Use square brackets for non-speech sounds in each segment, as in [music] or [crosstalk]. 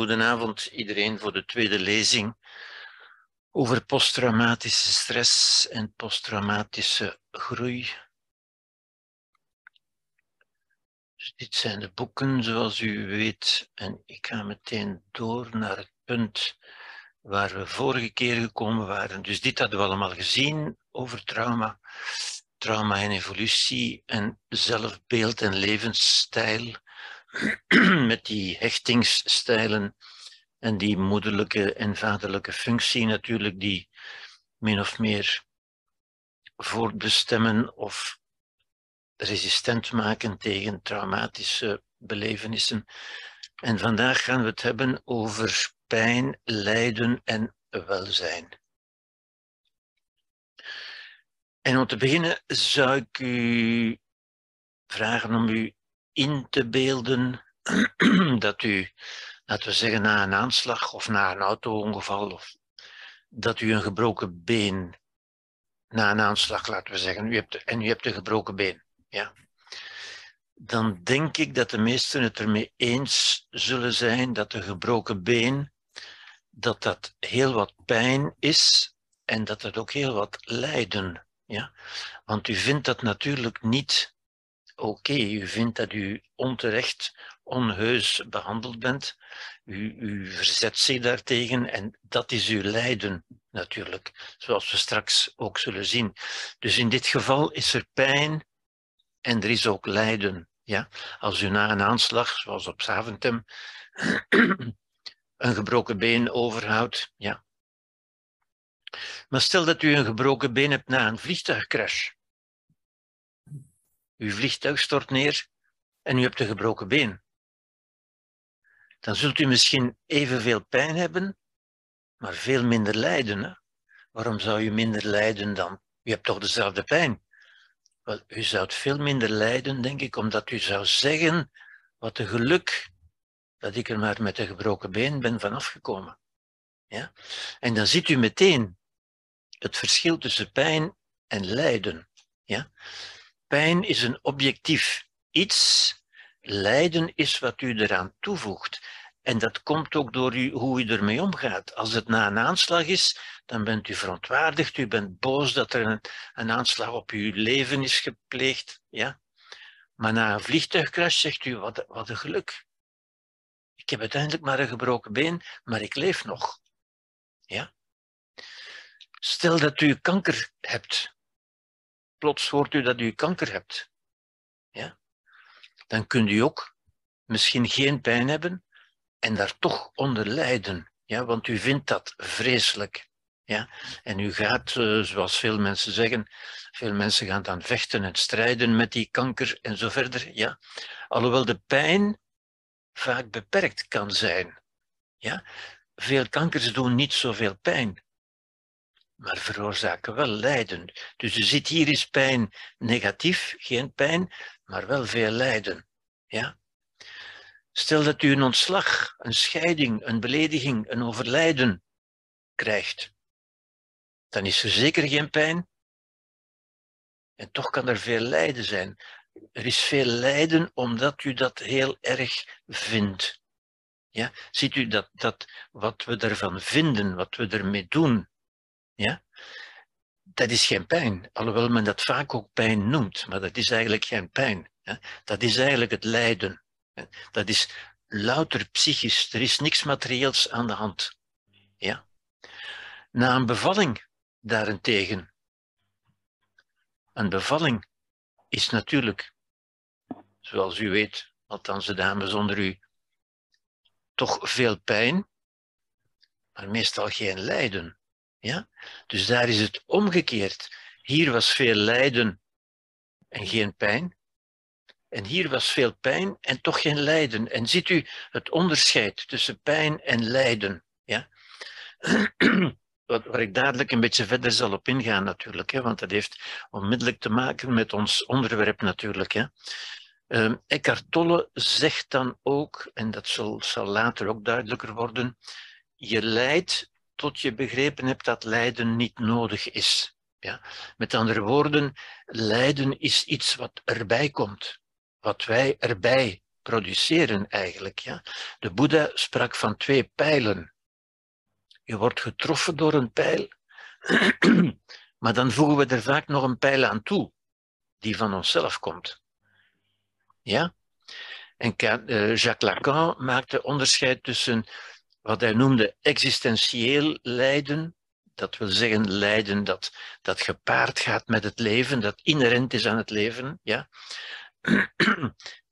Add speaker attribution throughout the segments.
Speaker 1: Goedenavond iedereen voor de tweede lezing over posttraumatische stress en posttraumatische groei. Dus dit zijn de boeken, zoals u weet, en ik ga meteen door naar het punt waar we vorige keer gekomen waren. Dus dit hadden we allemaal gezien over trauma, trauma en evolutie en zelfbeeld en levensstijl [clears throat] met die hechtingsstijlen en die moederlijke en vaderlijke functie natuurlijk, die min of meer voortbestemmen of resistent maken tegen traumatische belevenissen. En vandaag gaan we het hebben over pijn, lijden en welzijn. En om te beginnen zou ik u vragen om u in te beelden [clears throat] dat u, laten we zeggen, na een aanslag of na een auto-ongeval, of dat u een gebroken been, na een aanslag, laten we zeggen, u hebt, en u hebt een gebroken been, ja, dan denk ik dat de meesten het ermee eens zullen zijn dat een gebroken been, dat dat heel wat pijn is en dat het ook heel wat lijden. Ja? Want u vindt dat natuurlijk niet oké, u vindt dat u onterecht, onheus behandeld bent, u, u verzet zich daartegen en dat is uw lijden natuurlijk, zoals we straks ook zullen zien. Dus in dit geval is er pijn en er is ook lijden. Ja? Als u na een aanslag, zoals op Zaventem, een gebroken been overhoudt, ja. Maar stel dat u een gebroken been hebt na een vliegtuigcrash uw vliegtuig stort neer en u hebt een gebroken been. Dan zult u misschien evenveel pijn hebben, maar veel minder lijden. Hè? Waarom zou u minder lijden dan? U hebt toch dezelfde pijn? Wel, u zou veel minder lijden, denk ik, omdat u zou zeggen, wat een geluk dat ik er maar met een gebroken been ben vanaf gekomen. Ja? En dan ziet u meteen het verschil tussen pijn en lijden. Ja? Pijn is een objectief iets, lijden is wat u eraan toevoegt. En dat komt ook door u, hoe u ermee omgaat. Als het na een aanslag is, dan bent u verontwaardigd, u bent boos dat er een, aanslag op uw leven is gepleegd. Ja? Maar na een vliegtuigcrash zegt u, wat, wat een geluk. Ik heb uiteindelijk maar een gebroken been, maar ik leef nog. Ja? Stel dat u kanker hebt plots hoort u dat u kanker hebt, ja, dan kunt u ook misschien geen pijn hebben en daar toch onder lijden, ja, want u vindt dat vreselijk. Ja? En u gaat, eh, zoals veel mensen zeggen, veel mensen gaan dan vechten en strijden met die kanker en zo verder. Ja? Alhoewel de pijn vaak beperkt kan zijn. Ja? Veel kankers doen niet zoveel pijn maar veroorzaken wel lijden. Dus je ziet hier is pijn negatief, geen pijn, maar wel veel lijden. Ja? Stel dat u een ontslag, een scheiding, een belediging, een overlijden krijgt, dan is er zeker geen pijn. En toch kan er veel lijden zijn. Er is veel lijden omdat u dat heel erg vindt. Ja? Ziet u dat, dat wat we ervan vinden, wat we ermee doen, ja? Dat is geen pijn, alhoewel men dat vaak ook pijn noemt, maar dat is eigenlijk geen pijn. Dat is eigenlijk het lijden. Dat is louter psychisch, er is niks materieels aan de hand. Ja? Na een bevalling daarentegen, een bevalling is natuurlijk, zoals u weet, althans de dames onder u, toch veel pijn, maar meestal geen lijden. Ja? Dus daar is het omgekeerd. Hier was veel lijden en geen pijn. En hier was veel pijn en toch geen lijden. En ziet u het onderscheid tussen pijn en lijden? Ja? [clears throat] Waar ik dadelijk een beetje verder zal op ingaan natuurlijk, hè, want dat heeft onmiddellijk te maken met ons onderwerp natuurlijk. Hè. Um, Eckhart Tolle zegt dan ook, en dat zal, zal later ook duidelijker worden, je lijdt tot je begrepen hebt dat lijden niet nodig is. Ja? Met andere woorden, lijden is iets wat erbij komt, wat wij erbij produceren eigenlijk. Ja? De Boeddha sprak van twee pijlen. Je wordt getroffen door een pijl, [clears throat] maar dan voegen we er vaak nog een pijl aan toe, die van onszelf komt. Ja? En eh, Jacques Lacan maakte onderscheid tussen wat hij noemde existentieel lijden, dat wil zeggen lijden dat, dat gepaard gaat met het leven, dat inherent is aan het leven, ja?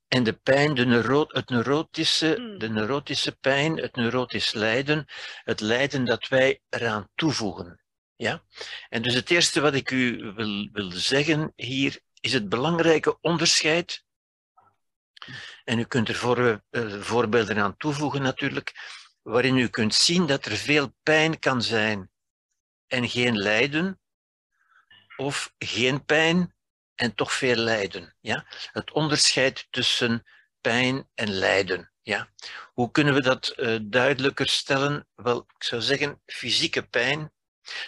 Speaker 1: En de pijn, de neuro het neurotische, hmm. de neurotische pijn, het neurotisch lijden, het lijden dat wij eraan toevoegen. Ja? En dus het eerste wat ik u wil, wil zeggen hier is het belangrijke onderscheid. En u kunt er uh, voorbeelden aan toevoegen natuurlijk, waarin u kunt zien dat er veel pijn kan zijn en geen lijden, of geen pijn en toch veel lijden. Ja? Het onderscheid tussen pijn en lijden. Ja? Hoe kunnen we dat uh, duidelijker stellen? Wel, ik zou zeggen, fysieke pijn.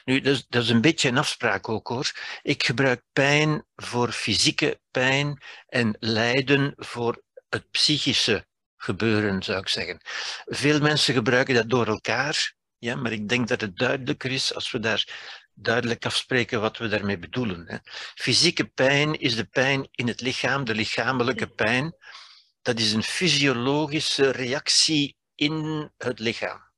Speaker 1: Nu, dat is, dat is een beetje een afspraak ook hoor. Ik gebruik pijn voor fysieke pijn en lijden voor het psychische gebeuren, zou ik zeggen. Veel mensen gebruiken dat door elkaar, ja, maar ik denk dat het duidelijker is als we daar duidelijk afspreken wat we daarmee bedoelen. Hè. Fysieke pijn is de pijn in het lichaam, de lichamelijke pijn. Dat is een fysiologische reactie in het lichaam.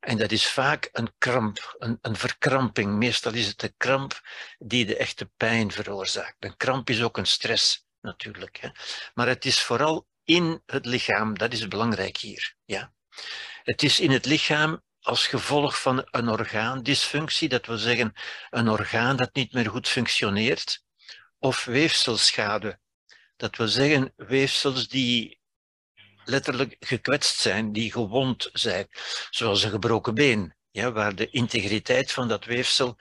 Speaker 1: En dat is vaak een kramp, een, een, verkramping. Meestal is het de kramp die de echte pijn veroorzaakt. Een kramp is ook een stress, natuurlijk. Hè. Maar het is vooral in het lichaam, dat is belangrijk hier. Ja. Het is in het lichaam als gevolg van een orgaandysfunctie, dat wil zeggen een orgaan dat niet meer goed functioneert, of weefselschade. Dat wil zeggen weefsels die letterlijk gekwetst zijn, die gewond zijn, zoals een gebroken been, ja, waar de integriteit van dat weefsel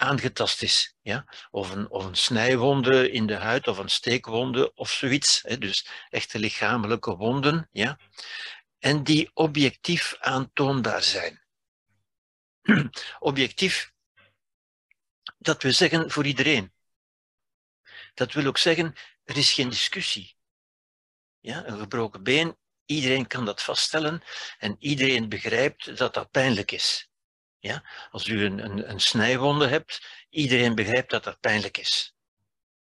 Speaker 1: aangetast is. Ja? Of, een, of een snijwonde in de huid of een steekwonde of zoiets. Hè? Dus echte lichamelijke wonden. Ja? En die objectief aantoonbaar zijn. [clears throat] objectief, dat we zeggen voor iedereen. Dat wil ook zeggen, er is geen discussie. Ja, een gebroken been, iedereen kan dat vaststellen en iedereen begrijpt dat dat pijnlijk is. Ja? Als u een, een, een snijwonde hebt, iedereen begrijpt dat dat pijnlijk is.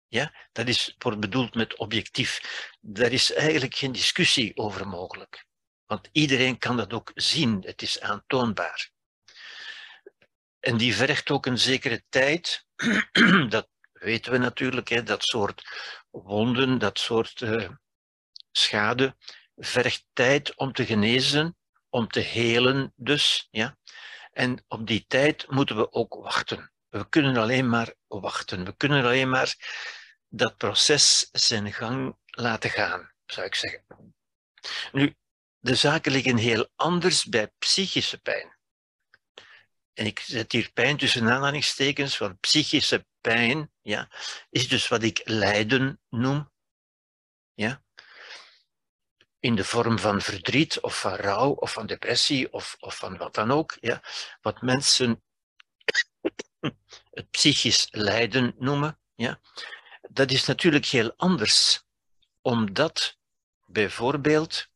Speaker 1: Ja? Dat is, wordt bedoeld met objectief. Daar is eigenlijk geen discussie over mogelijk. Want iedereen kan dat ook zien, het is aantoonbaar. En die vergt ook een zekere tijd. [clears throat] dat weten we natuurlijk, hè, dat soort wonden, dat soort uh, schade, vergt tijd om te genezen, om te helen dus. Ja? En op die tijd moeten we ook wachten. We kunnen alleen maar wachten. We kunnen alleen maar dat proces zijn gang laten gaan, zou ik zeggen. Nu, de zaken liggen heel anders bij psychische pijn en ik zet hier pijn tussen aanhalingstekens, want psychische pijn ja, is dus wat ik lijden noem. Ja? In de vorm van verdriet of van rouw of van depressie of, of van wat dan ook. Ja? Wat mensen het psychisch lijden noemen. Ja? Dat is natuurlijk heel anders, omdat bijvoorbeeld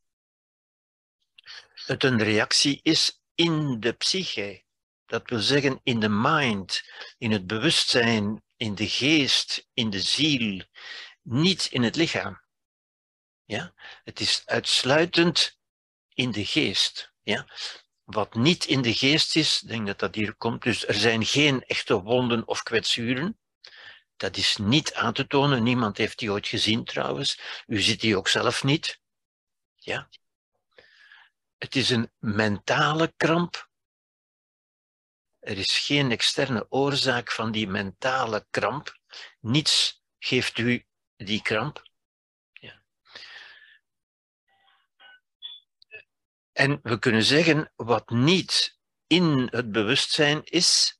Speaker 1: het een reactie is in de psyche. Dat wil zeggen in de mind, in het bewustzijn, in de geest, in de ziel, niet in het lichaam. Ja? Het is uitsluitend in de geest. Ja? Wat niet in de geest is, denk dat dat hier komt, dus er zijn geen echte wonden of kwetsuren. Dat is niet aan te tonen, niemand heeft die ooit gezien trouwens. U ziet die ook zelf niet. Ja? Het is een mentale kramp er is geen externe oorzaak van die mentale kramp. Niets geeft u die kramp. En we kunnen zeggen, wat niet in het bewustzijn is,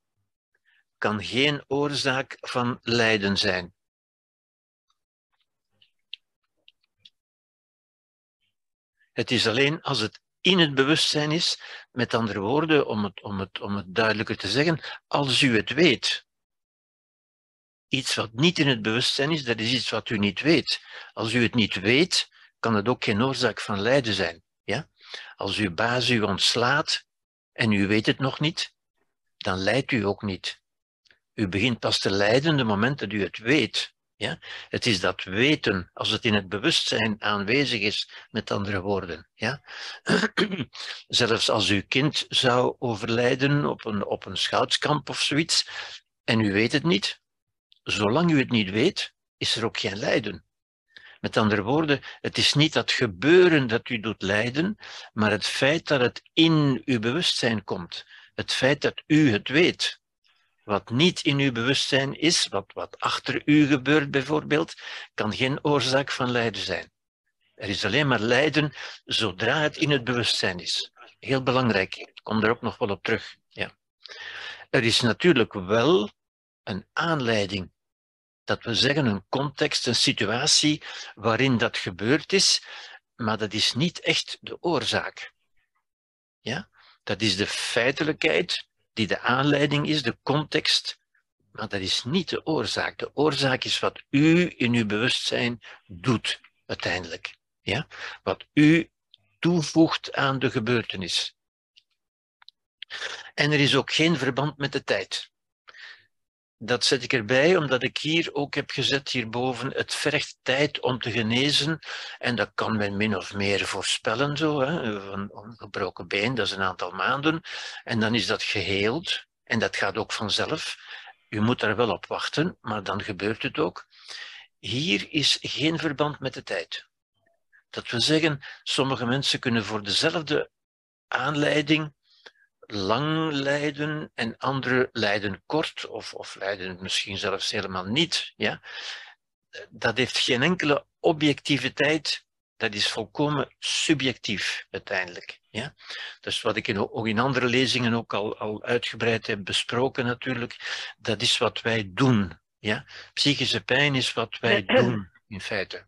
Speaker 1: kan geen oorzaak van lijden zijn. Het is alleen als het in het bewustzijn is. Met andere woorden, om het, om, het, om het duidelijker te zeggen, als u het weet. Iets wat niet in het bewustzijn is, dat is iets wat u niet weet. Als u het niet weet, kan het ook geen oorzaak van lijden zijn. Ja? Als uw baas u ontslaat en u weet het nog niet, dan lijdt u ook niet. U begint pas te lijden de moment dat u het weet. Ja? Het is dat weten, als het in het bewustzijn aanwezig is, met andere woorden. Ja? [clears throat] Zelfs als uw kind zou overlijden op een, op een schoutskamp of zoiets, en u weet het niet, zolang u het niet weet, is er ook geen lijden. Met andere woorden, het is niet dat gebeuren dat u doet lijden, maar het feit dat het in uw bewustzijn komt. Het feit dat u het weet. Wat niet in uw bewustzijn is, wat, wat achter u gebeurt bijvoorbeeld, kan geen oorzaak van lijden zijn. Er is alleen maar lijden zodra het in het bewustzijn is. Heel belangrijk, ik kom er ook nog wel op terug. Ja. Er is natuurlijk wel een aanleiding dat we zeggen een context, een situatie waarin dat gebeurd is, maar dat is niet echt de oorzaak. Ja? Dat is de feitelijkheid die de aanleiding is, de context, maar dat is niet de oorzaak. De oorzaak is wat u in uw bewustzijn doet, uiteindelijk. Ja? Wat u toevoegt aan de gebeurtenis. En er is ook geen verband met de tijd dat zet ik erbij, omdat ik hier ook heb gezet hierboven, het vergt tijd om te genezen. En dat kan men min of meer voorspellen, zo. Hè. Een gebroken been, dat is een aantal maanden. En dan is dat geheeld. En dat gaat ook vanzelf. U moet daar wel op wachten, maar dan gebeurt het ook. Hier is geen verband met de tijd. Dat wil zeggen, sommige mensen kunnen voor dezelfde aanleiding lang lijden en anderen lijden kort of, of lijden misschien zelfs helemaal niet. Ja? Dat heeft geen enkele objectiviteit, dat is volkomen subjectief uiteindelijk. Ja? Dus wat ik in, ook in andere lezingen ook al, al uitgebreid heb besproken natuurlijk, dat is wat wij doen. Ja? Psychische pijn is wat wij doen in feite.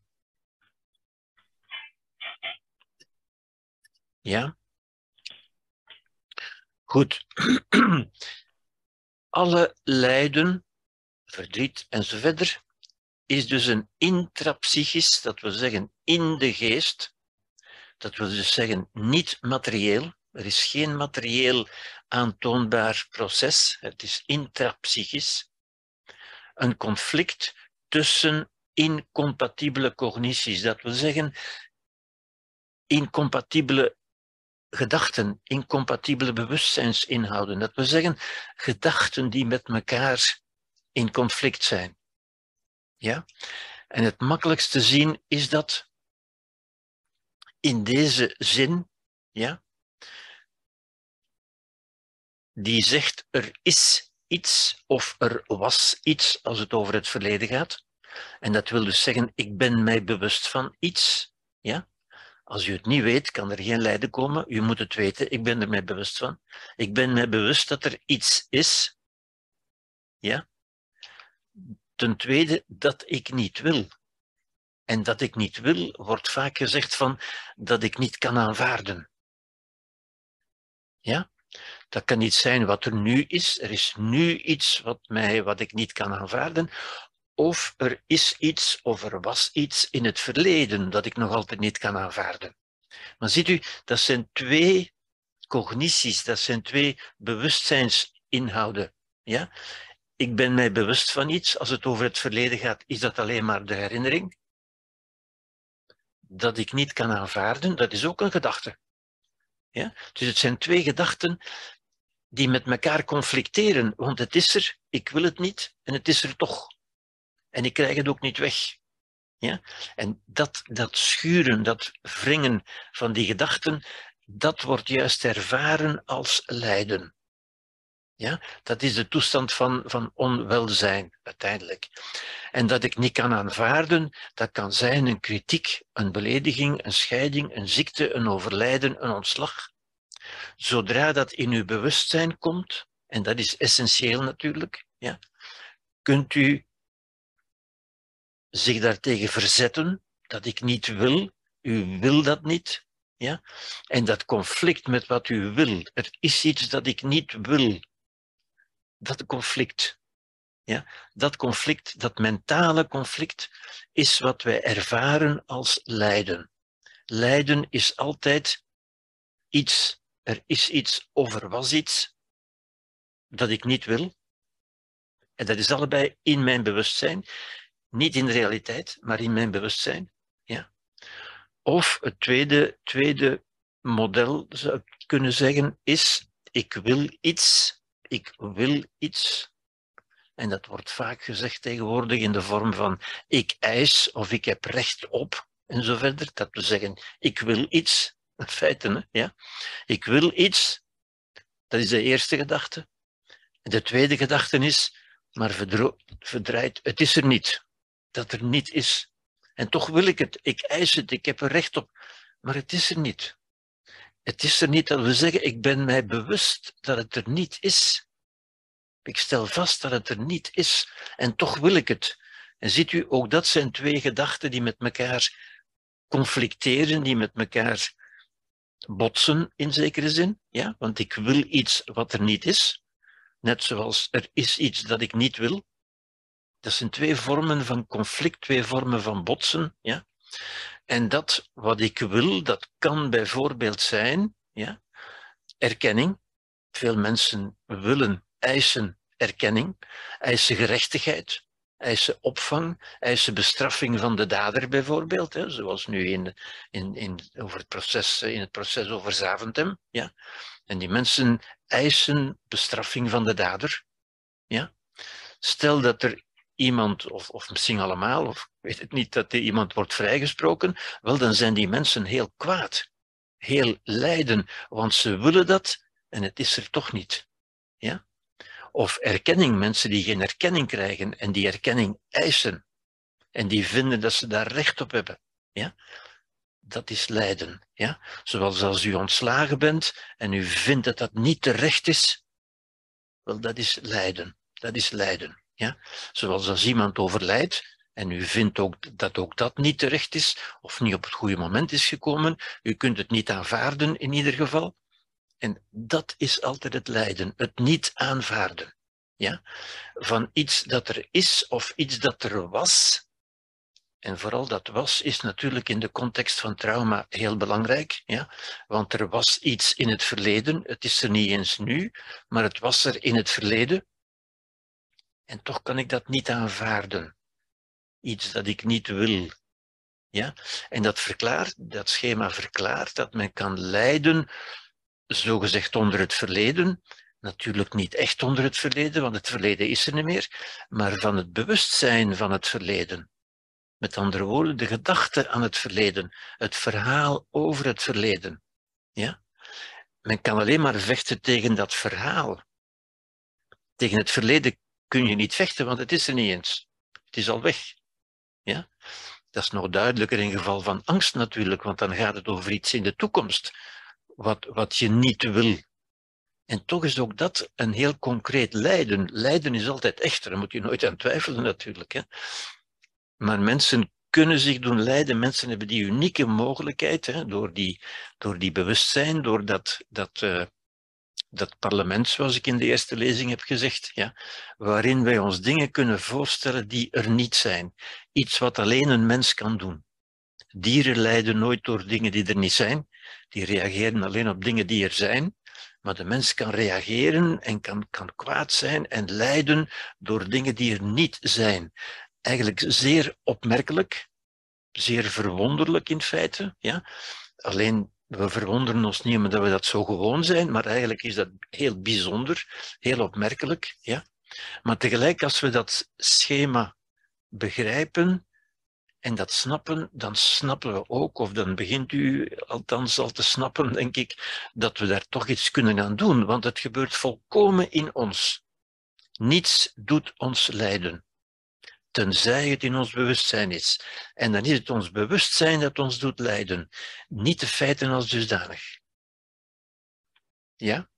Speaker 1: Ja? Goed. [clears throat] Alle lijden, verdriet enzovoort, is dus een intrapsychisch, dat wil zeggen in de geest. Dat wil dus zeggen niet materieel. Er is geen materieel aantoonbaar proces. Het is intrapsychisch. Een conflict tussen incompatibele cognities. Dat wil zeggen incompatibele gedachten, incompatibele bewustzijnsinhouden. Dat we zeggen, gedachten die met elkaar in conflict zijn. Ja? En het makkelijkste zien is dat in deze zin, ja, die zegt er is iets of er was iets als het over het verleden gaat. En dat wil dus zeggen, ik ben mij bewust van iets. Ja? Als u het niet weet, kan er geen lijden komen. U moet het weten, ik ben er mij bewust van. Ik ben mij bewust dat er iets is. Ja? Ten tweede, dat ik niet wil. En dat ik niet wil, wordt vaak gezegd van dat ik niet kan aanvaarden. Ja? Dat kan niet zijn wat er nu is. Er is nu iets wat, mij, wat ik niet kan aanvaarden of er is iets of er was iets in het verleden dat ik nog altijd niet kan aanvaarden. Maar ziet u, dat zijn twee cognities, dat zijn twee bewustzijnsinhouden. Ja? Ik ben mij bewust van iets, als het over het verleden gaat, is dat alleen maar de herinnering. Dat ik niet kan aanvaarden, dat is ook een gedachte. Ja? Dus het zijn twee gedachten die met elkaar conflicteren, want het is er, ik wil het niet, en het is er toch. En ik krijg het ook niet weg. Ja? En dat, dat schuren, dat wringen van die gedachten, dat wordt juist ervaren als lijden. Ja? Dat is de toestand van, van onwelzijn uiteindelijk. En dat ik niet kan aanvaarden, dat kan zijn een kritiek, een belediging, een scheiding, een ziekte, een overlijden, een ontslag. Zodra dat in uw bewustzijn komt, en dat is essentieel natuurlijk, ja, kunt u zich daartegen verzetten, dat ik niet wil, u wil dat niet. Ja? En dat conflict met wat u wil, er is iets dat ik niet wil. Dat conflict, ja? dat conflict, dat mentale conflict, is wat wij ervaren als lijden. Lijden is altijd iets, er is iets of er was iets dat ik niet wil. En dat is allebei in mijn bewustzijn. Niet in de realiteit, maar in mijn bewustzijn. Ja. Of het tweede, tweede model, zou kunnen zeggen, is ik wil iets, ik wil iets. En dat wordt vaak gezegd tegenwoordig in de vorm van ik eis of ik heb recht op en zo verder. Dat wil zeggen, ik wil iets. [laughs] In feite, ja. Ik wil iets. Dat is de eerste gedachte. De tweede gedachte is, maar verdraait, het is er niet. Dat er niet is. En toch wil ik het, ik eis het, ik heb er recht op, maar het is er niet. Het is er niet dat we zeggen, ik ben mij bewust dat het er niet is. Ik stel vast dat het er niet is en toch wil ik het. En ziet u, ook dat zijn twee gedachten die met elkaar conflicteren, die met elkaar botsen in zekere zin. Ja? Want ik wil iets wat er niet is, net zoals er is iets dat ik niet wil. Dat zijn twee vormen van conflict, twee vormen van botsen. Ja? En dat wat ik wil, dat kan bijvoorbeeld zijn ja, erkenning. Veel mensen willen, eisen erkenning, eisen gerechtigheid, eisen opvang, eisen bestraffing van de dader bijvoorbeeld, hè, zoals nu in, in, in, over het proces, in het proces over Zaventem. Ja. En die mensen eisen bestraffing van de dader. Ja. Stel dat er iemand, of, of misschien allemaal, of ik weet het niet, dat iemand wordt vrijgesproken, wel dan zijn die mensen heel kwaad, heel lijden, want ze willen dat en het is er toch niet. Ja? Of erkenning, mensen die geen erkenning krijgen en die erkenning eisen en die vinden dat ze daar recht op hebben. Ja? Dat is lijden. Ja? Zoals als u ontslagen bent en u vindt dat dat niet terecht is, wel dat is lijden. Dat is lijden. Ja? Zoals als iemand overlijdt en u vindt ook dat ook dat niet terecht is of niet op het goede moment is gekomen, u kunt het niet aanvaarden in ieder geval. En dat is altijd het lijden, het niet aanvaarden. Ja? Van iets dat er is of iets dat er was. En vooral dat was is natuurlijk in de context van trauma heel belangrijk. Ja? Want er was iets in het verleden, het is er niet eens nu, maar het was er in het verleden. En toch kan ik dat niet aanvaarden. Iets dat ik niet wil. Ja? En dat verklaart, dat schema verklaart dat men kan lijden, zogezegd onder het verleden. Natuurlijk niet echt onder het verleden, want het verleden is er niet meer, maar van het bewustzijn van het verleden. Met andere woorden, de gedachte aan het verleden, het verhaal over het verleden. Ja? Men kan alleen maar vechten tegen dat verhaal. Tegen het verleden kun je niet vechten, want het is er niet eens. Het is al weg. Ja? Dat is nog duidelijker in geval van angst natuurlijk, want dan gaat het over iets in de toekomst, wat, wat je niet wil. En toch is ook dat een heel concreet lijden. Lijden is altijd echter, daar moet je nooit aan twijfelen natuurlijk. Hè? Maar mensen kunnen zich doen lijden. Mensen hebben die unieke mogelijkheid, hè, door, die, door die bewustzijn, door dat, dat, uh, dat parlement, zoals ik in de eerste lezing heb gezegd, ja, waarin wij ons dingen kunnen voorstellen die er niet zijn. Iets wat alleen een mens kan doen. Dieren lijden nooit door dingen die er niet zijn. Die reageren alleen op dingen die er zijn. Maar de mens kan reageren en kan, kan kwaad zijn en lijden door dingen die er niet zijn. Eigenlijk zeer opmerkelijk, zeer verwonderlijk in feite. Ja? Alleen we verwonderen ons niet omdat we dat zo gewoon zijn, maar eigenlijk is dat heel bijzonder, heel opmerkelijk. Ja? Maar tegelijk, als we dat schema begrijpen en dat snappen, dan snappen we ook, of dan begint u althans al te snappen, denk ik, dat we daar toch iets kunnen aan doen, want het gebeurt volkomen in ons. Niets doet ons lijden tenzij het in ons bewustzijn is. En dan is het ons bewustzijn dat ons doet lijden, niet de feiten als dusdanig. Ja?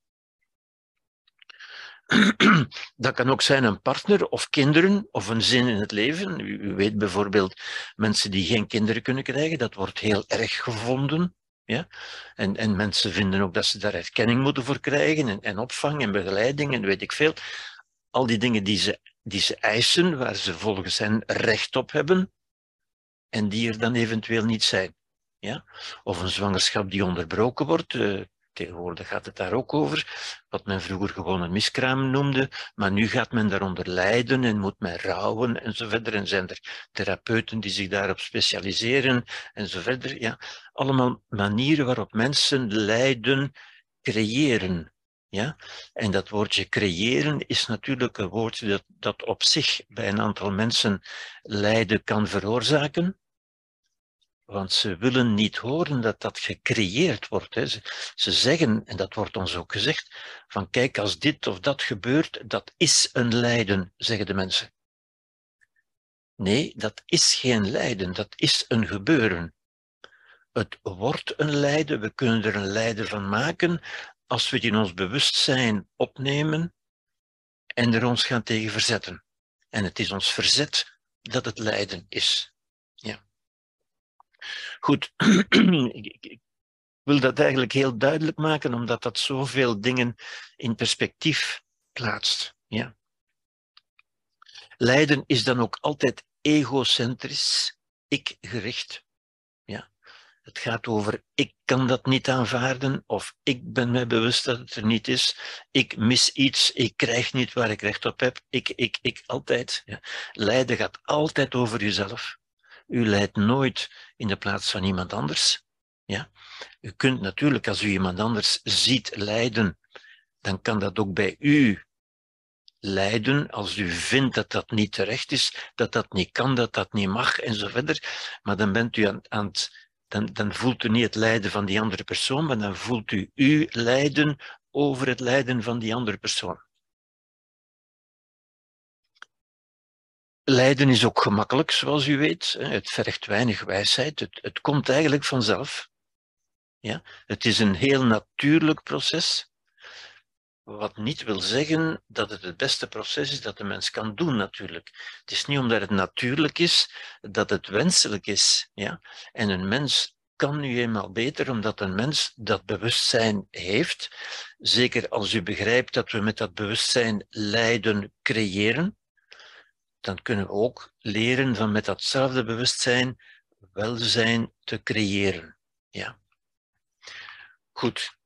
Speaker 1: [clears throat] Dat kan ook zijn een partner of kinderen of een zin in het leven. U, weet bijvoorbeeld mensen die geen kinderen kunnen krijgen, dat wordt heel erg gevonden. Ja? En, en mensen vinden ook dat ze daar erkenning moeten voor krijgen en, en opvang en begeleiding en weet ik veel. Al die dingen die ze die ze eisen, waar ze volgens hen recht op hebben, en die er dan eventueel niet zijn. Ja? Of een zwangerschap die onderbroken wordt. Uh, tegenwoordig gaat het daar ook over. Wat men vroeger gewoon een miskraam noemde. Maar nu gaat men daaronder lijden en moet men rouwen en zo verder. En zijn er therapeuten die zich daarop specialiseren en zo verder. Ja? Allemaal manieren waarop mensen lijden creëren. Ja? En dat woordje creëren is natuurlijk een woordje dat, dat op zich bij een aantal mensen lijden kan veroorzaken. Want ze willen niet horen dat dat gecreëerd wordt. Hè. Ze, ze, zeggen, en dat wordt ons ook gezegd, van kijk, als dit of dat gebeurt, dat is een lijden, zeggen de mensen. Nee, dat is geen lijden, dat is een gebeuren. Het wordt een lijden, we kunnen er een lijden van maken als we het in ons bewustzijn opnemen en er ons gaan tegen verzetten. En het is ons verzet dat het lijden is. Ja. Goed, [clears throat] ik wil dat eigenlijk heel duidelijk maken, omdat dat zoveel dingen in perspectief plaatst. Ja. Lijden is dan ook altijd egocentrisch, ik-gericht. Het gaat over ik kan dat niet aanvaarden of ik ben mij bewust dat het er niet is. Ik mis iets, ik krijg niet waar ik recht op heb. Ik, ik, ik, altijd. Ja. Lijden gaat altijd over jezelf. U leidt nooit in de plaats van iemand anders. Ja. U kunt natuurlijk, als u iemand anders ziet lijden, dan kan dat ook bij u lijden als u vindt dat dat niet terecht is, dat dat niet kan, dat dat niet mag en zo verder. Maar dan bent u aan, aan het dan, dan voelt u niet het lijden van die andere persoon, maar dan voelt u uw lijden over het lijden van die andere persoon. Lijden is ook gemakkelijk, zoals u weet. Het vergt weinig wijsheid. Het, het komt eigenlijk vanzelf. Ja? Het is een heel natuurlijk proces. Wat niet wil zeggen dat het het beste proces is dat de mens kan doen, natuurlijk. Het is niet omdat het natuurlijk is dat het wenselijk is. Ja? En een mens kan nu eenmaal beter omdat een mens dat bewustzijn heeft. Zeker als u begrijpt dat we met dat bewustzijn lijden creëren, dan kunnen we ook leren van met datzelfde bewustzijn welzijn te creëren. Ja. Goed.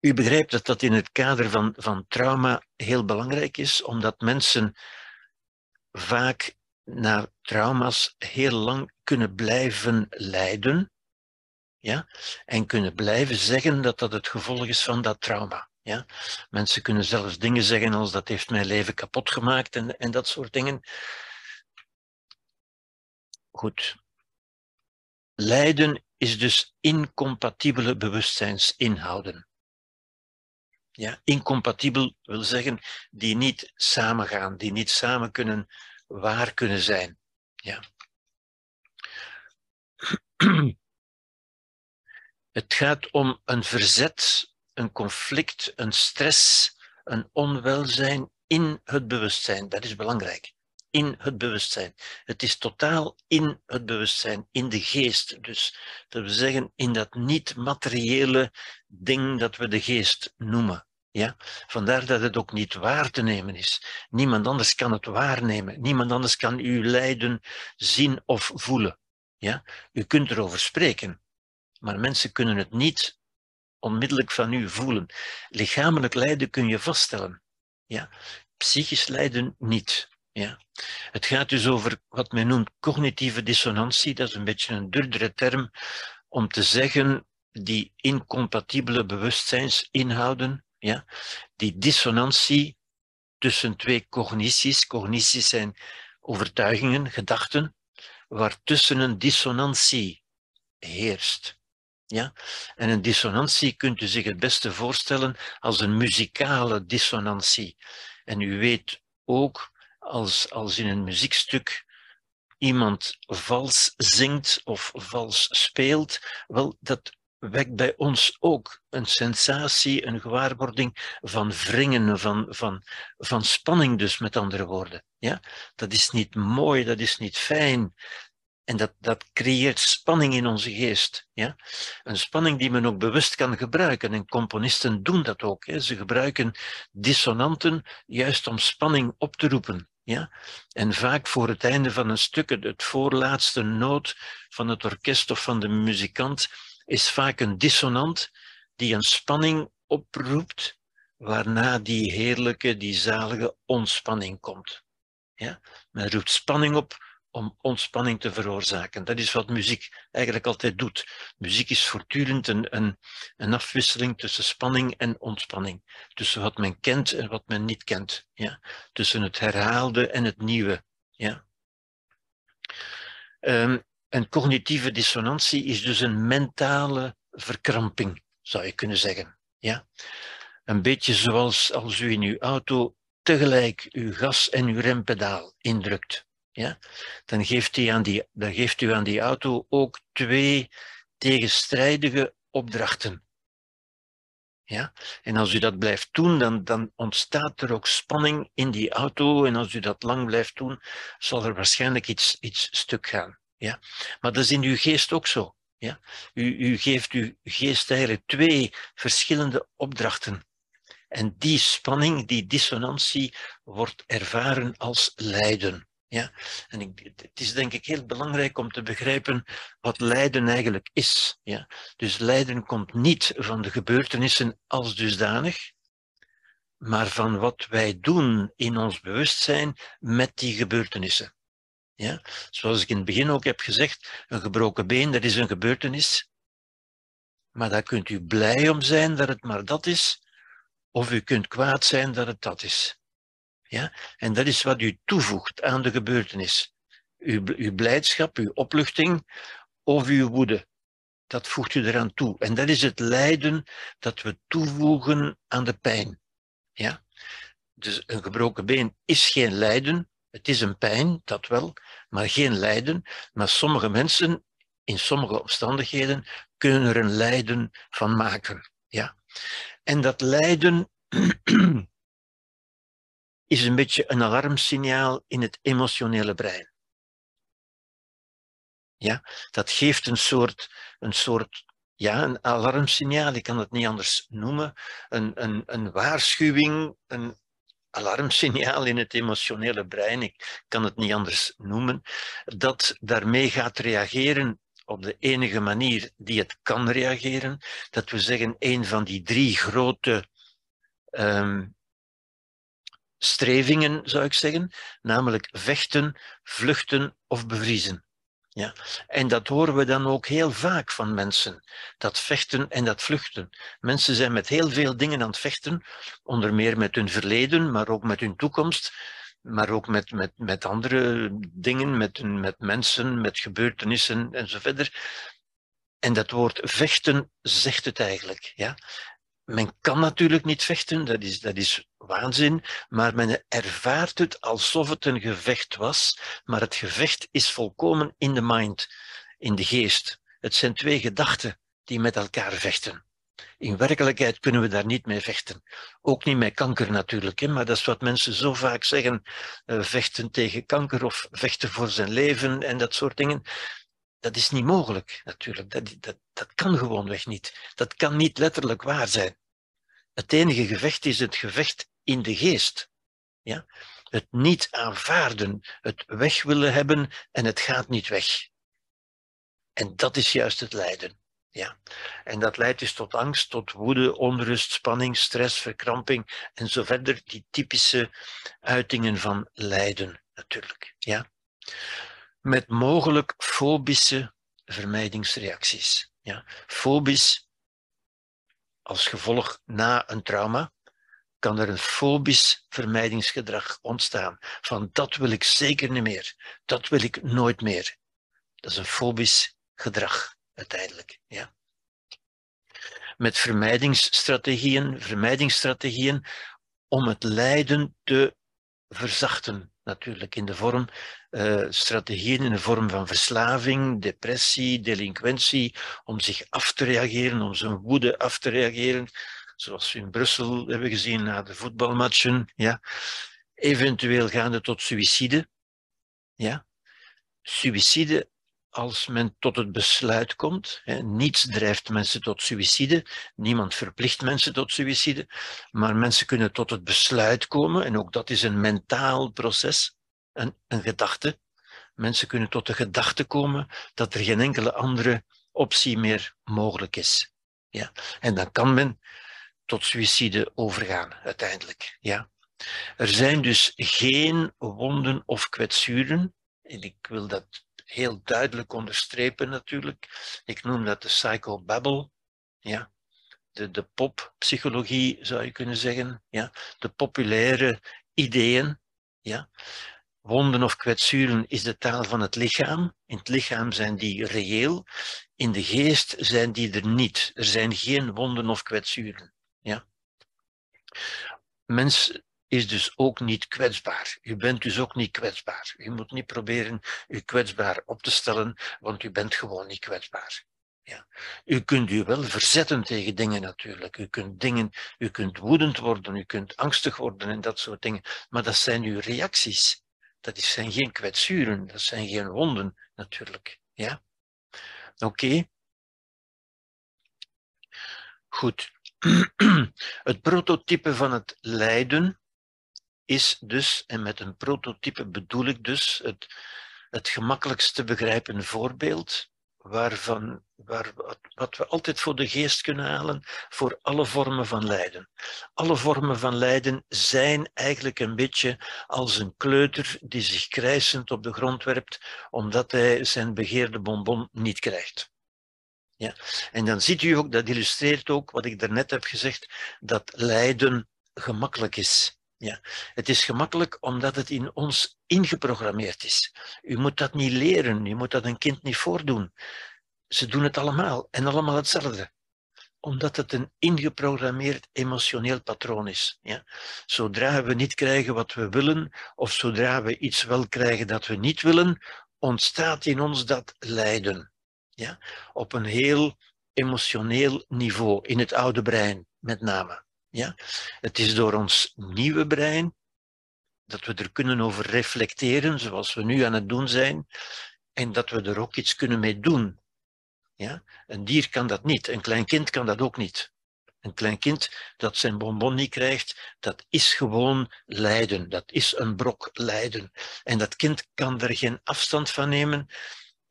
Speaker 1: U begrijpt dat dat in het kader van, van trauma heel belangrijk is, omdat mensen vaak na trauma's heel lang kunnen blijven lijden, ja, en kunnen blijven zeggen dat dat het gevolg is van dat trauma. Ja. Mensen kunnen zelfs dingen zeggen als dat heeft mijn leven kapot gemaakt en, en dat soort dingen. Goed. Lijden is dus incompatibele bewustzijnsinhouden. Ja, incompatibel wil zeggen die niet samengaan, die niet samen kunnen waar kunnen zijn. Ja. [clears throat] Het gaat om een verzet, een conflict, een stress, een onwelzijn in het bewustzijn. Dat is belangrijk. In het bewustzijn. Het is totaal in het bewustzijn, in de geest. Dus dat we zeggen, in dat niet-materiële ding dat we de geest noemen. Ja? Vandaar dat het ook niet waar te nemen is. Niemand anders kan het waarnemen. Niemand anders kan uw lijden zien of voelen. Ja? U kunt erover spreken, maar mensen kunnen het niet onmiddellijk van u voelen. Lichamelijk lijden kun je vaststellen. Ja? Psychisch lijden niet. Ja? Het gaat dus over wat men noemt cognitieve dissonantie. Dat is een beetje een duurdere term om te zeggen die incompatibele bewustzijnsinhouden ja? Die dissonantie tussen twee cognities. Cognities zijn overtuigingen, gedachten, waartussen een dissonantie heerst. Ja? En een dissonantie kunt u zich het beste voorstellen als een muzikale dissonantie. En u weet ook, als, als in een muziekstuk iemand vals zingt of vals speelt, wel, dat wekt bij ons ook een sensatie, een gewaarwording van wringen, van, van, van spanning dus, met andere woorden. Ja? Dat is niet mooi, dat is niet fijn. En dat, dat creëert spanning in onze geest. Ja? Een spanning die men ook bewust kan gebruiken. En componisten doen dat ook. Hè? Ze gebruiken dissonanten juist om spanning op te roepen. Ja? En vaak voor het einde van een stuk, het voorlaatste noot van het orkest of van de muzikant, is vaak een dissonant die een spanning oproept, waarna die heerlijke, die zalige ontspanning komt. Ja? Men roept spanning op om ontspanning te veroorzaken. Dat is wat muziek eigenlijk altijd doet. Muziek is voortdurend een, een, een afwisseling tussen spanning en ontspanning. Tussen wat men kent en wat men niet kent. Ja? Tussen het herhaalde en het nieuwe. Ja? Um, een cognitieve dissonantie is dus een mentale verkramping, zou je kunnen zeggen. Ja? Een beetje zoals als u in uw auto tegelijk uw gas en uw rempedaal indrukt ja, dan, geeft u aan die, dan geeft u aan die auto ook twee tegenstrijdige opdrachten. Ja? En als u dat blijft doen, dan, dan ontstaat er ook spanning in die auto. En als u dat lang blijft doen, zal er waarschijnlijk iets, iets stuk gaan. Ja? Maar dat is in uw geest ook zo. Ja? U, u geeft uw geest eigenlijk twee verschillende opdrachten. En die spanning, die dissonantie, wordt ervaren als lijden. Ja? En ik, het is denk ik heel belangrijk om te begrijpen wat lijden eigenlijk is. Ja? Dus lijden komt niet van de gebeurtenissen als dusdanig, maar van wat wij doen in ons bewustzijn met die gebeurtenissen. Ja? Zoals ik in het begin ook heb gezegd, een gebroken been, dat is een gebeurtenis. Maar daar kunt u blij om zijn dat het maar dat is, of u kunt kwaad zijn dat het dat is. Ja? En dat is wat u toevoegt aan de gebeurtenis. Uw, uw blijdschap, uw opluchting of uw woede. Dat voegt u eraan toe. En dat is het lijden dat we toevoegen aan de pijn. Ja? Dus een gebroken been is geen lijden. Het is een pijn, dat wel, maar geen lijden. Maar sommige mensen, in sommige omstandigheden, kunnen er een lijden van maken. Ja? En dat lijden [clears throat] is een beetje een alarmsignaal in het emotionele brein. Ja, dat geeft een soort, een soort ja, een alarmsignaal, ik kan het niet anders noemen, een, een, een waarschuwing, een alarmsignaal in het emotionele brein, ik kan het niet anders noemen, dat daarmee gaat reageren op de enige manier die het kan reageren, dat we zeggen een van die drie grote um, strevingen, zou ik zeggen, namelijk vechten, vluchten of bevriezen. En dat horen we dan ook heel vaak van mensen, dat vechten en dat vluchten. Mensen zijn met heel veel dingen aan het vechten, onder meer met hun verleden, maar ook met hun toekomst, maar ook met, met, met andere dingen, met, met mensen, met gebeurtenissen enzovoort. En dat woord vechten zegt het eigenlijk. Ja? Men kan natuurlijk niet vechten, dat is, dat is waanzin, maar men ervaart het alsof het een gevecht was, maar het gevecht is volkomen in de mind, in de geest. Het zijn twee gedachten die met elkaar vechten. In werkelijkheid kunnen we daar niet mee vechten. Ook niet met kanker natuurlijk, hè? maar dat is wat mensen zo vaak zeggen. Uh, vechten tegen kanker of vechten voor zijn leven en dat soort dingen. Dat is niet mogelijk natuurlijk. Dat, dat, dat kan gewoonweg niet. Dat kan niet letterlijk waar zijn. Het enige gevecht is het gevecht in de geest. Ja? Het niet aanvaarden, het weg willen hebben en het gaat niet weg. En dat is juist het lijden. Ja. En dat leidt dus tot angst, tot woede, onrust, spanning, stress, verkramping en zo verder. Die typische uitingen van lijden, natuurlijk. Ja. Met mogelijk fobische vermijdingsreacties. Ja. Fobisch als gevolg na een trauma, kan er een fobisch vermijdingsgedrag ontstaan. Van dat wil ik zeker niet meer. Dat wil ik nooit meer. Dat is een fobisch gedrag uiteindelijk. Ja. Met vermijdingsstrategieën, vermijdingsstrategieën om het lijden te verzachten natuurlijk in de vorm, uh, strategieën in de vorm van verslaving, depressie, delinquentie, om zich af te reageren, om zijn woede af te reageren, zoals we in Brussel hebben gezien na de voetbalmatchen, ja. Eventueel gaande tot suïcide, ja. Suïcide als men tot het besluit komt. Hè, niets drijft mensen tot suïcide, niemand verplicht mensen tot suïcide, maar mensen kunnen tot het besluit komen, en ook dat is een mentaal proces, een, een gedachte. Mensen kunnen tot de gedachte komen dat er geen enkele andere optie meer mogelijk is. Ja? En dan kan men tot suïcide overgaan, uiteindelijk. Ja? Er zijn dus geen wonden of kwetsuren, en ik wil dat heel duidelijk onderstrepen natuurlijk. Ik noem dat de psychobabble, ja. de, de poppsychologie zou je kunnen zeggen, ja. de populaire ideeën. Ja. Wonden of kwetsuren is de taal van het lichaam. In het lichaam zijn die reëel, in de geest zijn die er niet. Er zijn geen wonden of kwetsuren. Ja. Mens is dus ook niet kwetsbaar. U bent dus ook niet kwetsbaar. U moet niet proberen u kwetsbaar op te stellen, want u bent gewoon niet kwetsbaar. Ja. U kunt u wel verzetten tegen dingen natuurlijk. U kunt dingen, u kunt woedend worden, u kunt angstig worden en dat soort dingen. Maar dat zijn uw reacties. Dat zijn geen kwetsuren, dat zijn geen wonden natuurlijk. Ja? Oké. Goed. [clears throat] Het prototype van het lijden is dus, en met een prototype bedoel ik dus het, het gemakkelijkst te begrijpen voorbeeld, waarvan, waar, wat we altijd voor de geest kunnen halen voor alle vormen van lijden. Alle vormen van lijden zijn eigenlijk een beetje als een kleuter die zich krijsend op de grond werpt omdat hij zijn begeerde bonbon niet krijgt. Ja. En dan ziet u ook, dat illustreert ook wat ik daarnet heb gezegd, dat lijden gemakkelijk is. Ja, het is gemakkelijk omdat het in ons ingeprogrammeerd is. U moet dat niet leren, u moet dat een kind niet voordoen. Ze doen het allemaal en allemaal hetzelfde. Omdat het een ingeprogrammeerd emotioneel patroon is. Ja? Zodra we niet krijgen wat we willen, of zodra we iets wel krijgen dat we niet willen, ontstaat in ons dat lijden. Ja? Op een heel emotioneel niveau, in het oude brein met name. Ja? Het is door ons nieuwe brein dat we er kunnen over reflecteren, zoals we nu aan het doen zijn, en dat we er ook iets kunnen mee doen. Ja? Een dier kan dat niet, een klein kind kan dat ook niet. Een klein kind dat zijn bonbon niet krijgt, dat is gewoon lijden. Dat is een brok lijden. En dat kind kan er geen afstand van nemen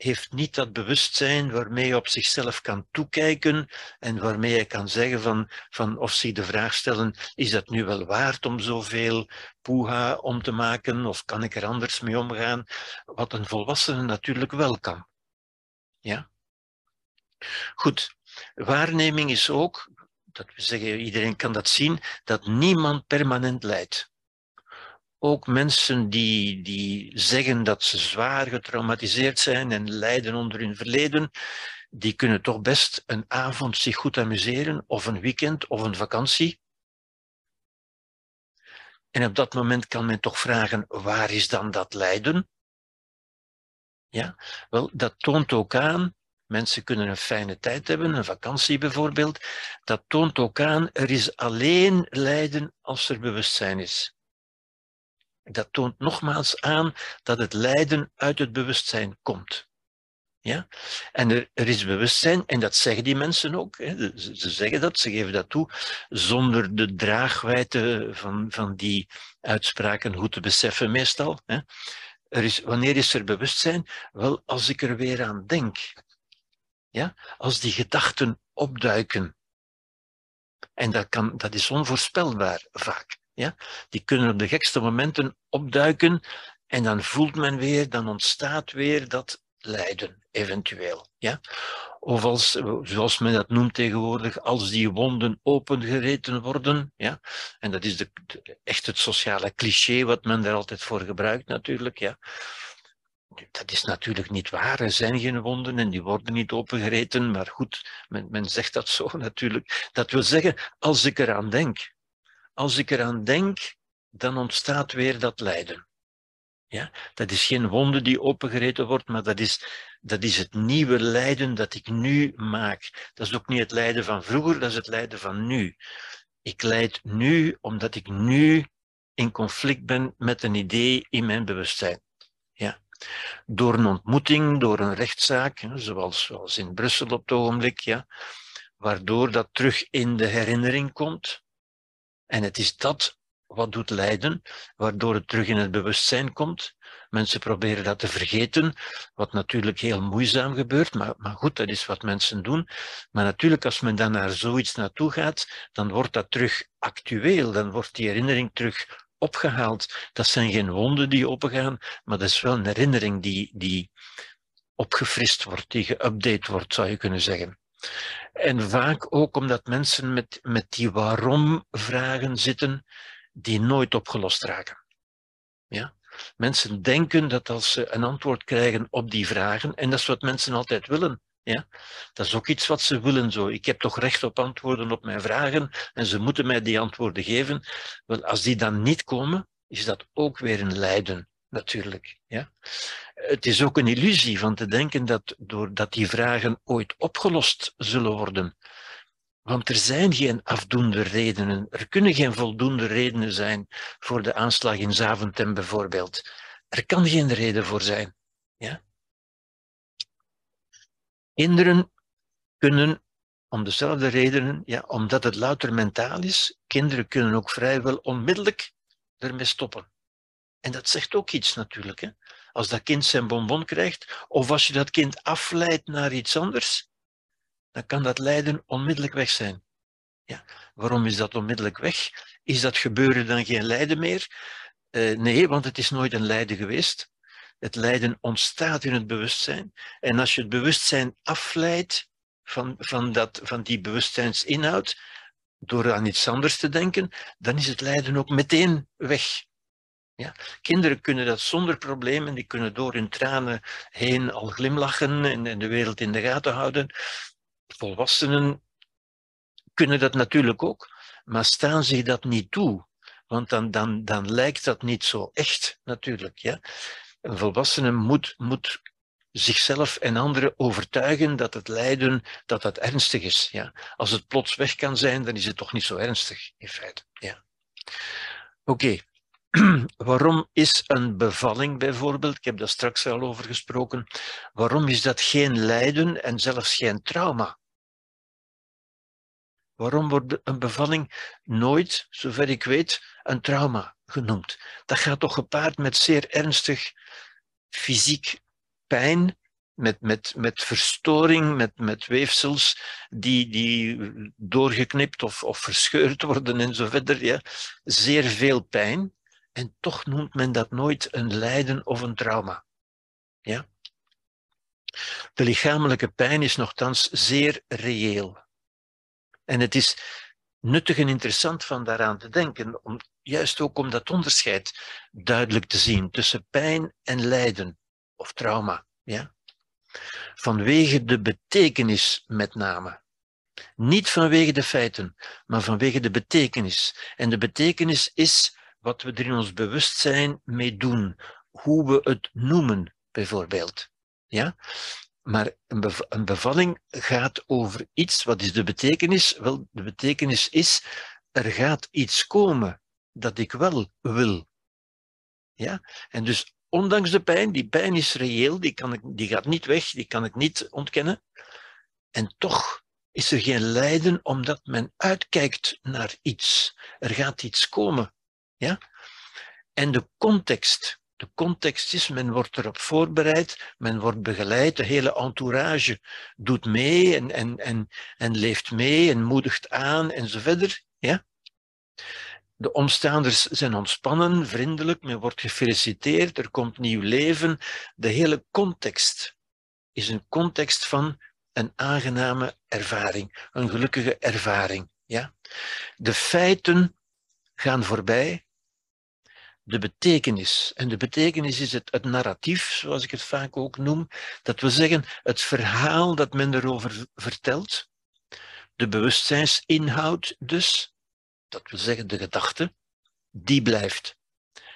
Speaker 1: heeft niet dat bewustzijn waarmee je op zichzelf kan toekijken en waarmee je kan zeggen van, van of zich de vraag stellen, is dat nu wel waard om zoveel poeha om te maken of kan ik er anders mee omgaan? Wat een volwassene natuurlijk wel kan. Ja? Goed, waarneming is ook, dat we zeggen, iedereen kan dat zien, dat niemand permanent lijdt ook mensen die, die zeggen dat ze zwaar getraumatiseerd zijn en lijden onder hun verleden, die kunnen toch best een avond zich goed amuseren, of een weekend, of een vakantie. En op dat moment kan men toch vragen, waar is dan dat lijden? Ja, wel, dat toont ook aan, mensen kunnen een fijne tijd hebben, een vakantie bijvoorbeeld, dat toont ook aan, er is alleen lijden als er bewustzijn is. Dat toont nogmaals aan dat het lijden uit het bewustzijn komt. Ja? En er, is bewustzijn, en dat zeggen die mensen ook. Hè. Ze, ze, zeggen dat, ze geven dat toe, zonder de draagwijte van, van die uitspraken goed te beseffen meestal. Hè. Er is, wanneer is er bewustzijn? Wel, als ik er weer aan denk. Ja? Als die gedachten opduiken. En dat, kan, dat is onvoorspelbaar vaak. Ja? Die kunnen op de gekste momenten opduiken en dan voelt men weer, dan ontstaat weer dat lijden, eventueel. Ja? Of als, zoals men dat noemt tegenwoordig, als die wonden opengereten worden. Ja? En dat is de, echt het sociale cliché wat men daar altijd voor gebruikt natuurlijk. Ja? Dat is natuurlijk niet waar. Er zijn geen wonden en die worden niet opengereten. Maar goed, men, men zegt dat zo [laughs] natuurlijk. Dat wil zeggen, als ik eraan denk, als ik eraan denk, dan ontstaat weer dat lijden. Ja? Dat is geen wonde die opengereten wordt, maar dat is, dat is het nieuwe lijden dat ik nu maak. Dat is ook niet het lijden van vroeger, dat is het lijden van nu. Ik lijd nu omdat ik nu in conflict ben met een idee in mijn bewustzijn. Ja. Door een ontmoeting, door een rechtszaak, zoals, zoals in Brussel op het ogenblik, ja, waardoor dat terug in de herinnering komt. En het is dat wat doet lijden, waardoor het terug in het bewustzijn komt. Mensen proberen dat te vergeten, wat natuurlijk heel moeizaam gebeurt, maar, maar goed, dat is wat mensen doen. Maar natuurlijk, als men dan naar zoiets naartoe gaat, dan wordt dat terug actueel, dan wordt die herinnering terug opgehaald. Dat zijn geen wonden die opengaan, maar dat is wel een herinnering die, die opgefrist wordt, die geüpdate wordt, zou je kunnen zeggen. En vaak ook omdat mensen met, met die waarom-vragen zitten, die nooit opgelost raken. Ja? Mensen denken dat als ze een antwoord krijgen op die vragen, en dat is wat mensen altijd willen, ja? Dat is ook iets wat ze willen zo. Ik heb toch recht op antwoorden op mijn vragen en ze moeten mij die antwoorden geven. Wel, als die dan niet komen, is dat ook weer een lijden, natuurlijk. Ja? Het is ook een illusie van te denken dat doordat die vragen ooit opgelost zullen worden, want er zijn geen afdoende redenen. Er kunnen geen voldoende redenen zijn voor de aanslag in Zaventem bijvoorbeeld. Er kan geen reden voor zijn. Ja? Kinderen kunnen om dezelfde redenen, ja, omdat het louter mentaal is, kinderen kunnen ook vrijwel onmiddellijk ermee stoppen. En dat zegt ook iets natuurlijk. Hè? Als dat kind zijn bonbon krijgt, of als je dat kind afleidt naar iets anders, dan kan dat lijden onmiddellijk weg zijn. Ja. Waarom is dat onmiddellijk weg? Is dat gebeuren dan geen lijden meer? Uh, nee, want het is nooit een lijden geweest. Het lijden ontstaat in het bewustzijn. En als je het bewustzijn afleidt van, van, dat, van die bewustzijnsinhoud, door aan iets anders te denken, dan is het lijden ook meteen weg. Ja? Kinderen kunnen dat zonder problemen, die kunnen door hun tranen heen al glimlachen en, de wereld in de gaten houden. Volwassenen kunnen dat natuurlijk ook, maar staan zich dat niet toe. Want dan, dan, dan lijkt dat niet zo echt, natuurlijk. Ja? Een volwassene moet, moet zichzelf en anderen overtuigen dat het lijden dat dat ernstig is. Ja? Als het plots weg kan zijn, dan is het toch niet zo ernstig, in feite. Ja. Oké. [clears throat] Waarom is een bevalling bijvoorbeeld, ik heb daar straks al over gesproken, waarom is dat geen lijden en zelfs geen trauma? Waarom wordt een bevalling nooit, zover ik weet, een trauma genoemd? Dat gaat toch gepaard met zeer ernstig fysiek pijn, met, met, met verstoring, met, met weefsels die, die doorgeknipt of, of verscheurd worden en zo verder. Ja. Zeer veel pijn. En toch noemt men dat nooit een lijden of een trauma. Ja? De lichamelijke pijn is nogthans zeer reëel. En het is nuttig en interessant van daaraan te denken, om, juist ook om dat onderscheid duidelijk te zien tussen pijn en lijden of trauma. Ja? Vanwege de betekenis met name. Niet vanwege de feiten, maar vanwege de betekenis. En de betekenis is wat we er in ons bewustzijn mee doen, hoe we het noemen, bijvoorbeeld. Ja? Maar een, bevalling gaat over iets. Wat is de betekenis? Wel, de betekenis is, er gaat iets komen dat ik wel wil. Ja? En dus ondanks de pijn, die pijn is reëel, die, kan ik, die gaat niet weg, die kan ik niet ontkennen. En toch is er geen lijden omdat men uitkijkt naar iets. Er gaat iets komen. Ja? En de context de context is, men wordt erop voorbereid, men wordt begeleid, de hele entourage doet mee en, en, en, en leeft mee en moedigt aan en zo verder. Ja? De omstaanders zijn ontspannen, vriendelijk, men wordt gefeliciteerd, er komt nieuw leven. De hele context is een context van een aangename ervaring, een gelukkige ervaring. Ja? De feiten gaan voorbij, de betekenis. En de betekenis is het, het narratief, zoals ik het vaak ook noem. Dat wil zeggen, het verhaal dat men erover vertelt. De bewustzijnsinhoud dus, dat wil zeggen de gedachte, die blijft.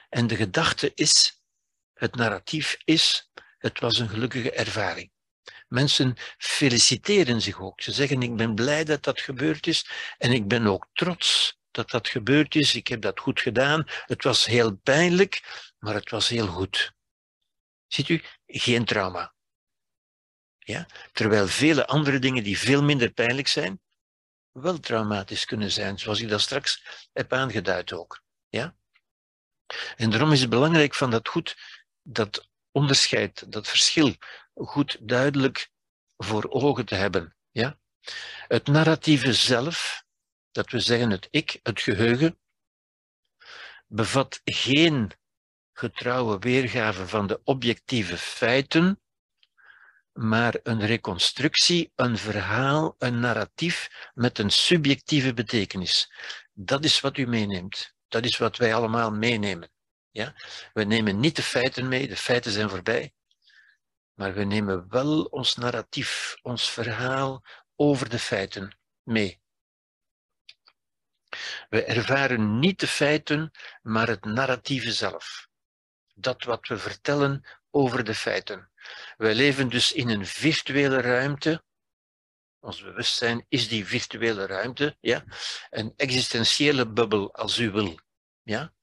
Speaker 1: En de gedachte is, het narratief is, het was een gelukkige ervaring. Mensen feliciteren zich ook. Ze zeggen, ik ben blij dat dat gebeurd is en ik ben ook trots dat dat gebeurd is. Ik heb dat goed gedaan. Het was heel pijnlijk, maar het was heel goed. Ziet u, geen trauma. Ja? Terwijl vele andere dingen die veel minder pijnlijk zijn, wel traumatisch kunnen zijn, zoals ik dat straks heb aangeduid ook. Ja? En daarom is het belangrijk van dat goed, dat onderscheid, dat verschil, goed duidelijk voor ogen te hebben. Ja? Het narratieve zelf, dat we zeggen het ik, het geheugen, bevat geen getrouwe weergave van de objectieve feiten, maar een reconstructie, een verhaal, een narratief met een subjectieve betekenis. Dat is wat u meeneemt. Dat is wat wij allemaal meenemen. Ja? We nemen niet de feiten mee, de feiten zijn voorbij. Maar we nemen wel ons narratief, ons verhaal over de feiten mee. We ervaren niet de feiten, maar het narratieve zelf. Dat wat we vertellen over de feiten. Wij leven dus in een virtuele ruimte. Ons bewustzijn is die virtuele ruimte, ja? een existentiële bubbel, als u wil. Ja?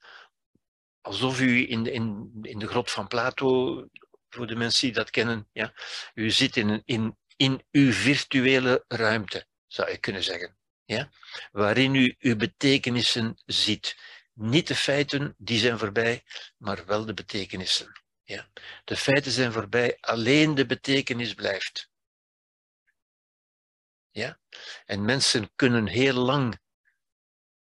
Speaker 1: Alsof u in de, in, in de grot van Plato, voor de mensen die dat kennen, ja? u zit in, in, in uw virtuele ruimte, zou je kunnen zeggen. Ja? Waarin u uw betekenissen ziet. Niet de feiten, die zijn voorbij, maar wel de betekenissen. Ja. De feiten zijn voorbij, alleen de betekenis blijft. Ja? En mensen kunnen heel lang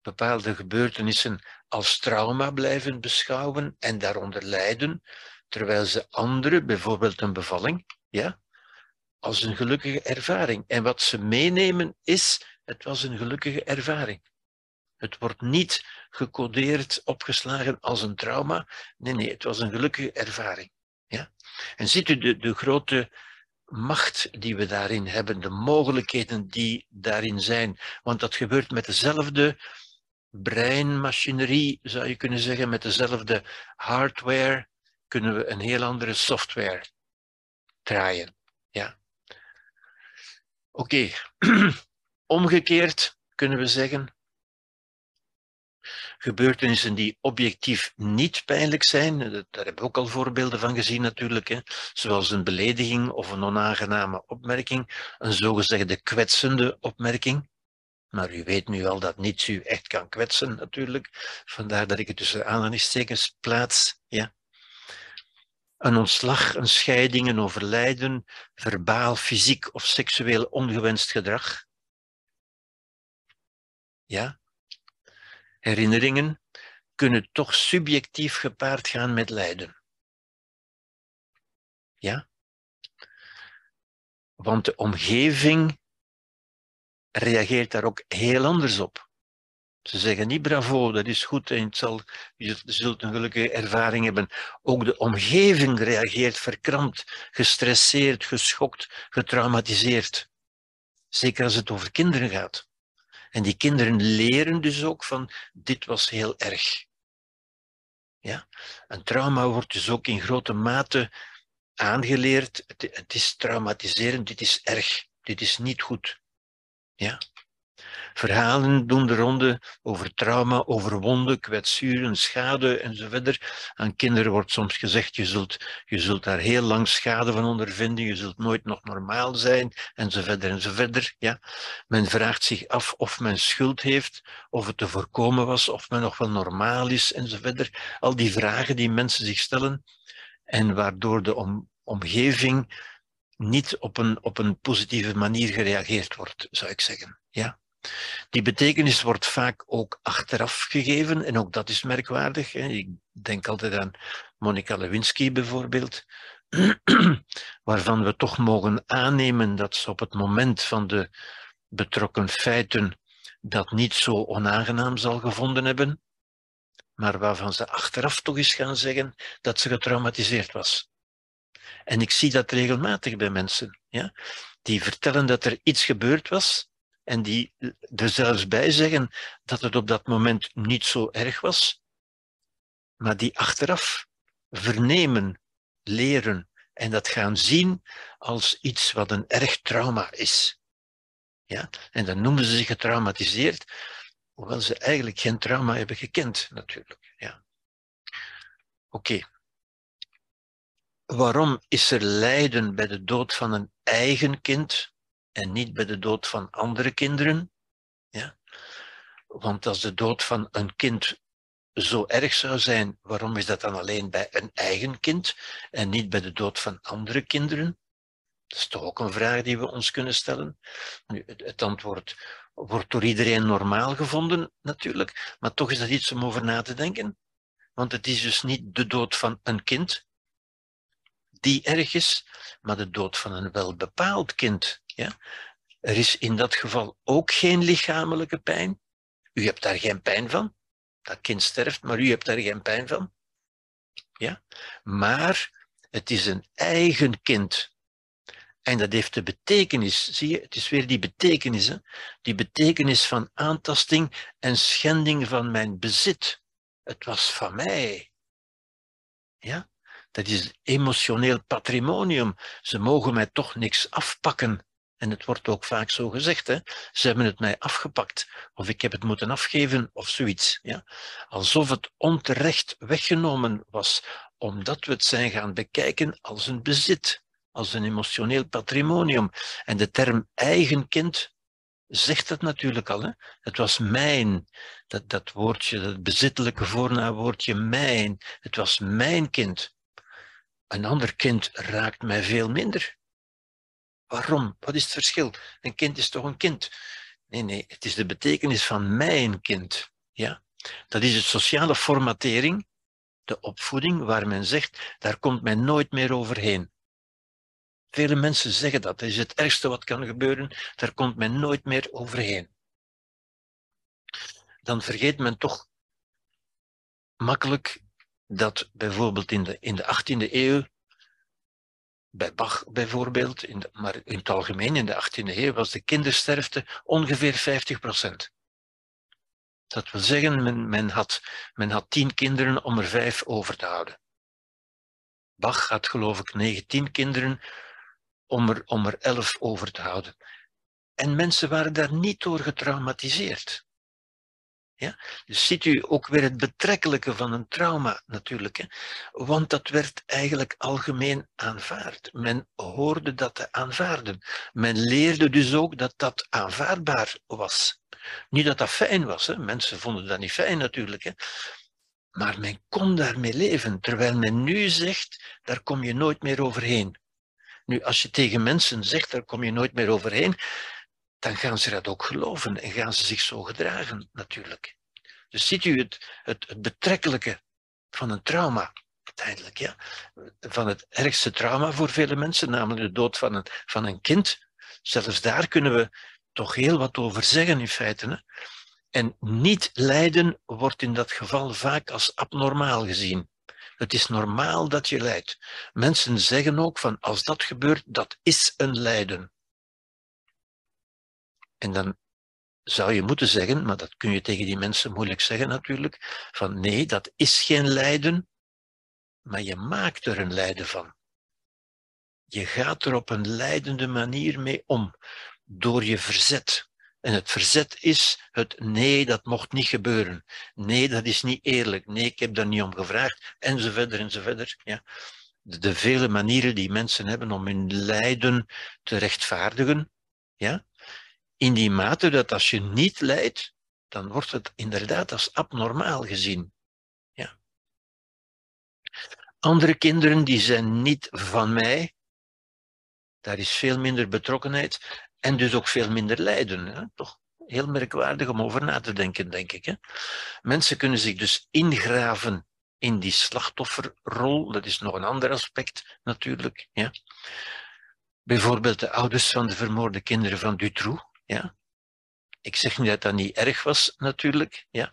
Speaker 1: bepaalde gebeurtenissen als trauma blijven beschouwen en daaronder lijden, terwijl ze andere, bijvoorbeeld een bevalling, ja, als een gelukkige ervaring. En wat ze meenemen is, het was een gelukkige ervaring. Het wordt niet gecodeerd, opgeslagen als een trauma. Nee, nee, het was een gelukkige ervaring. Ja? En ziet u de, de grote macht die we daarin hebben, de mogelijkheden die daarin zijn. Want dat gebeurt met dezelfde breinmachinerie, zou je kunnen zeggen, met dezelfde hardware kunnen we een heel andere software draaien. Ja. Oké, [clears throat] omgekeerd kunnen we zeggen, gebeurtenissen die objectief niet pijnlijk zijn. Daar hebben we ook al voorbeelden van gezien natuurlijk. Hè. Zoals een belediging of een onaangename opmerking. Een zogezegde kwetsende opmerking. Maar u weet nu al dat niets u echt kan kwetsen natuurlijk. Vandaar dat ik het tussen aanhalingstekens plaats. Ja. Een ontslag, een scheiding, een overlijden, verbaal, fysiek of seksueel ongewenst gedrag. Ja, herinneringen kunnen toch subjectief gepaard gaan met lijden. Ja? Want de omgeving reageert daar ook heel anders op. Ze zeggen niet bravo, dat is goed en het zal, je zult een gelukkige ervaring hebben. Ook de omgeving reageert verkrampt, gestresseerd, geschokt, getraumatiseerd. Zeker als het over kinderen gaat. En die kinderen leren dus ook van, dit was heel erg. Ja? Een trauma wordt dus ook in grote mate aangeleerd. Het, het is traumatiserend, dit is erg, dit is niet goed. Ja? Verhalen doen de ronde over trauma, over wonden, kwetsuren, schade enzovoort. Aan kinderen wordt soms gezegd, je zult, je zult daar heel lang schade van ondervinden, je zult nooit nog normaal zijn, enzovoort enzovoort. Ja. Men vraagt zich af of men schuld heeft, of het te voorkomen was, of men nog wel normaal is, enzovoort. Al die vragen die mensen zich stellen, en waardoor de om, omgeving niet op een, op een positieve manier gereageerd wordt, zou ik zeggen. Ja. Die betekenis wordt vaak ook achteraf gegeven en ook dat is merkwaardig. Ik denk altijd aan Monica Lewinsky bijvoorbeeld, [clears throat] waarvan we toch mogen aannemen dat ze op het moment van de betrokken feiten dat niet zo onaangenaam zal gevonden hebben, maar waarvan ze achteraf toch eens gaan zeggen dat ze getraumatiseerd was. En ik zie dat regelmatig bij mensen, ja? die vertellen dat er iets gebeurd was en die er zelfs bij zeggen dat het op dat moment niet zo erg was, maar die achteraf vernemen, leren en dat gaan zien als iets wat een erg trauma is. Ja? En dan noemen ze zich getraumatiseerd, hoewel ze eigenlijk geen trauma hebben gekend, natuurlijk. Ja. Oké. waarom is er lijden bij de dood van een eigen kind en niet bij de dood van andere kinderen? Ja? Want als de dood van een kind zo erg zou zijn, waarom is dat dan alleen bij een eigen kind en niet bij de dood van andere kinderen? Dat is toch ook een vraag die we ons kunnen stellen. Nu, het antwoord wordt door iedereen normaal gevonden, natuurlijk, maar toch is dat iets om over na te denken. Want het is dus niet de dood van een kind die erg is, maar de dood van een welbepaald kind. Ja? Er is in dat geval ook geen lichamelijke pijn. U hebt daar geen pijn van. Dat kind sterft, maar u hebt daar geen pijn van. Ja? Maar het is een eigen kind. En dat heeft de betekenis, zie je, het is weer die betekenis, hè? die betekenis van aantasting en schending van mijn bezit. Het was van mij. Ja? Dat is emotioneel patrimonium. Ze mogen mij toch niks afpakken. En het wordt ook vaak zo gezegd, hè? ze hebben het mij afgepakt, of ik heb het moeten afgeven, of zoiets. Ja? Alsof het onterecht weggenomen was, omdat we het zijn gaan bekijken als een bezit, als een emotioneel patrimonium. En de term eigen kind zegt het natuurlijk al. Hè? Het was mijn, dat, dat woordje, dat bezittelijke voornaamwoordje mijn. Het was mijn kind. Een ander kind raakt mij veel minder. Waarom? Wat is het verschil? Een kind is toch een kind? Nee, nee, het is de betekenis van mijn kind. Ja? Dat is de sociale formatering, de opvoeding, waar men zegt, daar komt men nooit meer overheen. Vele mensen zeggen dat. Dat is het ergste wat kan gebeuren. Daar komt men nooit meer overheen. Dan vergeet men toch makkelijk dat bijvoorbeeld in de, in de 18e eeuw, bij Bach bijvoorbeeld, in maar in het algemeen in de 18e eeuw, was de kindersterfte ongeveer 50 procent. Dat wil zeggen, men, men, had, men had tien kinderen om er vijf over te houden. Bach had geloof ik 19 kinderen om er, om er elf over te houden. En mensen waren daar niet door getraumatiseerd. Ja? Dus ziet u ook weer het betrekkelijke van een trauma natuurlijk. Hè? Want dat werd eigenlijk algemeen aanvaard. Men hoorde dat te aanvaarden. Men leerde dus ook dat dat aanvaardbaar was. Niet dat dat fijn was. Hè? Mensen vonden dat niet fijn natuurlijk. Hè? Maar men kon daarmee leven. Terwijl men nu zegt, daar kom je nooit meer overheen. Nu, als je tegen mensen zegt, daar kom je nooit meer overheen, dan gaan ze dat ook geloven en gaan ze zich zo gedragen, natuurlijk. Dus ziet u het, het, het betrekkelijke van een trauma, uiteindelijk, ja? van het ergste trauma voor vele mensen, namelijk de dood van een, van een kind. Zelfs daar kunnen we toch heel wat over zeggen in feite. Hè? En niet lijden wordt in dat geval vaak als abnormaal gezien. Het is normaal dat je lijdt. Mensen zeggen ook van als dat gebeurt, dat is een lijden. En dan zou je moeten zeggen, maar dat kun je tegen die mensen moeilijk zeggen natuurlijk, van nee, dat is geen lijden, maar je maakt er een lijden van. Je gaat er op een leidende manier mee om, door je verzet. En het verzet is het nee, dat mocht niet gebeuren. Nee, dat is niet eerlijk. Nee, ik heb daar niet om gevraagd. En zo verder en zo verder. Ja. De, de vele manieren die mensen hebben om hun lijden te rechtvaardigen. Ja. In die mate dat als je niet lijdt, dan wordt het inderdaad als abnormaal gezien. Ja. Andere kinderen die zijn niet van mij. Daar is veel minder betrokkenheid. En dus ook veel minder lijden. Hè? Toch heel merkwaardig om over na te denken, denk ik. Hè? Mensen kunnen zich dus ingraven in die slachtofferrol. Dat is nog een ander aspect natuurlijk. Ja? Bijvoorbeeld de ouders van de vermoorde kinderen van Dutroux. Ja? Ik zeg niet dat dat niet erg was, natuurlijk. Ja?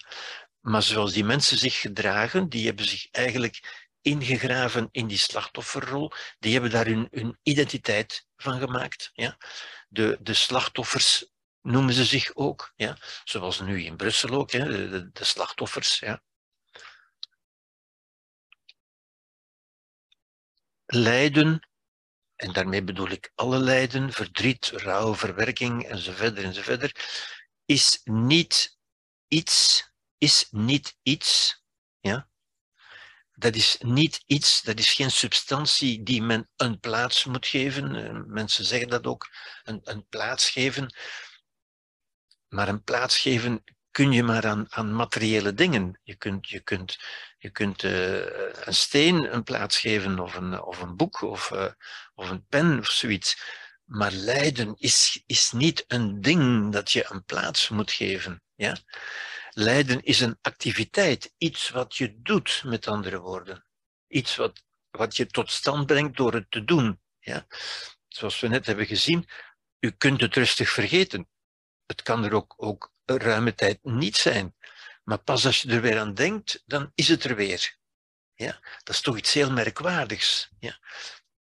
Speaker 1: Maar zoals die mensen zich gedragen, die hebben zich eigenlijk ingegraven in die slachtofferrol. Die hebben daar hun, identiteit van gemaakt. Ja? De, de slachtoffers noemen ze zich ook, ja? zoals nu in Brussel ook, hè? De, de, slachtoffers. Ja? Lijden, en daarmee bedoel ik alle lijden, verdriet, rouw, verwerking enzovoort enzovoort, is niet iets, is niet iets ja, dat is niet iets, dat is geen substantie die men een plaats moet geven. Eh, mensen zeggen dat ook, een, een plaats geven. Maar een plaats geven kun je maar aan, aan materiële dingen. Je kunt, je kunt, je kunt uh, een steen een plaats geven, of een, of een boek, of, uh, of een pen, of zoiets. Maar lijden is, is niet een ding dat je een plaats moet geven. Ja? Lijden is een activiteit, iets wat je doet, met andere woorden. Iets wat, wat je tot stand brengt door het te doen. Ja? Zoals we net hebben gezien, u kunt het rustig vergeten. Het kan er ook, ook ruime tijd niet zijn. Maar pas als je er weer aan denkt, dan is het er weer. Ja? Dat is toch iets heel merkwaardigs. Ja?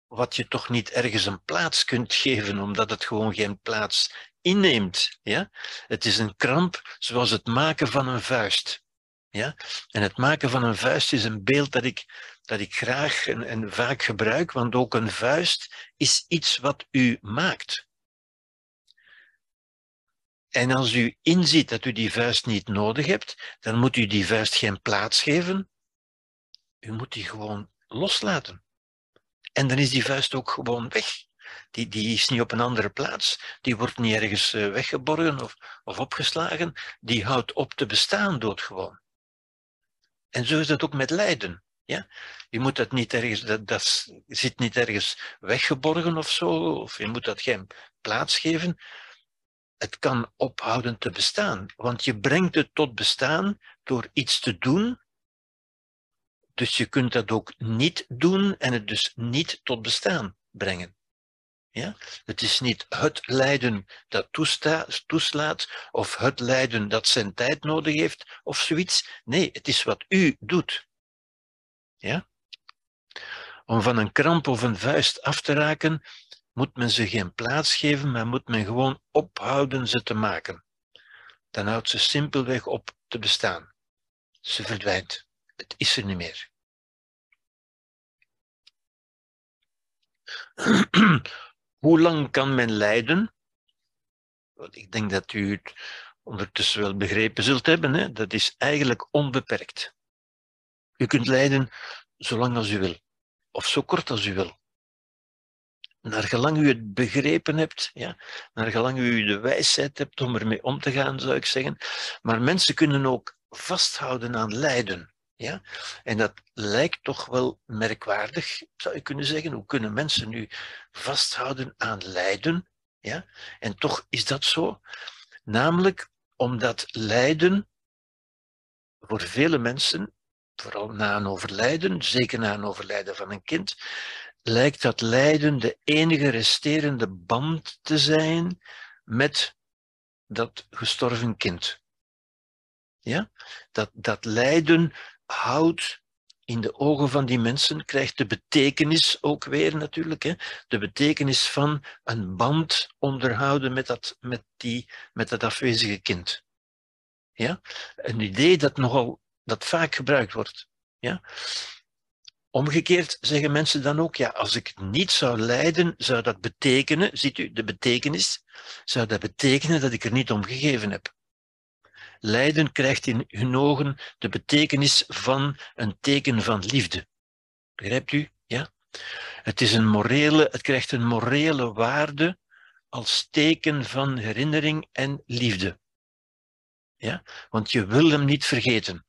Speaker 1: Wat je toch niet ergens een plaats kunt geven, omdat het gewoon geen plaats inneemt. Ja? Het is een kramp zoals het maken van een vuist. Ja? En het maken van een vuist is een beeld dat ik, dat ik graag en, en vaak gebruik, want ook een vuist is iets wat u maakt. En als u inziet dat u die vuist niet nodig hebt, dan moet u die vuist geen plaats geven. U moet die gewoon loslaten. En dan is die vuist ook gewoon weg. Die, die is niet op een andere plaats, die wordt niet ergens eh, weggeborgen of, of opgeslagen, die houdt op te bestaan doodgewoon. En zo is het ook met lijden. Ja? Je moet dat niet ergens, dat, dat zit niet ergens weggeborgen of zo, of je moet dat geen plaats geven het kan ophouden te bestaan. Want je brengt het tot bestaan door iets te doen. Dus je kunt dat ook niet doen en het dus niet tot bestaan brengen. Ja? Het is niet het lijden dat toeslaat of het lijden dat zijn tijd nodig heeft of zoiets. Nee, het is wat u doet. Ja? Om van een kramp of een vuist af te raken, moet men ze geen plaats geven, maar moet men gewoon ophouden ze te maken. Dan houdt ze simpelweg op te bestaan. Ze verdwijnt. Het is er niet meer. [clears throat] Hoe lang kan men lijden? Ik denk dat u het ondertussen wel begrepen zult hebben. Hè? Dat is eigenlijk onbeperkt. U kunt lijden zolang als u wil, of zo kort als u wil naar gelang u het begrepen hebt, ja, naar gelang u de wijsheid hebt om ermee om te gaan, zou ik zeggen. Maar mensen kunnen ook vasthouden aan lijden. Ja? En dat lijkt toch wel merkwaardig, zou je kunnen zeggen. Hoe kunnen mensen nu vasthouden aan lijden? Ja? En toch is dat zo. Namelijk omdat lijden voor vele mensen, vooral na een overlijden, zeker na een overlijden van een kind, lijkt dat lijden de enige resterende band te zijn met dat gestorven kind. Ja? Dat, dat lijden houdt in de ogen van die mensen, krijgt de betekenis ook weer natuurlijk, hè? de betekenis van een band onderhouden met dat, met die, met dat afwezige kind. Ja? Een idee dat nogal dat vaak gebruikt wordt. Ja? Omgekeerd zeggen mensen dan ook, ja, als ik niet zou lijden, zou dat betekenen, ziet u de betekenis, zou dat betekenen dat ik er niet om gegeven heb. Lijden krijgt in hun ogen de betekenis van een teken van liefde. Begrijpt u? Ja? Het, is een morele, het krijgt een morele waarde als teken van herinnering en liefde. Ja? Want je wil hem niet vergeten.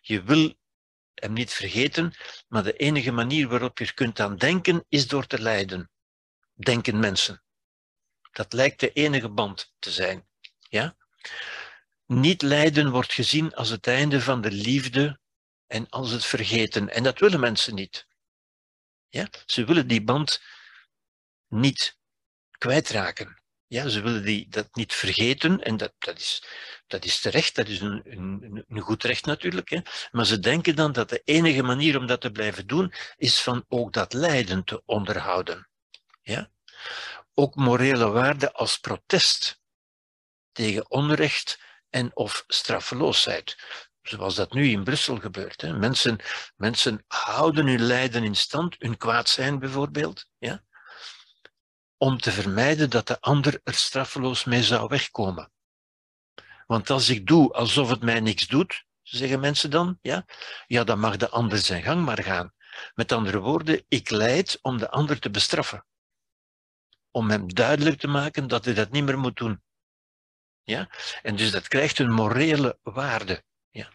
Speaker 1: Je wil hem niet vergeten, maar de enige manier waarop je kunt aan denken is door te lijden. Denken mensen. Dat lijkt de enige band te zijn. Ja? Niet lijden wordt gezien als het einde van de liefde en als het vergeten. En dat willen mensen niet. Ja? Ze willen die band niet kwijtraken. Ja, ze willen die, dat niet vergeten en dat, dat, is, dat is terecht, dat is een, een, een goed recht natuurlijk. Hè. Maar ze denken dan dat de enige manier om dat te blijven doen is van ook dat lijden te onderhouden. Ja? Ook morele waarden als protest tegen onrecht en of straffeloosheid. Zoals dat nu in Brussel gebeurt. Hè. Mensen, mensen houden hun lijden in stand, hun kwaad zijn bijvoorbeeld. Ja? Om te vermijden dat de ander er straffeloos mee zou wegkomen. Want als ik doe alsof het mij niks doet, zeggen mensen dan. Ja, ja dan mag de ander zijn gang maar gaan. Met andere woorden, ik leid om de ander te bestraffen. Om hem duidelijk te maken dat hij dat niet meer moet doen. Ja? En dus dat krijgt een morele waarde. Ja?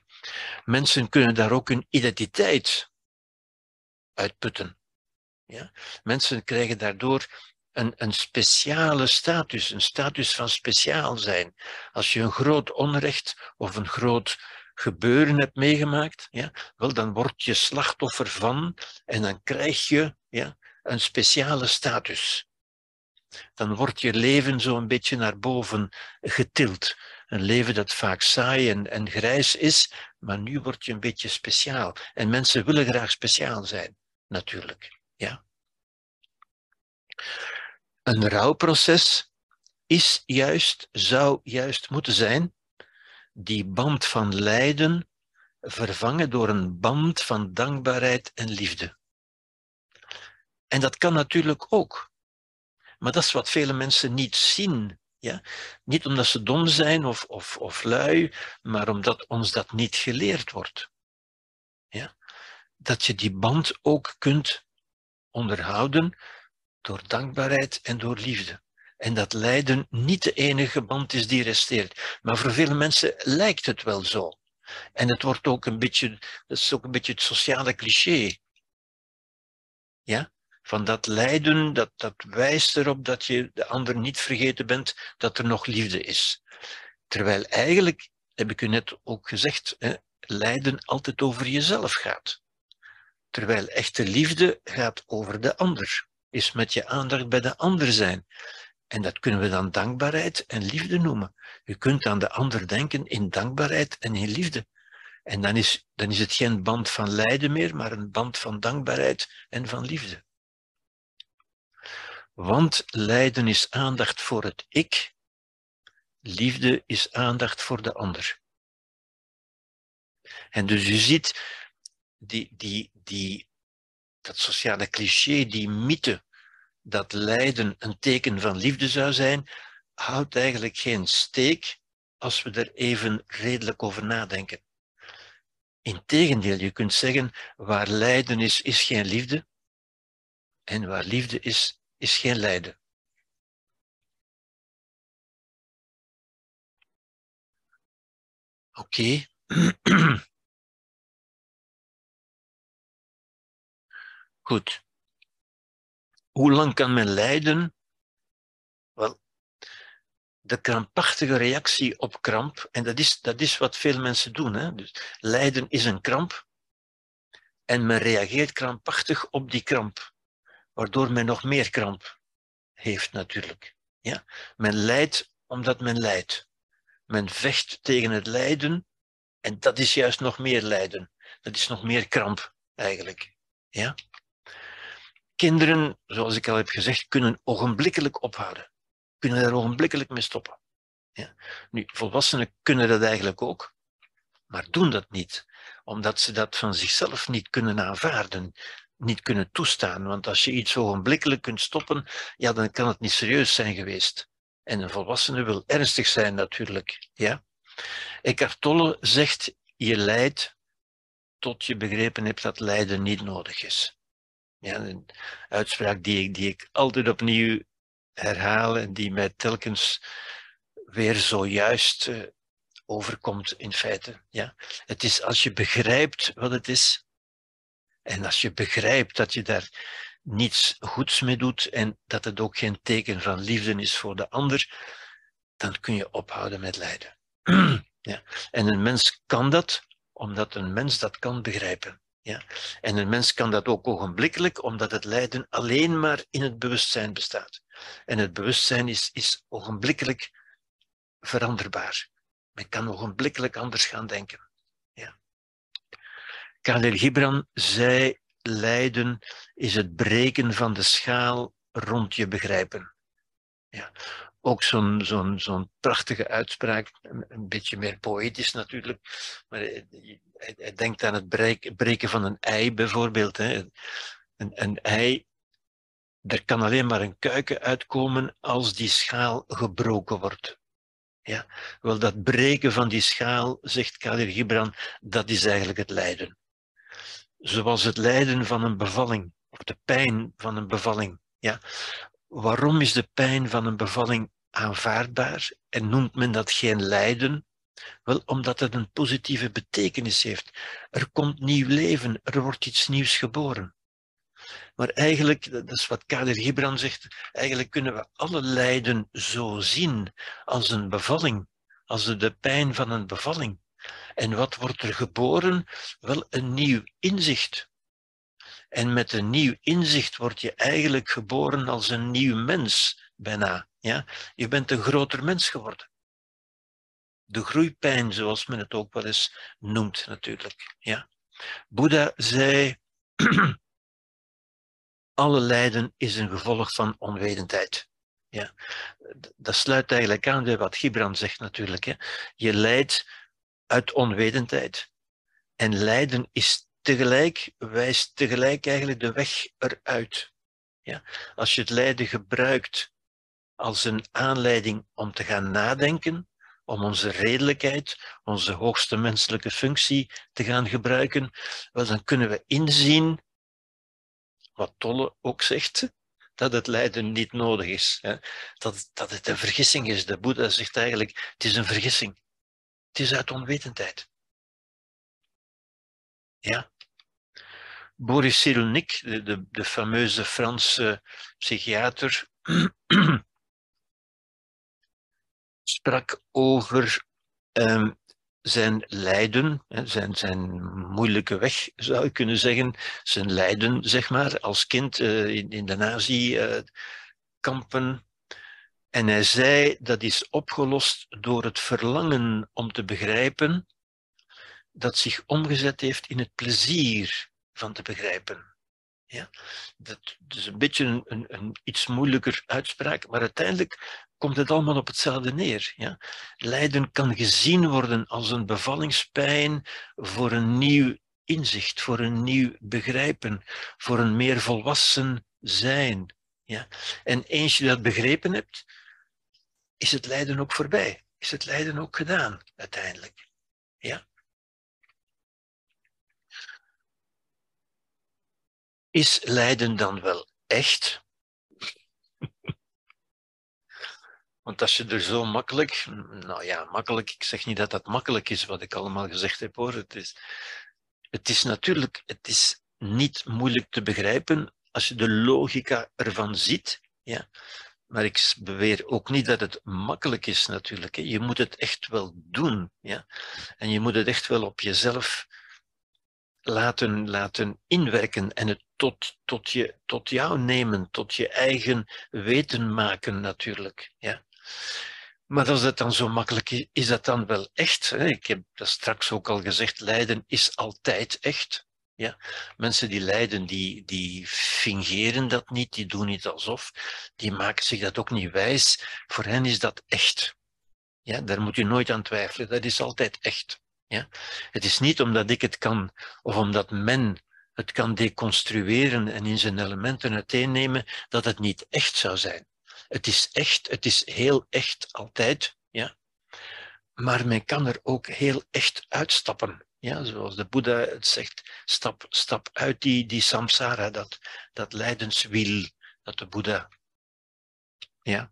Speaker 1: Mensen kunnen daar ook hun identiteit uitputten. Ja? Mensen krijgen daardoor een, een speciale status, een status van speciaal zijn. Als je een groot onrecht of een groot gebeuren hebt meegemaakt, ja, wel, dan word je slachtoffer van en dan krijg je ja, een speciale status. Dan wordt je leven zo een beetje naar boven getild. Een leven dat vaak saai en, en grijs is, maar nu word je een beetje speciaal. En mensen willen graag speciaal zijn, natuurlijk. Ja. Een rouwproces is juist, zou juist moeten zijn, die band van lijden vervangen door een band van dankbaarheid en liefde. En dat kan natuurlijk ook. Maar dat is wat vele mensen niet zien. Ja? Niet omdat ze dom zijn of, of, of lui, maar omdat ons dat niet geleerd wordt. Ja? Dat je die band ook kunt onderhouden door dankbaarheid en door liefde. En dat lijden niet de enige band is die resteert. Maar voor vele mensen lijkt het wel zo. En het wordt ook een beetje, dat is ook een beetje het sociale cliché. Ja? Van dat lijden, dat, dat wijst erop dat je de ander niet vergeten bent, dat er nog liefde is. Terwijl eigenlijk, heb ik u net ook gezegd, hè, lijden altijd over jezelf gaat. Terwijl echte liefde gaat over de ander, is met je aandacht bij de ander zijn. En dat kunnen we dan dankbaarheid en liefde noemen. Je kunt aan de ander denken in dankbaarheid en in liefde. En dan is, dan is het geen band van lijden meer, maar een band van dankbaarheid en van liefde. Want lijden is aandacht voor het ik, liefde is aandacht voor de ander. En dus je ziet die, die, die, dat sociale cliché, die mythe dat lijden een teken van liefde zou zijn, houdt eigenlijk geen steek als we er even redelijk over nadenken. Integendeel, je kunt zeggen, waar lijden is, is geen liefde. En waar liefde is, is geen lijden. Oké. [clears throat] Goed. Hoe lang kan men lijden? Wel, de krampachtige reactie op kramp, en dat is, dat is wat veel mensen doen. Hè? Dus lijden is een kramp en men reageert krampachtig op die kramp, waardoor men nog meer kramp heeft natuurlijk. Ja? Men lijdt omdat men lijdt. Men vecht tegen het lijden en dat is juist nog meer lijden. Dat is nog meer kramp eigenlijk. Ja? Kinderen, zoals ik al heb gezegd, kunnen ogenblikkelijk ophouden. Kunnen er ogenblikkelijk mee stoppen. Ja. Nu, volwassenen kunnen dat eigenlijk ook, maar doen dat niet, omdat ze dat van zichzelf niet kunnen aanvaarden, niet kunnen toestaan. Want als je iets ogenblikkelijk kunt stoppen, ja, dan kan het niet serieus zijn geweest. En een volwassene wil ernstig zijn natuurlijk. Ja? Eckhart Tolle zegt, je lijdt tot je begrepen hebt dat lijden niet nodig is. Ja, een uitspraak die ik, die ik altijd opnieuw herhaal en die mij telkens weer zojuist uh, overkomt in feite. Ja. Het is als je begrijpt wat het is en als je begrijpt dat je daar niets goeds mee doet en dat het ook geen teken van liefde is voor de ander, dan kun je ophouden met lijden. [clears throat] ja. En een mens kan dat omdat een mens dat kan begrijpen. Ja? En een mens kan dat ook ogenblikkelijk, omdat het lijden alleen maar in het bewustzijn bestaat. En het bewustzijn is, is ogenblikkelijk veranderbaar. Men kan ogenblikkelijk anders gaan denken. Ja. Gibran zei, lijden is het breken van de schaal rond je begrijpen. Ja. Ook zo'n zo'n zo'n prachtige uitspraak, een beetje meer poëtisch natuurlijk, maar hij, denkt aan het breken van een ei bijvoorbeeld. Hè. Een, een ei, er kan alleen maar een kuiken uitkomen als die schaal gebroken wordt. Ja, wel dat breken van die schaal, zegt Kadir Gibran, dat is eigenlijk het lijden. Zoals het lijden van een bevalling, of de pijn van een bevalling. Ja. Waarom is de pijn van een bevalling aanvaardbaar en noemt men dat geen lijden? Wel, omdat het een positieve betekenis heeft. Er komt nieuw leven, er wordt iets nieuws geboren. Maar eigenlijk, dat is wat Kader Gibran zegt, eigenlijk kunnen we alle lijden zo zien als een bevalling, als de pijn van een bevalling. En wat wordt er geboren? Wel een nieuw inzicht. En met een nieuw inzicht word je eigenlijk geboren als een nieuw mens, bijna. Ja? Je bent een groter mens geworden. De groeipijn, zoals men het ook wel eens noemt, natuurlijk. Ja? Boeddha zei [clears throat] alle lijden is een gevolg van onwetendheid. Ja. Dat sluit eigenlijk aan bij wat Gibran zegt natuurlijk. Hè. Je lijdt uit onwetendheid. En lijden is tegelijk, wijst tegelijk eigenlijk de weg eruit. Ja. Als je het lijden gebruikt als een aanleiding om te gaan nadenken, om onze redelijkheid, onze hoogste menselijke functie te gaan gebruiken, wel, dan kunnen we inzien wat Tolle ook zegt, dat het lijden niet nodig is. Hè? Dat, dat het een vergissing is. De Boeddha zegt eigenlijk, het is een vergissing. Het is uit onwetendheid. Ja. Boris Cyrulnik, de, de, de fameuze Franse psychiater, sprak over um, zijn lijden, zijn, zijn moeilijke weg zou je kunnen zeggen, zijn lijden, zeg maar, als kind uh, in, in, de nazi-kampen. En hij zei dat is opgelost door het verlangen om te begrijpen dat zich omgezet heeft in het plezier van te begrijpen. Ja? Dat is een beetje een, een, iets moeilijker uitspraak, maar uiteindelijk komt het allemaal op hetzelfde neer. Ja? Lijden kan gezien worden als een bevallingspijn voor een nieuw inzicht, voor een nieuw begrijpen, voor een meer volwassen zijn. Ja? En eens je dat begrepen hebt, is het lijden ook voorbij. Is het lijden ook gedaan, uiteindelijk. Ja? Is lijden dan wel echt? Want als je er zo makkelijk, nou ja, makkelijk, ik zeg niet dat dat makkelijk is wat ik allemaal gezegd heb hoor. Het is, het is natuurlijk, het is niet moeilijk te begrijpen als je de logica ervan ziet. Ja. Maar ik beweer ook niet dat het makkelijk is natuurlijk. Hè. Je moet het echt wel doen. Ja. En je moet het echt wel op jezelf laten, laten inwerken en het tot, tot, je, tot jou nemen, tot je eigen weten maken natuurlijk. Ja. Maar als het dan zo makkelijk is, is dat dan wel echt? Ik heb dat straks ook al gezegd, lijden is altijd echt. Ja? Mensen die lijden, die, die fingeren dat niet, die doen niet alsof, die maken zich dat ook niet wijs. Voor hen is dat echt. Ja, daar moet je nooit aan twijfelen, dat is altijd echt. Ja? Het is niet omdat ik het kan of omdat men het kan deconstrueren en in zijn elementen uiteennemen, dat het niet echt zou zijn. Het is echt, het is heel echt altijd, ja. Maar men kan er ook heel echt uitstappen. Ja, zoals de Boeddha het zegt, stap, stap uit die, die samsara, dat, dat lijdenswiel, dat de Boeddha. Ja.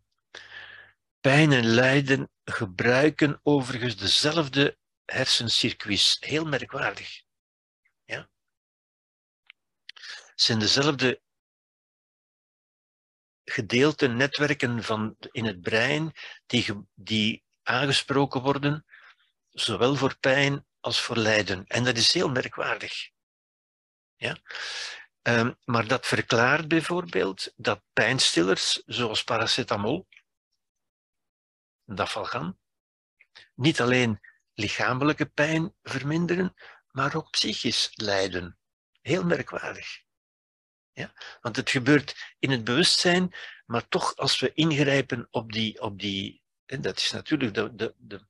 Speaker 1: Pijn en lijden gebruiken overigens dezelfde hersencircuits. Heel merkwaardig. Ja? Het zijn dezelfde gedeelten, netwerken van, in het brein die, die aangesproken worden, zowel voor pijn als voor lijden. En dat is heel merkwaardig. Ja? Um, maar dat verklaart bijvoorbeeld dat pijnstillers, zoals paracetamol, dafalgan, niet alleen lichamelijke pijn verminderen, maar ook psychisch lijden. Heel merkwaardig. Ja? Want het gebeurt in het bewustzijn, maar toch als we ingrijpen op die, op die en dat is natuurlijk de, de, de,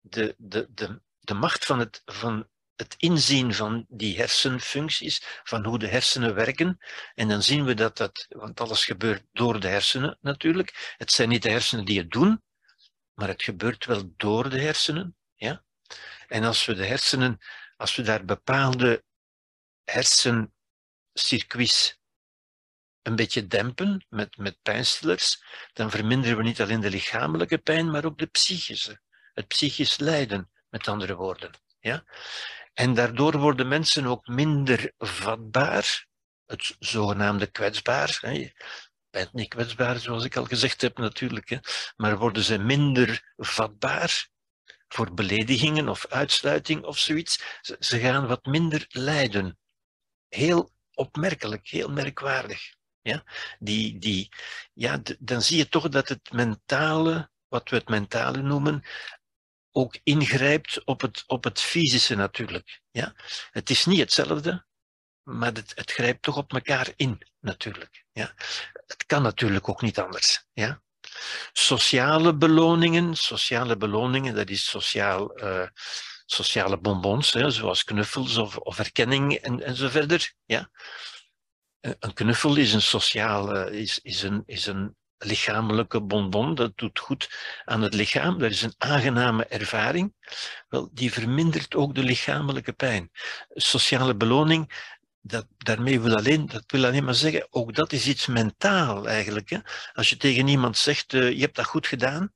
Speaker 1: de, de, de, de macht van het, van het inzien van die hersenfuncties, van hoe de hersenen werken. En dan zien we dat dat, want alles gebeurt door de hersenen natuurlijk. Het zijn niet de hersenen die het doen, maar het gebeurt wel door de hersenen. Ja? En als we de hersenen, als we daar bepaalde hersencircuits een beetje dempen met, met pijnstillers, dan verminderen we niet alleen de lichamelijke pijn, maar ook de psychische. Het psychisch lijden, met andere woorden. Ja? En daardoor worden mensen ook minder vatbaar, het zogenaamde kwetsbaar. Hè. Je bent niet kwetsbaar, zoals ik al gezegd heb natuurlijk, hè. maar worden ze minder vatbaar voor beledigingen of uitsluiting of zoiets. Ze, ze gaan wat minder lijden. Heel opmerkelijk, heel merkwaardig. Ja? Die, die, ja, dan zie je toch dat het mentale, wat we het mentale noemen, ook ingrijpt op het, op het fysische natuurlijk. Ja? Het is niet hetzelfde, maar het, het grijpt toch op elkaar in natuurlijk. Ja? Het kan natuurlijk ook niet anders. Ja? Sociale beloningen, sociale beloningen, dat is sociaal, uh, sociale bonbons, hè, zoals knuffels of, of erkenning en, zo verder. Ja? Een knuffel is een sociale, is, is, een, is een lichamelijke bonbon, dat doet goed aan het lichaam, dat is een aangename ervaring. Wel, die vermindert ook de lichamelijke pijn. Sociale beloning, dat, daarmee wil alleen, dat wil alleen maar zeggen, ook dat is iets mentaal eigenlijk. Hè? Als je tegen iemand zegt, uh, je hebt dat goed gedaan,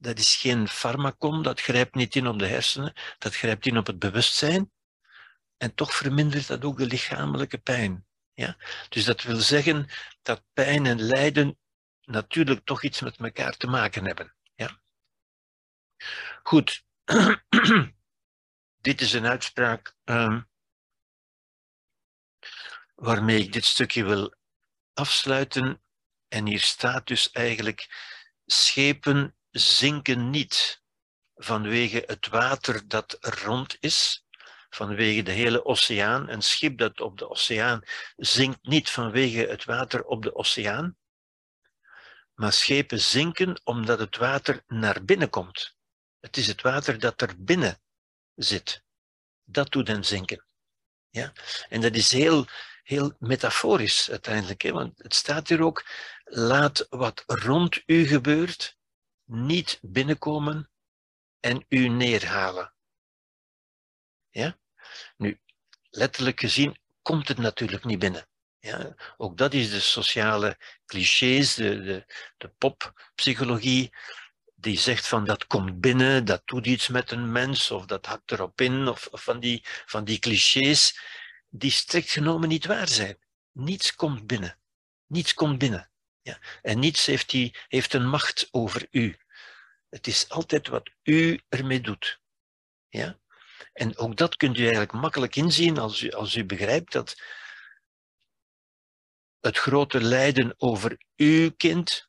Speaker 1: dat is geen farmacon, dat grijpt niet in op de hersenen, dat grijpt in op het bewustzijn. En toch vermindert dat ook de lichamelijke pijn. Ja? Dus dat wil zeggen dat pijn en lijden natuurlijk toch iets met elkaar te maken hebben. Ja? Goed. [clears throat] dit is een uitspraak um, waarmee ik dit stukje wil afsluiten. En hier staat dus eigenlijk: schepen zinken niet vanwege het water dat rond is, vanwege de hele oceaan. Een schip dat op de oceaan zinkt niet vanwege het water op de oceaan, maar schepen zinken omdat het water naar binnen komt. Het is het water dat er binnen zit. Dat doet hen zinken. Ja? En dat is heel, heel metaforisch uiteindelijk, hè? want het staat hier ook, laat wat rond u gebeurt niet binnenkomen en u neerhalen. Ja? Nu, letterlijk gezien komt het natuurlijk niet binnen. Ja, ook dat is de sociale clichés, de, de, de poppsychologie, die zegt van dat komt binnen, dat doet iets met een mens, of dat hakt erop in, of, of van, die, van die clichés, die strikt genomen niet waar zijn. Niets komt binnen. Niets komt binnen. En niets heeft, die, heeft een macht over u. Het is altijd wat u ermee doet. Ja? En ook dat kunt u eigenlijk makkelijk inzien als u, als u begrijpt dat het grote lijden over uw kind,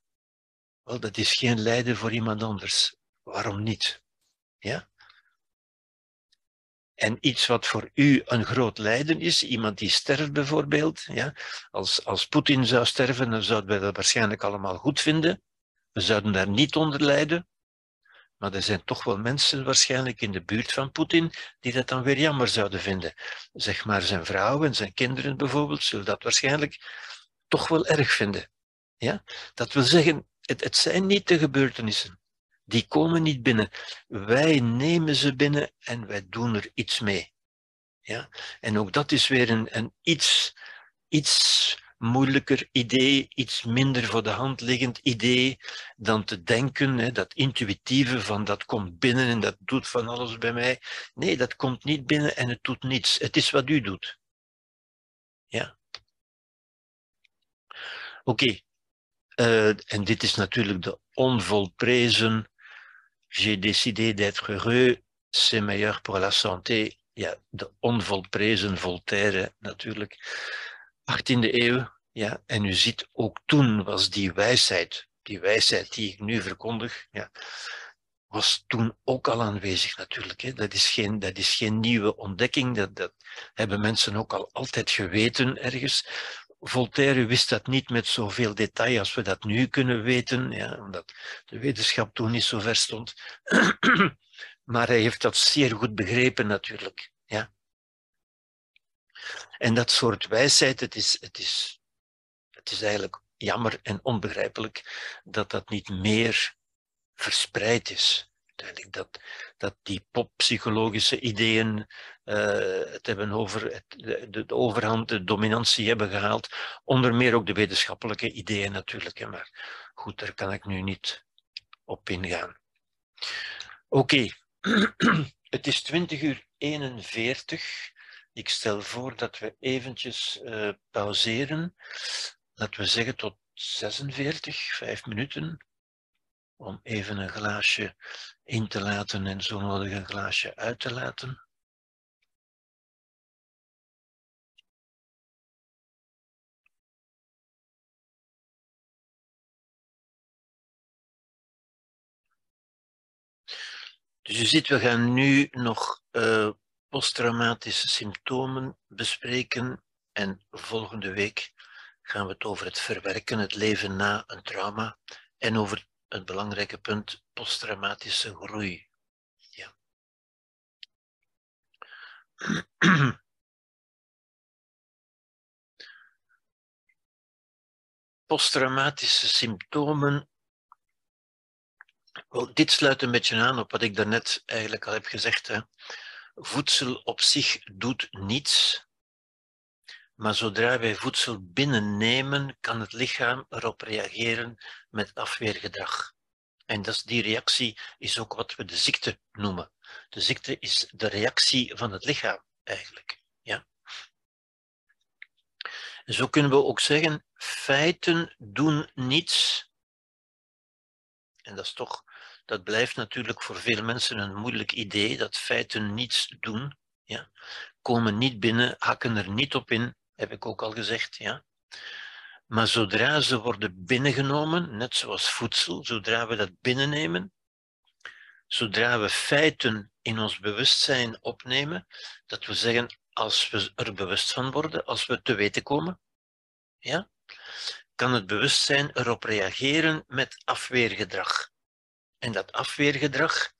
Speaker 1: wel, dat is geen lijden voor iemand anders. Waarom niet? Ja? En iets wat voor u een groot lijden is, iemand die sterft bijvoorbeeld, ja? als, als Poetin zou sterven, dan zouden wij dat waarschijnlijk allemaal goed vinden. We zouden daar niet onder lijden. Maar er zijn toch wel mensen waarschijnlijk in de buurt van Poetin die dat dan weer jammer zouden vinden. Zeg maar zijn vrouw en zijn kinderen bijvoorbeeld zullen dat waarschijnlijk toch wel erg vinden. Ja? Dat wil zeggen, het, het zijn niet de gebeurtenissen. Die komen niet binnen. Wij nemen ze binnen en wij doen er iets mee. Ja? En ook dat is weer een, een iets, iets moeilijker idee, iets minder voor de hand liggend idee dan te denken, hè, dat intuïtieve van dat komt binnen en dat doet van alles bij mij. Nee, dat komt niet binnen en het doet niets. Het is wat u doet. Ja. Oké, uh, en dit is natuurlijk de onvolprezen. J'ai décidé d'être heureux, c'est meilleur pour la santé. Ja, de onvolprezen Voltaire natuurlijk. 18e eeuw, ja, en u ziet ook toen was die wijsheid, die wijsheid die ik nu verkondig, ja, was toen ook al aanwezig natuurlijk. Hè. Dat, is geen, dat is geen nieuwe ontdekking, dat, dat hebben mensen ook al altijd geweten ergens. Voltaire wist dat niet met zoveel detail als we dat nu kunnen weten, ja, omdat de wetenschap toen niet zo ver stond. [clears throat] maar hij heeft dat zeer goed begrepen natuurlijk. Ja. En dat soort wijsheid, het is, het is, het is eigenlijk jammer en onbegrijpelijk dat dat niet meer verspreid is. Dat, dat die poppsychologische ideeën het hebben over het, de, de, overhand, de dominantie hebben gehaald. Onder meer ook de wetenschappelijke ideeën natuurlijk. Hè, maar goed, daar kan ik nu niet op ingaan. Oké, [clears throat] het is 20 uur 41. Ik stel voor dat we eventjes uh, pauzeren. Dat we zeggen tot 46, 5 minuten. Om even een glaasje in te laten en zo nodig een glaasje uit te laten. Dus je ziet, we gaan nu nog uh, posttraumatische symptomen bespreken en volgende week gaan we het over het verwerken, het leven na een trauma en over het belangrijke punt posttraumatische groei. Ja. [clears throat] Posttraumatische symptomen wel, dit sluit een beetje aan op wat ik daarnet eigenlijk al heb gezegd. Hè. Voedsel op zich doet niets, maar zodra wij voedsel binnennemen, kan het lichaam erop reageren met afweergedrag. En dat is, die reactie is ook wat we de ziekte noemen. De ziekte is de reactie van het lichaam, eigenlijk. Ja? Zo kunnen we ook zeggen, feiten doen niets. En dat is toch dat blijft natuurlijk voor veel mensen een moeilijk idee, dat feiten niets doen. Ja. Komen niet binnen, hakken er niet op in, heb ik ook al gezegd. Ja. Maar zodra ze worden binnengenomen, net zoals voedsel, zodra we dat binnennemen, zodra we feiten in ons bewustzijn opnemen, dat we zeggen, als we er bewust van worden, als we te weten komen, ja, kan het bewustzijn erop reageren met afweergedrag. En dat afweergedrag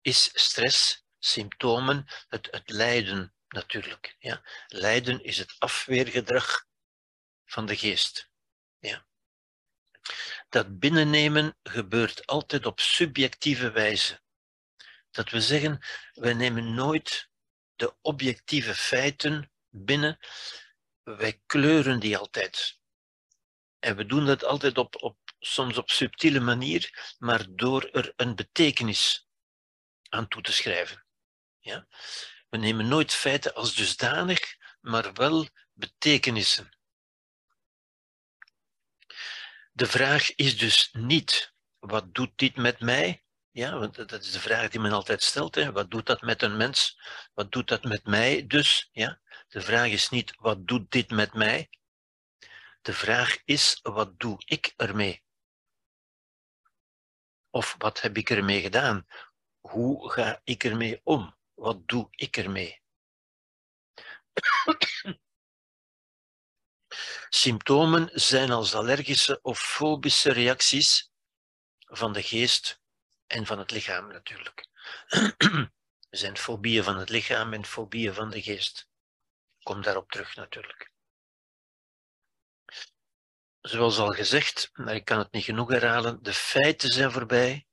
Speaker 1: is stress, symptomen, het, het lijden natuurlijk. Ja. Lijden is het afweergedrag van de geest. Ja. Dat binnennemen gebeurt altijd op subjectieve wijze. Dat we zeggen, wij nemen nooit de objectieve feiten binnen, wij kleuren die altijd. En we doen dat altijd op, op soms op subtiele manier, maar door er een betekenis aan toe te schrijven. Ja? We nemen nooit feiten als dusdanig, maar wel betekenissen. De vraag is dus niet, wat doet dit met mij? Ja, want dat is de vraag die men altijd stelt. Hè. Wat doet dat met een mens? Wat doet dat met mij dus? Ja? De vraag is niet, wat doet dit met mij? De vraag is, wat doe ik ermee? Of wat heb ik ermee gedaan? Hoe ga ik ermee om? Wat doe ik ermee? [coughs] Symptomen zijn als allergische of fobische reacties van de geest en van het lichaam natuurlijk. [coughs] Er zijn fobieën van het lichaam en fobieën van de geest. Ik kom daarop terug natuurlijk. Zoals al gezegd, maar ik kan het niet genoeg herhalen, de feiten zijn voorbij,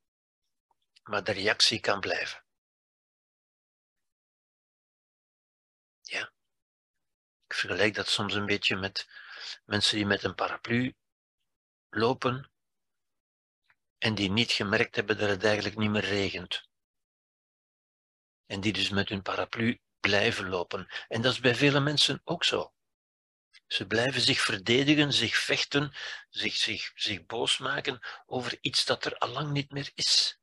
Speaker 1: maar de reactie kan blijven. Ja. Ik vergelijk dat soms een beetje met mensen die met een paraplu lopen en die niet gemerkt hebben dat het eigenlijk niet meer regent. En die dus met hun paraplu blijven lopen. En dat is bij vele mensen ook zo. Ze blijven zich verdedigen, zich vechten, zich, zich, zich boos maken over iets dat er allang niet meer is.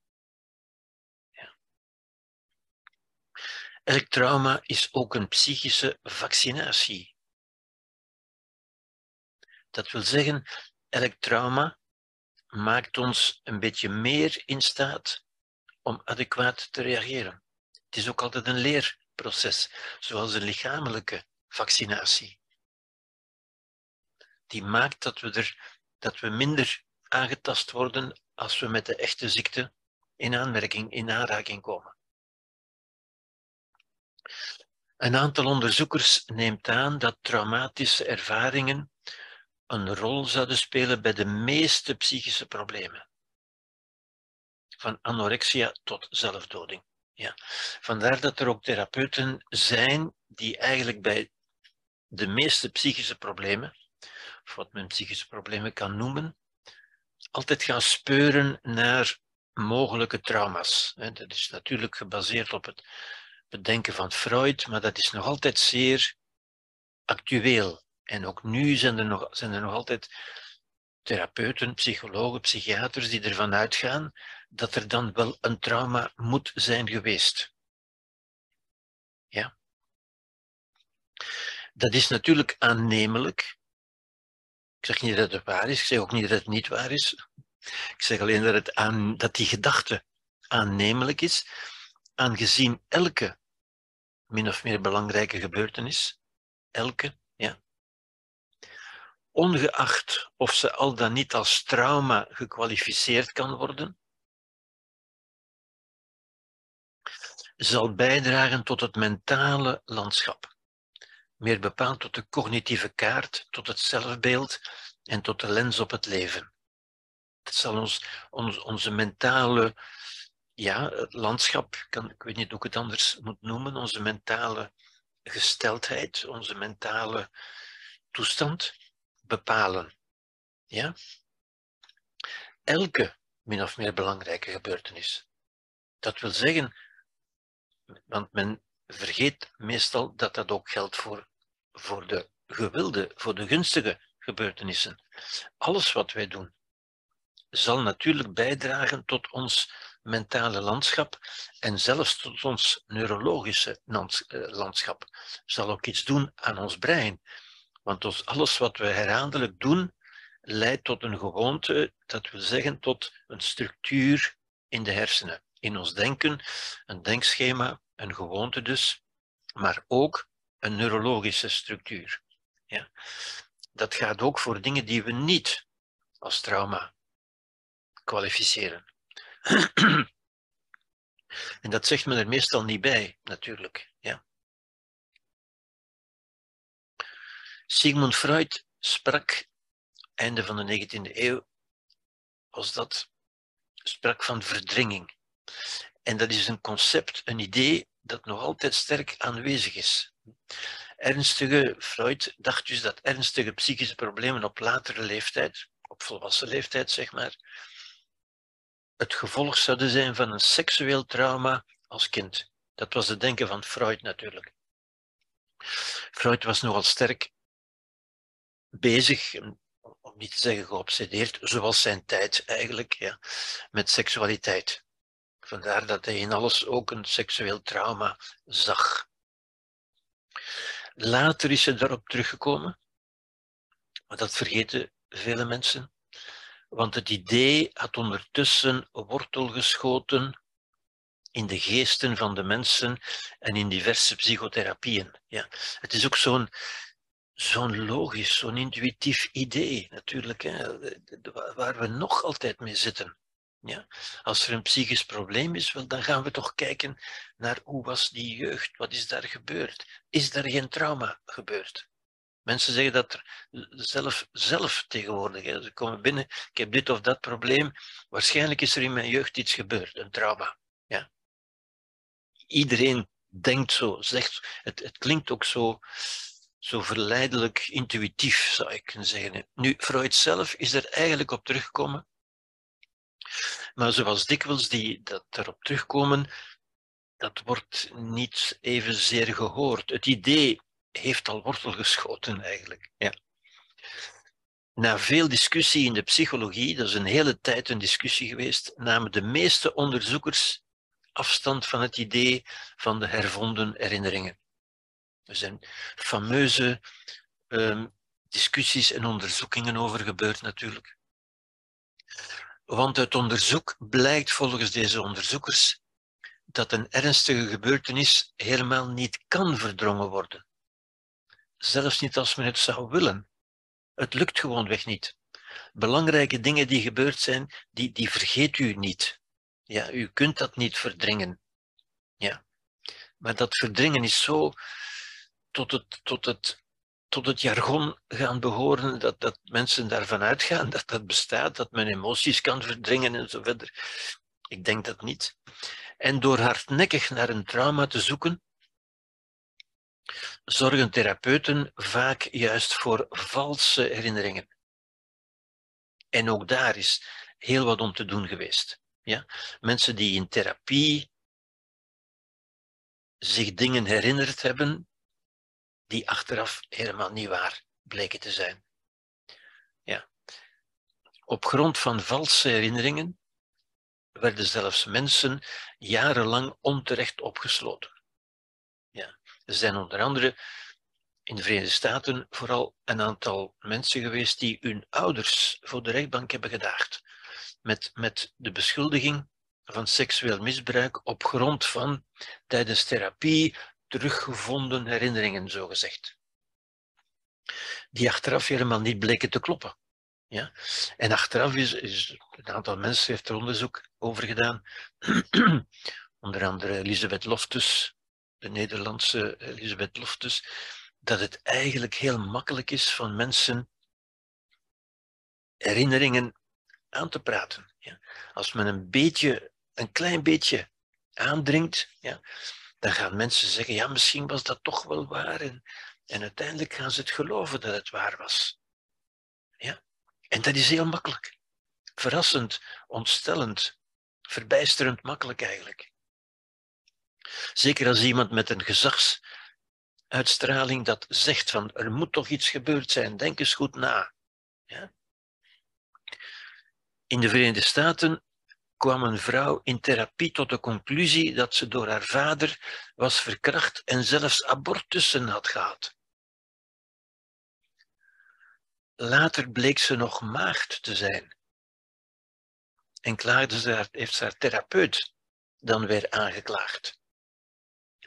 Speaker 1: Ja. Elk trauma is ook een psychische vaccinatie. Dat wil zeggen, elk trauma maakt ons een beetje meer in staat om adequaat te reageren. Het is ook altijd een leerproces, zoals een lichamelijke vaccinatie die maakt dat we, er, dat we minder aangetast worden als we met de echte ziekte in aanmerking, in aanraking komen. Een aantal onderzoekers neemt aan dat traumatische ervaringen een rol zouden spelen bij de meeste psychische problemen. van anorexia tot zelfdoding. Ja. Vandaar dat er ook therapeuten zijn die eigenlijk bij de meeste psychische problemen, of wat men psychische problemen kan noemen, altijd gaan speuren naar mogelijke trauma's. Dat is natuurlijk gebaseerd op het bedenken van Freud, maar dat is nog altijd zeer actueel. En ook nu zijn er nog, zijn er nog altijd therapeuten, psychologen, psychiaters die ervan uitgaan dat er dan wel een trauma moet zijn geweest. Ja. Dat is natuurlijk aannemelijk. Ik zeg niet dat het waar is, ik zeg ook niet dat het niet waar is. Ik zeg alleen dat, het dat die gedachte aannemelijk is, aangezien elke min of meer belangrijke gebeurtenis, elke, ja, ongeacht of ze al dan niet als trauma gekwalificeerd kan worden, zal bijdragen tot het mentale landschap. Meer bepaald tot de cognitieve kaart, tot het zelfbeeld en tot de lens op het leven. Het zal ons, ons onze mentale ja, landschap, kan, ik weet niet hoe ik het anders moet noemen, onze mentale gesteldheid, onze mentale toestand bepalen. Ja? Elke min of meer belangrijke gebeurtenis. Dat wil zeggen, want men vergeet meestal dat dat ook geldt voor, voor de gewilde, voor de gunstige gebeurtenissen. Alles wat wij doen zal natuurlijk bijdragen tot ons mentale landschap en zelfs tot ons neurologische eh, landschap. Zal ook iets doen aan ons brein. Want alles wat we herhaaldelijk doen, leidt tot een gewoonte, dat wil zeggen tot een structuur in de hersenen. In ons denken, een denkschema, een gewoonte dus, maar ook een neurologische structuur. Ja. Dat gaat ook voor dingen die we niet als trauma kwalificeren. [clears throat] en dat zegt men er meestal niet bij, natuurlijk. Ja. Sigmund Freud sprak, einde van de 19e eeuw, was dat, sprak van verdringing. En dat is een concept, een idee dat nog altijd sterk aanwezig is. Ernstige, Freud dacht dus dat ernstige psychische problemen op latere leeftijd, op volwassen leeftijd zeg maar, het gevolg zouden zijn van een seksueel trauma als kind. Dat was het denken van Freud natuurlijk. Freud was nogal sterk bezig, om niet te zeggen geobsedeerd, zoals zijn tijd eigenlijk, ja, met seksualiteit. Vandaar dat hij in alles ook een seksueel trauma zag. Later is hij daarop teruggekomen, maar dat vergeten vele mensen. Want het idee had ondertussen wortel geschoten in de geesten van de mensen en in diverse psychotherapieën. Ja. Het is ook zo'n zo'n logisch, zo'n intuïtief idee natuurlijk, hè, waar we nog altijd mee zitten. Ja? Als er een psychisch probleem is, dan gaan we toch kijken naar hoe was die jeugd, wat is daar gebeurd? Is daar geen trauma gebeurd? Mensen zeggen dat er zelf, zelf tegenwoordig, ze komen binnen, ik heb dit of dat probleem, waarschijnlijk is er in mijn jeugd iets gebeurd, een trauma. Ja. Iedereen denkt zo, zegt, het, het klinkt ook zo, zo verleidelijk intuïtief, zou ik kunnen zeggen. Nu, Freud zelf is er eigenlijk op teruggekomen, maar zoals dikwijls die dat erop terugkomen, dat wordt niet evenzeer gehoord. Het idee heeft al wortel geschoten eigenlijk. Ja. Na veel discussie in de psychologie, dat is een hele tijd een discussie geweest, namen de meeste onderzoekers afstand van het idee van de hervonden herinneringen. Er zijn fameuze um, discussies en onderzoekingen over gebeurd natuurlijk. Want uit onderzoek blijkt volgens deze onderzoekers dat een ernstige gebeurtenis helemaal niet kan verdrongen worden zelfs niet als men het zou willen. Het lukt gewoonweg niet. Belangrijke dingen die gebeurd zijn, die, die vergeet u niet. Ja, u kunt dat niet verdringen. Ja. Maar dat verdringen is zo tot het, tot het, tot het jargon gaan behoren, dat, dat mensen daarvan uitgaan dat dat bestaat, dat men emoties kan verdringen en zo verder. Ik denk dat niet. En door hardnekkig naar een trauma te zoeken, zorgen therapeuten vaak juist voor valse herinneringen. En ook daar is heel wat om te doen geweest. Ja? Mensen die in therapie zich dingen herinnerd hebben die achteraf helemaal niet waar bleken te zijn. Ja. Op grond van valse herinneringen werden zelfs mensen jarenlang onterecht opgesloten. Ja. Er zijn onder andere in de Verenigde Staten vooral een aantal mensen geweest die hun ouders voor de rechtbank hebben gedaagd. Met, met de beschuldiging van seksueel misbruik op grond van tijdens therapie teruggevonden herinneringen, zogezegd. Die achteraf helemaal niet bleken te kloppen. Ja? En achteraf is, is een aantal mensen heeft er onderzoek over gedaan. [clears throat] Onder andere Elisabeth Loftus, de Nederlandse Elisabeth Loftus, dat het eigenlijk heel makkelijk is van mensen herinneringen aan te praten. Ja. Als men een beetje, een klein beetje aandringt, ja, dan gaan mensen zeggen, ja, misschien was dat toch wel waar. En, en uiteindelijk gaan ze het geloven dat het waar was. Ja. En dat is heel makkelijk. Verrassend, ontstellend, verbijsterend makkelijk eigenlijk. Zeker als iemand met een gezagsuitstraling dat zegt van er moet toch iets gebeurd zijn, denk eens goed na. Ja? In de Verenigde Staten kwam een vrouw in therapie tot de conclusie dat ze door haar vader was verkracht en zelfs abortussen had gehad. Later bleek ze nog maagd te zijn. En klaagde ze heeft haar therapeut dan weer aangeklaagd.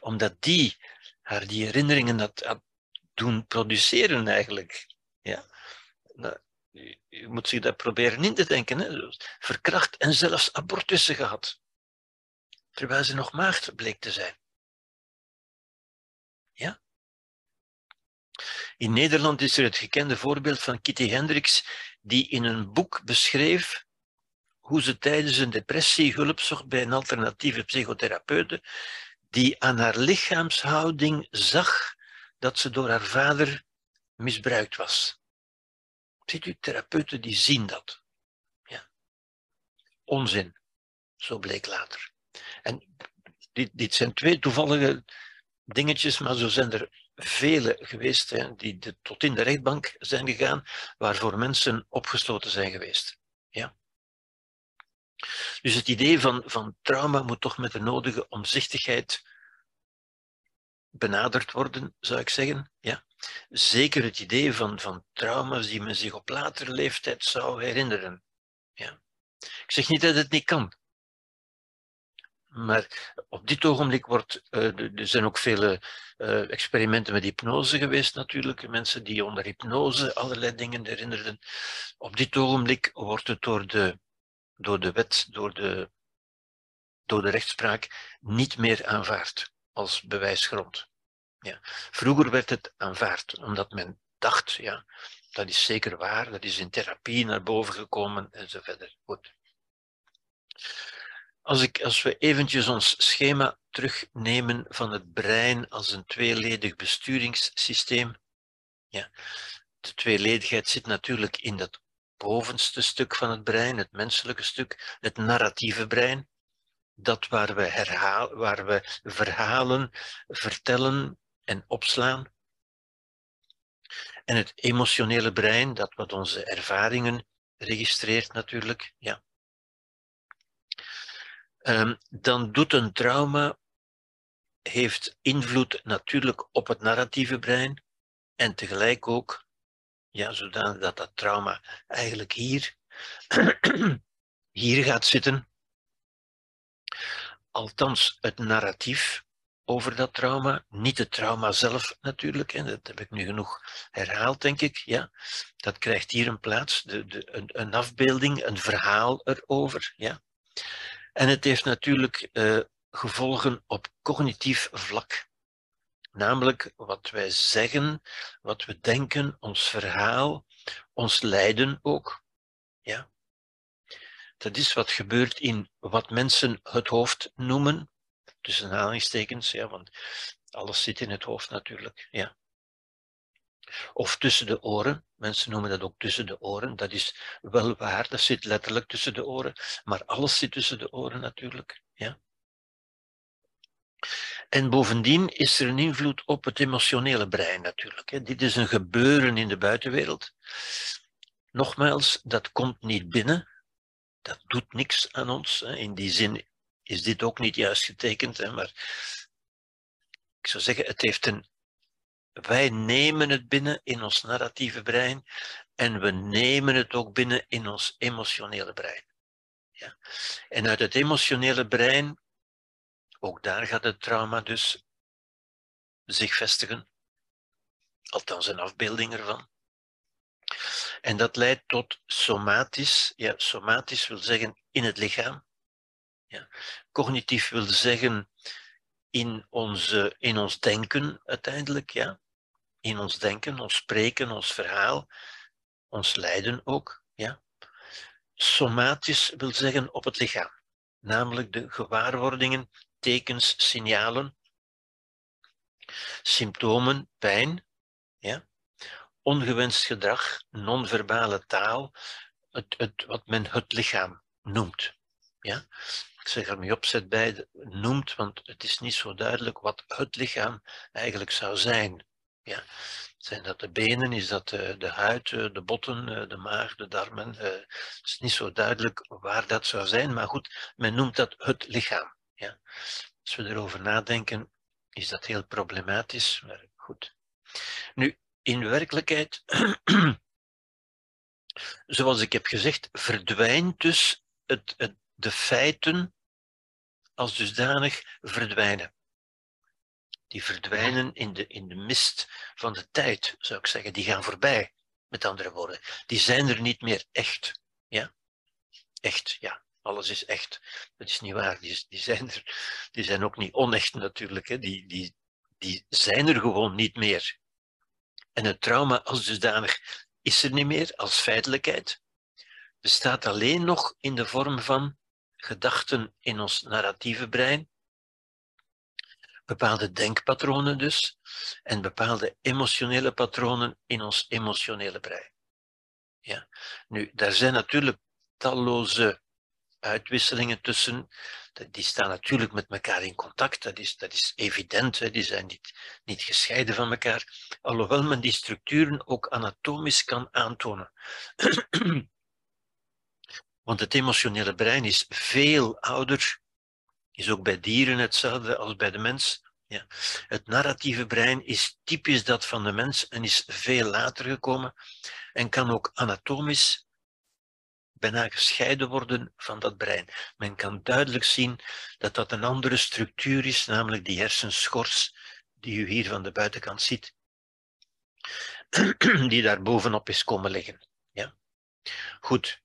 Speaker 1: Omdat die haar die herinneringen had, doen produceren eigenlijk. Ja. Je moet zich dat proberen in te denken. Hè? Verkracht en zelfs abortussen gehad. Terwijl ze nog maagd bleek te zijn. Ja? In Nederland is er het gekende voorbeeld van Kitty Hendricks, die in een boek beschreef hoe ze tijdens een depressie hulp zocht bij een alternatieve psychotherapeute, die aan haar lichaamshouding zag dat ze door haar vader misbruikt was. Ziet u, therapeuten die zien dat. Ja. Onzin, zo bleek later. En dit, dit zijn twee toevallige dingetjes, maar zo zijn er vele geweest hè, die tot in de rechtbank zijn gegaan, waarvoor mensen opgesloten zijn geweest. Ja. Dus het idee van, van trauma moet toch met de nodige omzichtigheid benaderd worden, zou ik zeggen. Ja. Zeker het idee van, van trauma's die men zich op latere leeftijd zou herinneren. Ja. Ik zeg niet dat het niet kan. Maar op dit ogenblik wordt, uh, er zijn ook vele uh, experimenten met hypnose geweest natuurlijk. Mensen die onder hypnose allerlei dingen herinnerden. Op dit ogenblik wordt het door de, door de wet, door de, door de rechtspraak niet meer aanvaard als bewijsgrond. Ja. Vroeger werd het aanvaard, omdat men dacht, ja, dat is zeker waar, dat is in therapie naar boven gekomen en zo verder. Goed. Als, ik, als we eventjes ons schema terugnemen van het brein als een tweeledig besturingssysteem. Ja, de tweeledigheid zit natuurlijk in dat bovenste stuk van het brein, het menselijke stuk, het narratieve brein. Dat waar we, herhalen, waar we verhalen vertellen en opslaan. En het emotionele brein, dat wat onze ervaringen registreert natuurlijk. Ja. Um, dan doet een trauma, heeft invloed natuurlijk op het narratieve brein en tegelijk ook, ja, zodanig dat dat trauma eigenlijk hier, [clears throat] hier gaat zitten. Althans, het narratief over dat trauma. Niet het trauma zelf natuurlijk, en dat heb ik nu genoeg herhaald, denk ik. Ja. Dat krijgt hier een plaats, de, de, een, een afbeelding, een verhaal erover. Ja. En het heeft natuurlijk uh, gevolgen op cognitief vlak. Namelijk wat wij zeggen, wat we denken, ons verhaal, ons lijden ook. Ja. Dat is wat gebeurt in wat mensen het hoofd noemen, tussen aanhalingstekens, ja, want alles zit in het hoofd natuurlijk, ja. Of tussen de oren, mensen noemen dat ook tussen de oren, dat is wel waar, dat zit letterlijk tussen de oren, maar alles zit tussen de oren natuurlijk, ja. En bovendien is er een invloed op het emotionele brein natuurlijk. Dit is een gebeuren in de buitenwereld. Nogmaals, dat komt niet binnen. Dat doet niks aan ons. In die zin is dit ook niet juist getekend. Maar ik zou zeggen, het heeft een. Wij nemen het binnen in ons narratieve brein en we nemen het ook binnen in ons emotionele brein. Ja. En uit het emotionele brein ook daar gaat het trauma dus zich vestigen. Althans, een afbeelding ervan. En dat leidt tot somatisch. Ja, somatisch wil zeggen in het lichaam. Ja. Cognitief wil zeggen in, onze, in ons denken uiteindelijk. Ja. In ons denken, ons spreken, ons verhaal, ons lijden ook. Ja. Somatisch wil zeggen op het lichaam. Namelijk de gewaarwordingen tekens, signalen, symptomen, pijn? Ongewenst gedrag, non-verbale taal, het, het, wat men het lichaam noemt. Ja? Ik zeg er mee opzet bij, noemt, want het is niet zo duidelijk wat het lichaam eigenlijk zou zijn. Ja? Zijn dat de benen, is dat de, de huid, eh, de botten, eh, de maag, de darmen? Eh, het is niet zo duidelijk waar dat zou zijn, maar goed, men noemt dat het lichaam. Ja. Als we erover nadenken, is dat heel problematisch, maar goed. Nu, in werkelijkheid, [clears throat] zoals ik heb gezegd, verdwijnt dus het, het, de feiten als dusdanig verdwijnen. Die verdwijnen in de, in de mist van de tijd, zou ik zeggen. Die gaan voorbij, met andere woorden. Die zijn er niet meer echt. Ja? Echt, ja alles is echt. Dat is niet waar. Die, die, zijn, er, die zijn ook niet onecht natuurlijk. Hè. Die, die, die zijn er gewoon niet meer. En het trauma als dusdanig is er niet meer als feitelijkheid. Bestaat alleen nog in de vorm van gedachten in ons narratieve brein, bepaalde denkpatronen dus, en bepaalde emotionele patronen in ons emotionele brein. Ja. Nu, daar zijn natuurlijk talloze uitwisselingen tussen, die staan natuurlijk met elkaar in contact, dat is, dat is evident, die zijn niet, niet gescheiden van elkaar, alhoewel men die structuren ook anatomisch kan aantonen. [clears throat] Want het emotionele brein is veel ouder, is ook bij dieren hetzelfde als bij de mens. Ja. Het narratieve brein is typisch dat van de mens en is veel later gekomen en kan ook anatomisch bijna gescheiden worden van dat brein. Men kan duidelijk zien dat dat een andere structuur is, namelijk die hersenschors die u hier van de buitenkant ziet, [clears throat] die daar bovenop is komen liggen. Ja? Goed,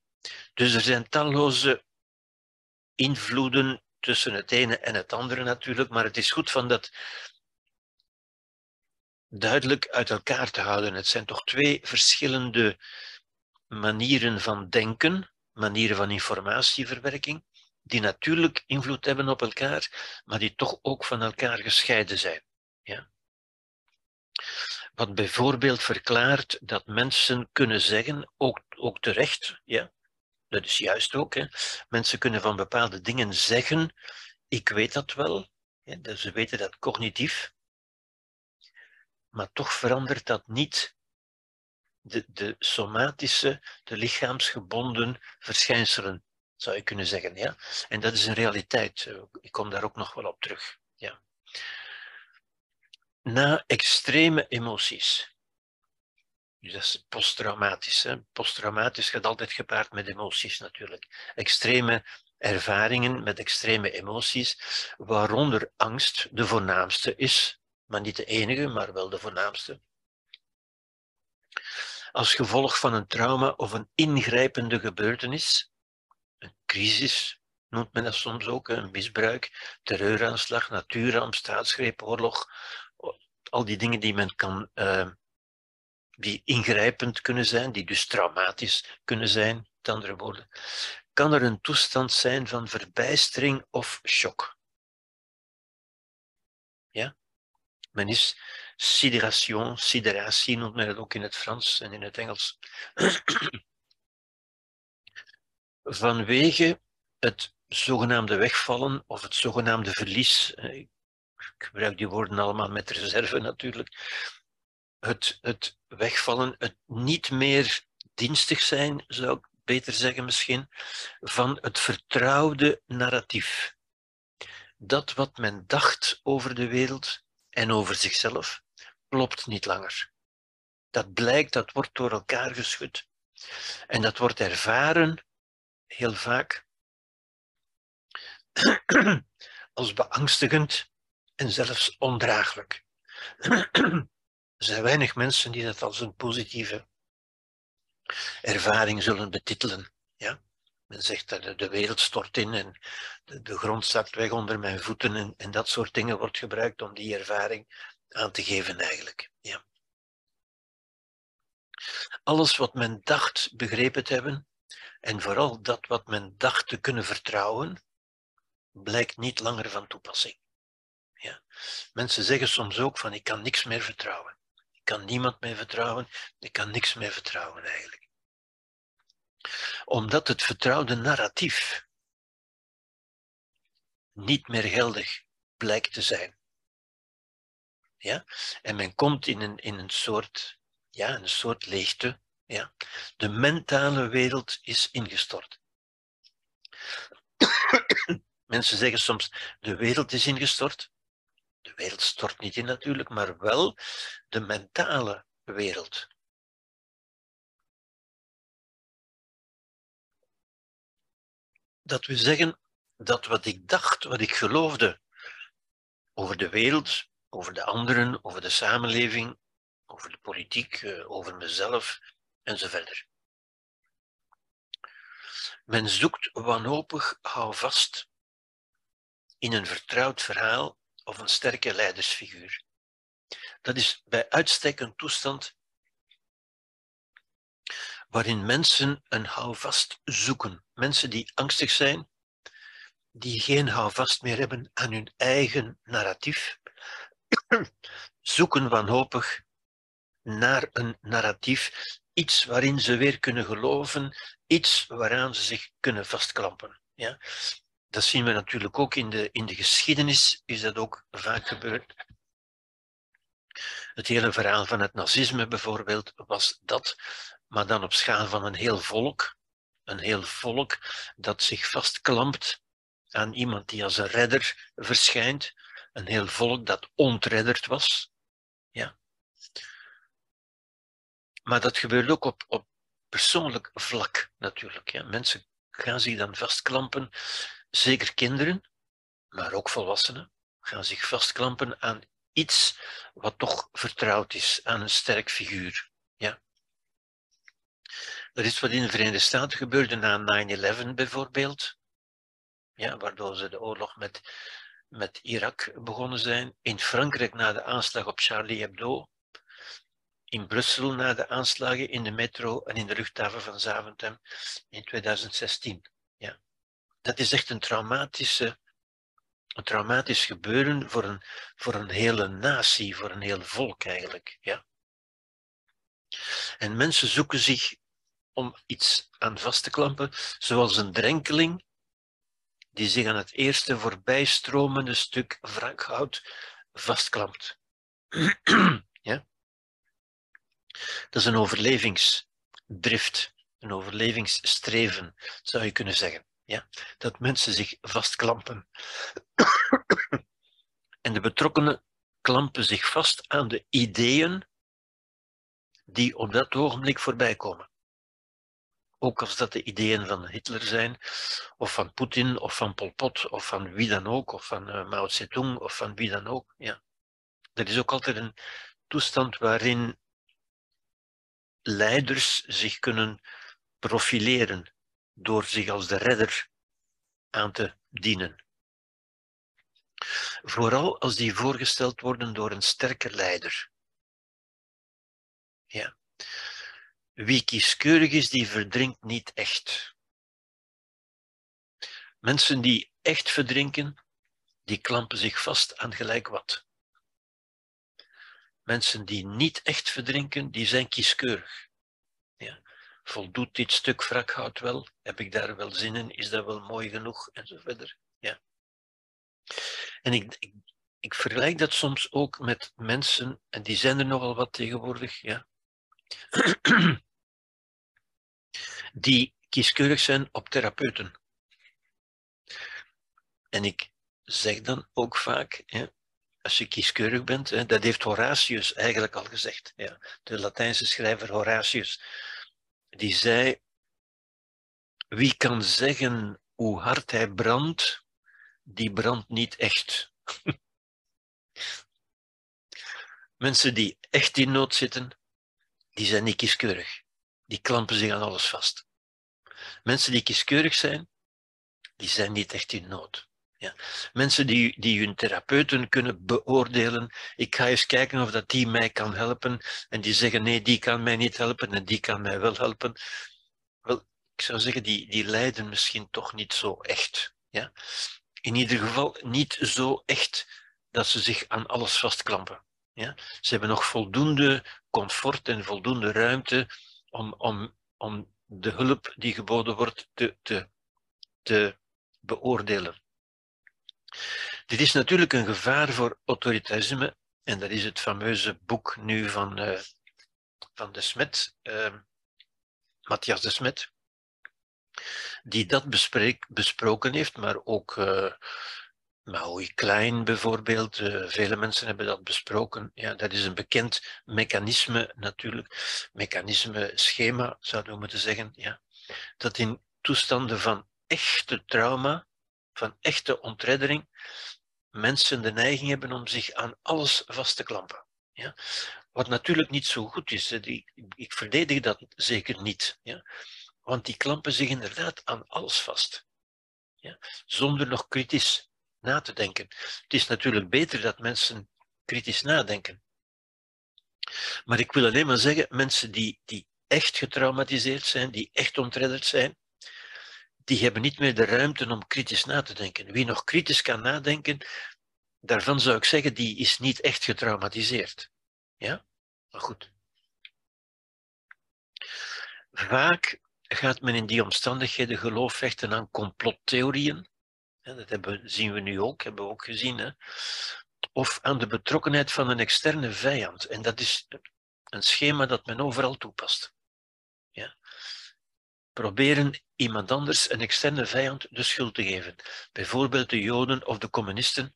Speaker 1: dus er zijn talloze invloeden tussen het ene en het andere natuurlijk, maar het is goed van dat duidelijk uit elkaar te houden. Het zijn toch twee verschillende manieren van denken, manieren van informatieverwerking, die natuurlijk invloed hebben op elkaar, maar die toch ook van elkaar gescheiden zijn. Ja? Wat bijvoorbeeld verklaart dat mensen kunnen zeggen, ook, ook terecht, ja, dat is juist ook, hè, mensen kunnen van bepaalde dingen zeggen, ik weet dat wel, dus ze weten dat cognitief, maar toch verandert dat niet de, somatische, de lichaamsgebonden verschijnselen, zou je kunnen zeggen. Ja? En dat is een realiteit. Ik kom daar ook nog wel op terug. Ja. Na extreme emoties. Dus dat is posttraumatisch. Posttraumatisch gaat altijd gepaard met emoties natuurlijk. Extreme ervaringen met extreme emoties, waaronder angst de voornaamste is, maar niet de enige, maar wel de voornaamste als gevolg van een trauma of een ingrijpende gebeurtenis, een crisis noemt men dat soms ook, een misbruik, terreuraanslag, natuurramp, staatsgreep, oorlog, al die dingen die men kan, uh, die ingrijpend kunnen zijn, die dus traumatisch kunnen zijn, met andere woorden. kan er een toestand zijn van verbijstering of shock. Ja? Men is sidération, sideratie noemt men het ook in het Frans en in het Engels. [clears throat] Vanwege het zogenaamde wegvallen of het zogenaamde verlies, eh, ik gebruik die woorden allemaal met reserve natuurlijk, het, het wegvallen, het niet meer dienstig zijn, zou ik beter zeggen misschien, van het vertrouwde narratief. Dat wat men dacht over de wereld en over zichzelf, klopt niet langer. Dat blijkt, dat wordt door elkaar geschud. En dat wordt ervaren, heel vaak, [clears throat] als beangstigend en zelfs ondraaglijk. [clears throat] Er zijn weinig mensen die dat als een positieve ervaring zullen betitelen. Ja? Men zegt dat de wereld stort in en de, grond zakt weg onder mijn voeten en, en, dat soort dingen wordt gebruikt om die ervaring aan te geven eigenlijk. Ja. Alles wat men dacht begrepen te hebben en vooral dat wat men dacht te kunnen vertrouwen, blijkt niet langer van toepassing. Ja. Mensen zeggen soms ook van ik kan niks meer vertrouwen. Ik kan niemand meer vertrouwen, ik kan niks meer vertrouwen eigenlijk. Omdat het vertrouwde narratief niet meer geldig blijkt te zijn. Ja? En men komt in een, in een, soort, ja, een soort leegte. Ja? De mentale wereld is ingestort. [coughs] Mensen zeggen soms, de wereld is ingestort. De wereld stort niet in natuurlijk, maar wel de mentale wereld. Dat we zeggen dat wat ik dacht, wat ik geloofde over de wereld, over de anderen, over de samenleving, over de politiek, eh, over mezelf enzovoort. Men zoekt wanhopig houvast in een vertrouwd verhaal of een sterke leidersfiguur. Dat is bij uitstek een toestand waarin mensen een houvast zoeken. Mensen die angstig zijn, die geen houvast meer hebben aan hun eigen narratief, [laughs] zoeken wanhopig naar een narratief, iets waarin ze weer kunnen geloven, iets waaraan ze zich kunnen vastklampen. Ja? Dat zien we natuurlijk ook in de, in de geschiedenis, is dat ook vaak gebeurd. Het hele verhaal van het nazisme bijvoorbeeld was dat, maar dan op schaal van een heel volk. Een heel volk dat zich vastklampt aan iemand die als een redder verschijnt. Een heel volk dat ontredderd was. Ja. Maar dat gebeurt ook op, op persoonlijk vlak natuurlijk. Ja. Mensen gaan zich dan vastklampen zeker kinderen, maar ook volwassenen, gaan zich vastklampen aan iets wat toch vertrouwd is, aan een sterk figuur. Ja. Dat is wat in de Verenigde Staten gebeurde na 9-11 bijvoorbeeld, ja, waardoor ze de oorlog met, met Irak begonnen zijn. In Frankrijk na de aanslag op Charlie Hebdo. In Brussel na de aanslagen in de metro en in de luchthaven van Zaventem in 2016 dat is echt een, traumatische, een traumatisch gebeuren voor een, voor een hele natie, voor een heel volk eigenlijk. Ja. En mensen zoeken zich om iets aan vast te klampen, zoals een drenkeling die zich aan het eerste voorbijstromende stuk wrakhout vastklampt. [clears throat] ja? Dat is een overlevingsdrift, een overlevingsstreven, zou je kunnen zeggen. Ja? Dat mensen zich vastklampen. [clears throat] en de betrokkenen klampen zich vast aan de ideeën die op dat ogenblik voorbij komen. Ook als dat de ideeën van Hitler zijn, of van Poetin, of van Pol Pot, of van wie dan ook, of van uh, Mao Zedong, of van wie dan ook. Ja. Er is ook altijd een toestand waarin leiders zich kunnen profileren door zich als de redder aan te dienen. Vooral als die voorgesteld worden door een sterke leider. Ja. Wie kieskeurig is, die verdrinkt niet echt. Mensen die echt verdrinken, die klampen zich vast aan gelijk wat. Mensen die niet echt verdrinken, die zijn kieskeurig. Ja. Voldoet dit stuk wrakhout wel? Heb ik daar wel zin in? Is dat wel mooi genoeg? En zo verder. Ja. En ik, ik, ik vergelijk dat soms ook met mensen, en die zijn er nogal wat tegenwoordig, ja, [clears throat] die kieskeurig zijn op therapeuten. En ik zeg dan ook vaak, als je kieskeurig bent, hè, dat heeft Horatius eigenlijk al gezegd. Ja. De Latijnse schrijver Horatius, die zei, wie kan zeggen hoe hard hij brandt, die brandt niet echt. [laughs] Mensen die echt in nood zitten, die zijn niet kieskeurig. Die klampen zich aan alles vast. Mensen die kieskeurig zijn, die zijn niet echt in nood. Ja. Mensen die, die hun therapeuten kunnen beoordelen. Ik ga eens kijken of dat die mij kan helpen. En die zeggen nee, die kan mij niet helpen en die kan mij wel helpen. Wel, ik zou zeggen, die, die lijden misschien toch niet zo echt. Ja? In ieder geval niet zo echt dat ze zich aan alles vastklampen. Ja? Ze hebben nog voldoende comfort en voldoende ruimte om, om, om de hulp die geboden wordt te, te, te beoordelen. Dit is natuurlijk een gevaar voor autoritarisme, en dat is het fameuze boek nu van, uh, van de Smet, uh, Matthias de Smet, die dat bespreek, besproken heeft, maar ook uh, Maui Klein bijvoorbeeld, uh, vele mensen hebben dat besproken. Ja, dat is een bekend mechanisme natuurlijk, mechanisme, schema zouden we moeten zeggen, ja, dat in toestanden van echte trauma, van echte ontreddering, mensen de neiging hebben om zich aan alles vast te klampen. Ja? Wat natuurlijk niet zo goed is. Ik verdedig dat zeker niet. Ja? Want die klampen zich inderdaad aan alles vast. Ja? Zonder nog kritisch na te denken. Het is natuurlijk beter dat mensen kritisch nadenken. Maar ik wil alleen maar zeggen, mensen die, die echt getraumatiseerd zijn, die echt ontredderd zijn, die hebben niet meer de ruimte om kritisch na te denken. Wie nog kritisch kan nadenken, daarvan zou ik zeggen, die is niet echt getraumatiseerd. Ja? Maar goed. Vaak gaat men in die omstandigheden geloof vechten aan complottheorieën. Dat hebben, zien we nu ook, hebben we ook gezien. Hè? Of aan de betrokkenheid van een externe vijand. En dat is een schema dat men overal toepast. Ja? Proberen iemand anders, een externe vijand, de schuld te geven. Bijvoorbeeld de Joden of de communisten.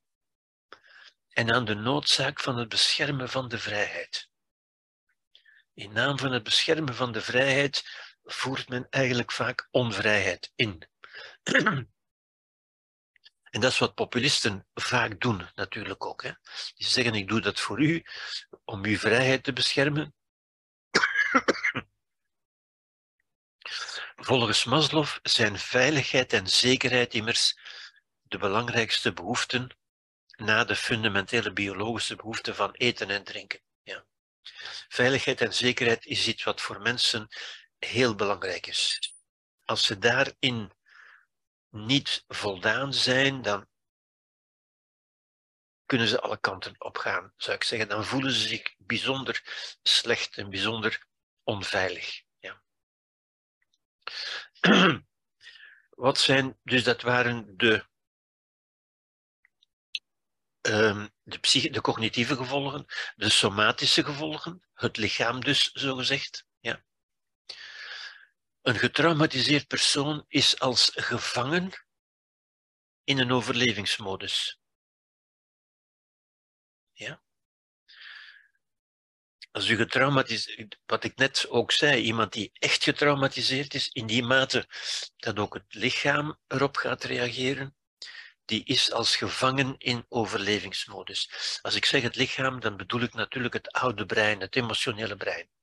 Speaker 1: En aan de noodzaak van het beschermen van de vrijheid. In naam van het beschermen van de vrijheid voert men eigenlijk vaak onvrijheid in. [clears throat] En dat is wat populisten vaak doen, natuurlijk ook. Hè. Die zeggen, ik doe dat voor u, om uw vrijheid te beschermen. [coughs] Volgens Maslow zijn veiligheid en zekerheid immers de belangrijkste behoeften na de fundamentele biologische behoeften van eten en drinken. Ja. Veiligheid en zekerheid is iets wat voor mensen heel belangrijk is. Als ze daarin niet voldaan zijn, dan kunnen ze alle kanten op gaan, zou ik zeggen. Dan voelen ze zich bijzonder slecht en bijzonder onveilig. Ja. [clears throat] Wat zijn, dus dat waren de, um, de, psych, de cognitieve gevolgen, de somatische gevolgen, het lichaam dus, zogezegd. Ja. Een getraumatiseerd persoon is als gevangen in een overlevingsmodus. Ja? Als u getraumatiseerd, wat ik net ook zei, iemand die echt getraumatiseerd is, in die mate dat ook het lichaam erop gaat reageren, die is als gevangen in overlevingsmodus. Als ik zeg het lichaam, dan bedoel ik natuurlijk het oude brein, het emotionele brein.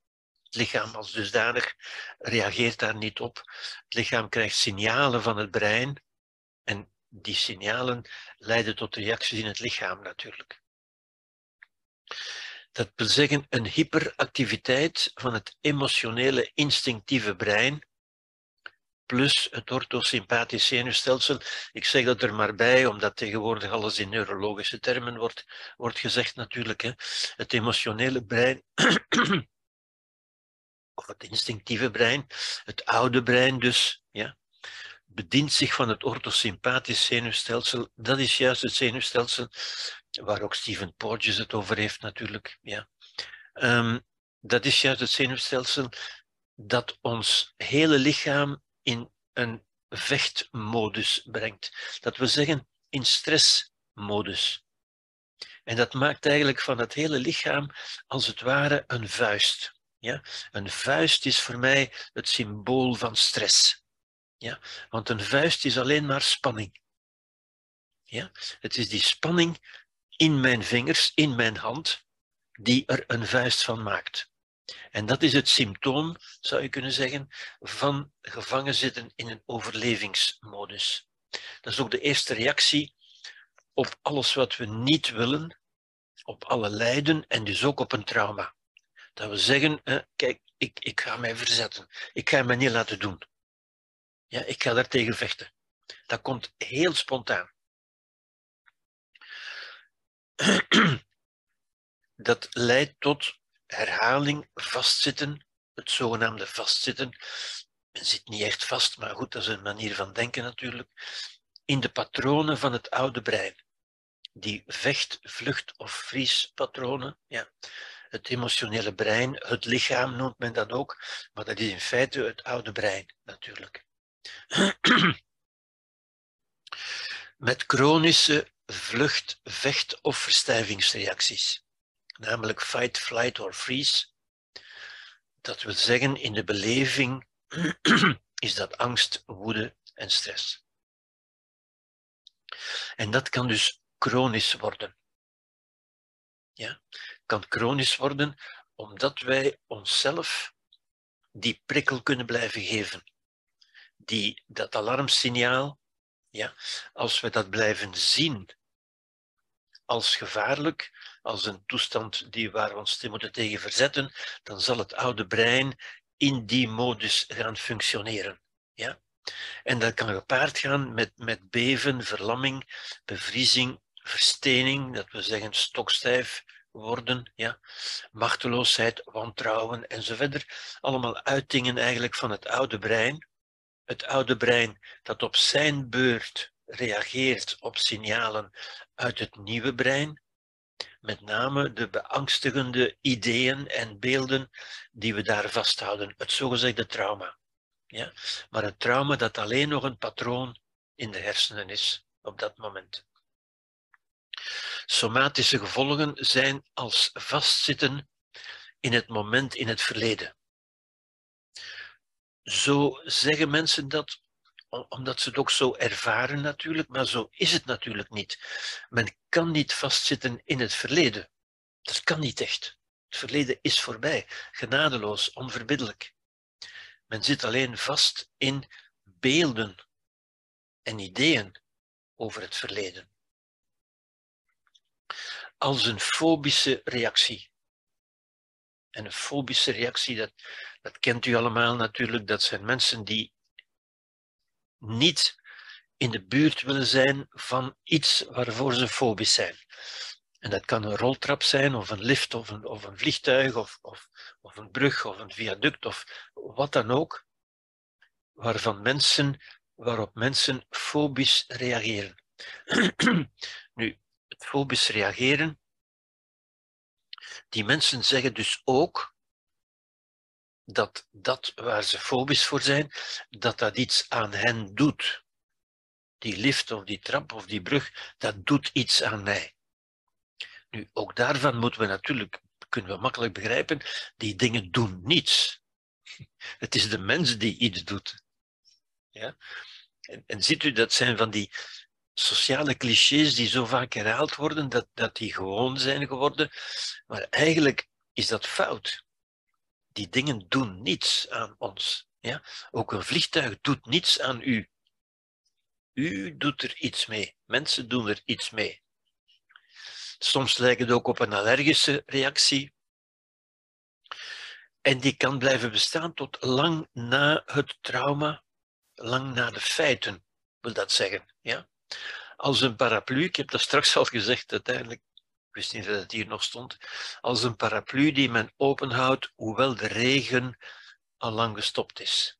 Speaker 1: Het lichaam als dusdanig reageert daar niet op. Het lichaam krijgt signalen van het brein en die signalen leiden tot reacties in het lichaam natuurlijk. Dat wil zeggen een hyperactiviteit van het emotionele instinctieve brein plus het orthosympathisch zenuwstelsel. Ik zeg dat er maar bij, omdat tegenwoordig alles in neurologische termen wordt, wordt gezegd natuurlijk. Hè. Het emotionele brein, of het instinctieve brein, het oude brein dus, ja, bedient zich van het orthosympathisch zenuwstelsel. Dat is juist het zenuwstelsel waar ook Stephen Porges het over heeft natuurlijk. Ja. Um, dat is juist het zenuwstelsel dat ons hele lichaam in een vechtmodus brengt. Dat we zeggen in stressmodus. En dat maakt eigenlijk van het hele lichaam als het ware een vuist. Ja? Een vuist is voor mij het symbool van stress. Ja? Want een vuist is alleen maar spanning. Ja? Het is die spanning in mijn vingers, in mijn hand, die er een vuist van maakt. En dat is het symptoom, zou je kunnen zeggen, van gevangen zitten in een overlevingsmodus. Dat is ook de eerste reactie op alles wat we niet willen, op alle lijden en dus ook op een trauma. Dat we zeggen, kijk, ik, ik ga mij verzetten. Ik ga mij niet laten doen. Ja, ik ga daar tegen vechten. Dat komt heel spontaan. [clears throat] Dat leidt tot herhaling, vastzitten, het zogenaamde vastzitten. Men zit niet echt vast, maar goed, dat is een manier van denken natuurlijk. In de patronen van het oude brein. Die vecht, vlucht of vriespatronen. Ja. Het emotionele brein, het lichaam noemt men dat ook, maar dat is in feite het oude brein natuurlijk. [clears throat] Met chronische vlucht, vecht of verstijvingsreacties namelijk fight, flight or freeze. Dat wil zeggen, in de beleving [clears throat] is dat angst, woede en stress. En dat kan dus chronisch worden. Ja, kan chronisch worden omdat wij onszelf die prikkel kunnen blijven geven. Die, dat alarmsignaal, ja, als we dat blijven zien als gevaarlijk, als een toestand die waar we ons moeten tegen verzetten, dan zal het oude brein in die modus gaan functioneren. Ja? En dat kan gepaard gaan met, met beven, verlamming, bevriezing, verstening, dat we zeggen stokstijf worden, ja? machteloosheid, wantrouwen enzovoort. Allemaal uitingen eigenlijk van het oude brein. Het oude brein dat op zijn beurt reageert op signalen uit het nieuwe brein, met name de beangstigende ideeën en beelden die we daar vasthouden, het zogezegde trauma. Ja? Maar een trauma dat alleen nog een patroon in de hersenen is op dat moment. Somatische gevolgen zijn als vastzitten in het moment in het verleden. Zo zeggen mensen dat omdat ze het ook zo ervaren natuurlijk, maar zo is het natuurlijk niet. Men kan niet vastzitten in het verleden. Dat kan niet echt. Het verleden is voorbij, genadeloos, onverbiddelijk. Men zit alleen vast in beelden en ideeën over het verleden. Als een fobische reactie. En een fobische reactie, dat, dat kent u allemaal natuurlijk, dat zijn mensen die niet in de buurt willen zijn van iets waarvoor ze fobisch zijn. En dat kan een roltrap zijn, of een lift, of een, of een vliegtuig, of, of, of een brug, of een viaduct, of wat dan ook, waarvan mensen, waarop mensen fobisch reageren. [clears throat] [clears throat] fobisch reageren, die mensen zeggen dus ook dat dat waar ze fobisch voor zijn, dat dat iets aan hen doet. Die lift of die trap of die brug, dat doet iets aan mij. Nu, ook daarvan moeten we natuurlijk, kunnen we makkelijk begrijpen, die dingen doen niets. Het is de mens die iets doet. Ja? En, en ziet u, dat zijn van die sociale clichés die zo vaak herhaald worden, dat, dat die gewoon zijn geworden. Maar eigenlijk is dat fout die dingen doen niets aan ons. Ja? Ook een vliegtuig doet niets aan u. U doet er iets mee. Mensen doen er iets mee. Soms lijkt het ook op een allergische reactie. En die kan blijven bestaan tot lang na het trauma. lang na de feiten, wil dat zeggen. Ja? Als een paraplu, ik heb dat straks al gezegd uiteindelijk, ik wist niet dat het hier nog stond, als een paraplu die men openhoudt, hoewel de regen al lang gestopt is.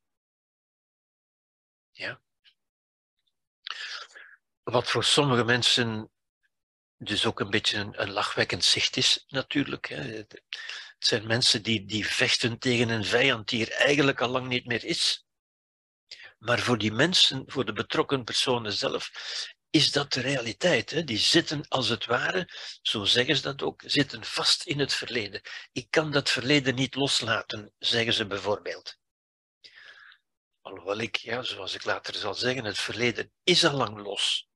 Speaker 1: Ja? Wat voor sommige mensen dus ook een beetje een, lachwekkend zicht is, natuurlijk. Hè. Het zijn mensen die, die vechten tegen een vijand die er eigenlijk al lang niet meer is. Maar voor die mensen, voor de betrokken personen zelf, is dat de realiteit. Hè? Die zitten als het ware, zo zeggen ze dat ook, zitten vast in het verleden. Ik kan dat verleden niet loslaten, zeggen ze bijvoorbeeld. Alhoewel ik, ja, zoals ik later zal zeggen, het verleden is al lang los.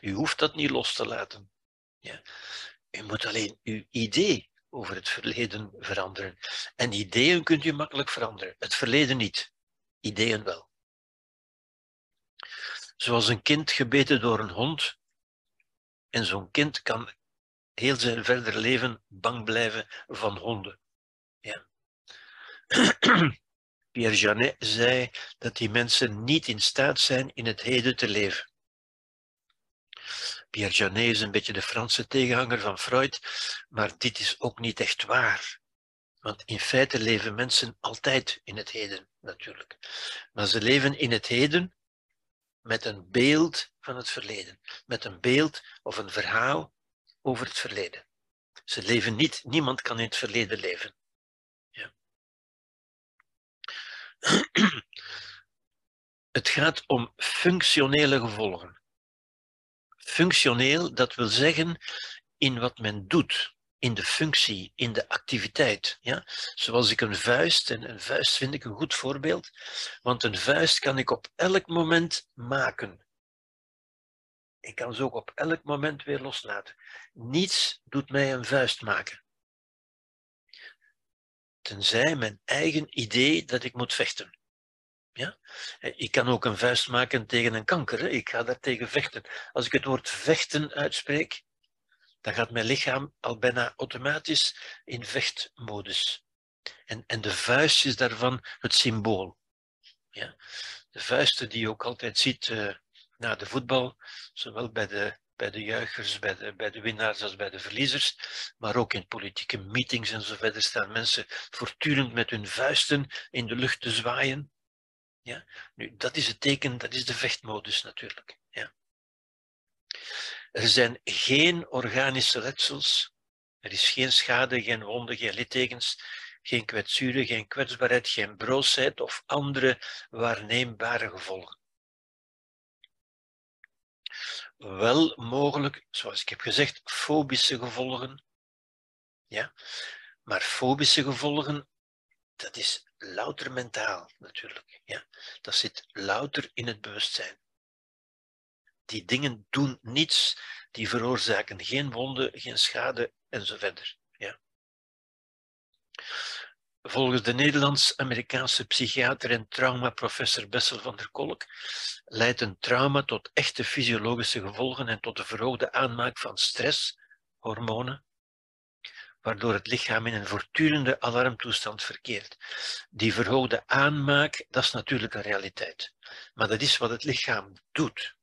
Speaker 1: U hoeft dat niet los te laten. Ja. U moet alleen uw idee over het verleden veranderen. En ideeën kunt u makkelijk veranderen, het verleden niet. Ideeën wel. Zoals een kind gebeten door een hond. En zo'n kind kan heel zijn verder leven bang blijven van honden. Ja. [clears throat] Pierre Janet zei dat die mensen niet in staat zijn in het heden te leven. Pierre Janet is een beetje de Franse tegenhanger van Freud, maar dit is ook niet echt waar. Want in feite leven mensen altijd in het heden, natuurlijk. Maar ze leven in het heden met een beeld van het verleden, met een beeld of een verhaal over het verleden. Ze leven niet, niemand kan in het verleden leven. Ja. [clears throat] Het gaat om functionele gevolgen. Functioneel, dat wil zeggen in wat men doet, in de functie, in de activiteit. Ja? Zoals ik een vuist, en een vuist vind ik een goed voorbeeld, want een vuist kan ik op elk moment maken. Ik kan ze ook op elk moment weer loslaten. Niets doet mij een vuist maken. Tenzij mijn eigen idee dat ik moet vechten. Ja? Ik kan ook een vuist maken tegen een kanker. Ik ga daar tegen vechten. Als ik het woord vechten uitspreek, dan gaat mijn lichaam al bijna automatisch in vechtmodus. En, en de vuist is daarvan het symbool. Ja? De vuisten die je ook altijd ziet uh, na de voetbal, zowel bij de, bij de juichers, bij de, bij de winnaars als bij de verliezers, maar ook in politieke meetings en zo verder staan mensen voortdurend met hun vuisten in de lucht te zwaaien. Ja? Nu, dat is het teken, dat is de vechtmodus natuurlijk. Er zijn geen organische letsels, er is geen schade, geen wonden, geen littekens, geen kwetsuren, geen kwetsbaarheid, geen broosheid of andere waarneembare gevolgen. Wel mogelijk, zoals ik heb gezegd, fobische gevolgen. Ja? Maar fobische gevolgen, dat is louter mentaal natuurlijk. Ja? Dat zit louter in het bewustzijn. Die dingen doen niets, die veroorzaken geen wonden, geen schade enzovoort. Ja. Volgens de Nederlands-Amerikaanse psychiater en traumaprofessor Bessel van der Kolk leidt een trauma tot echte fysiologische gevolgen en tot de verhoogde aanmaak van stresshormonen, waardoor het lichaam in een voortdurende alarmtoestand verkeert. Die verhoogde aanmaak, dat is natuurlijk een realiteit. Maar dat is wat het lichaam doet.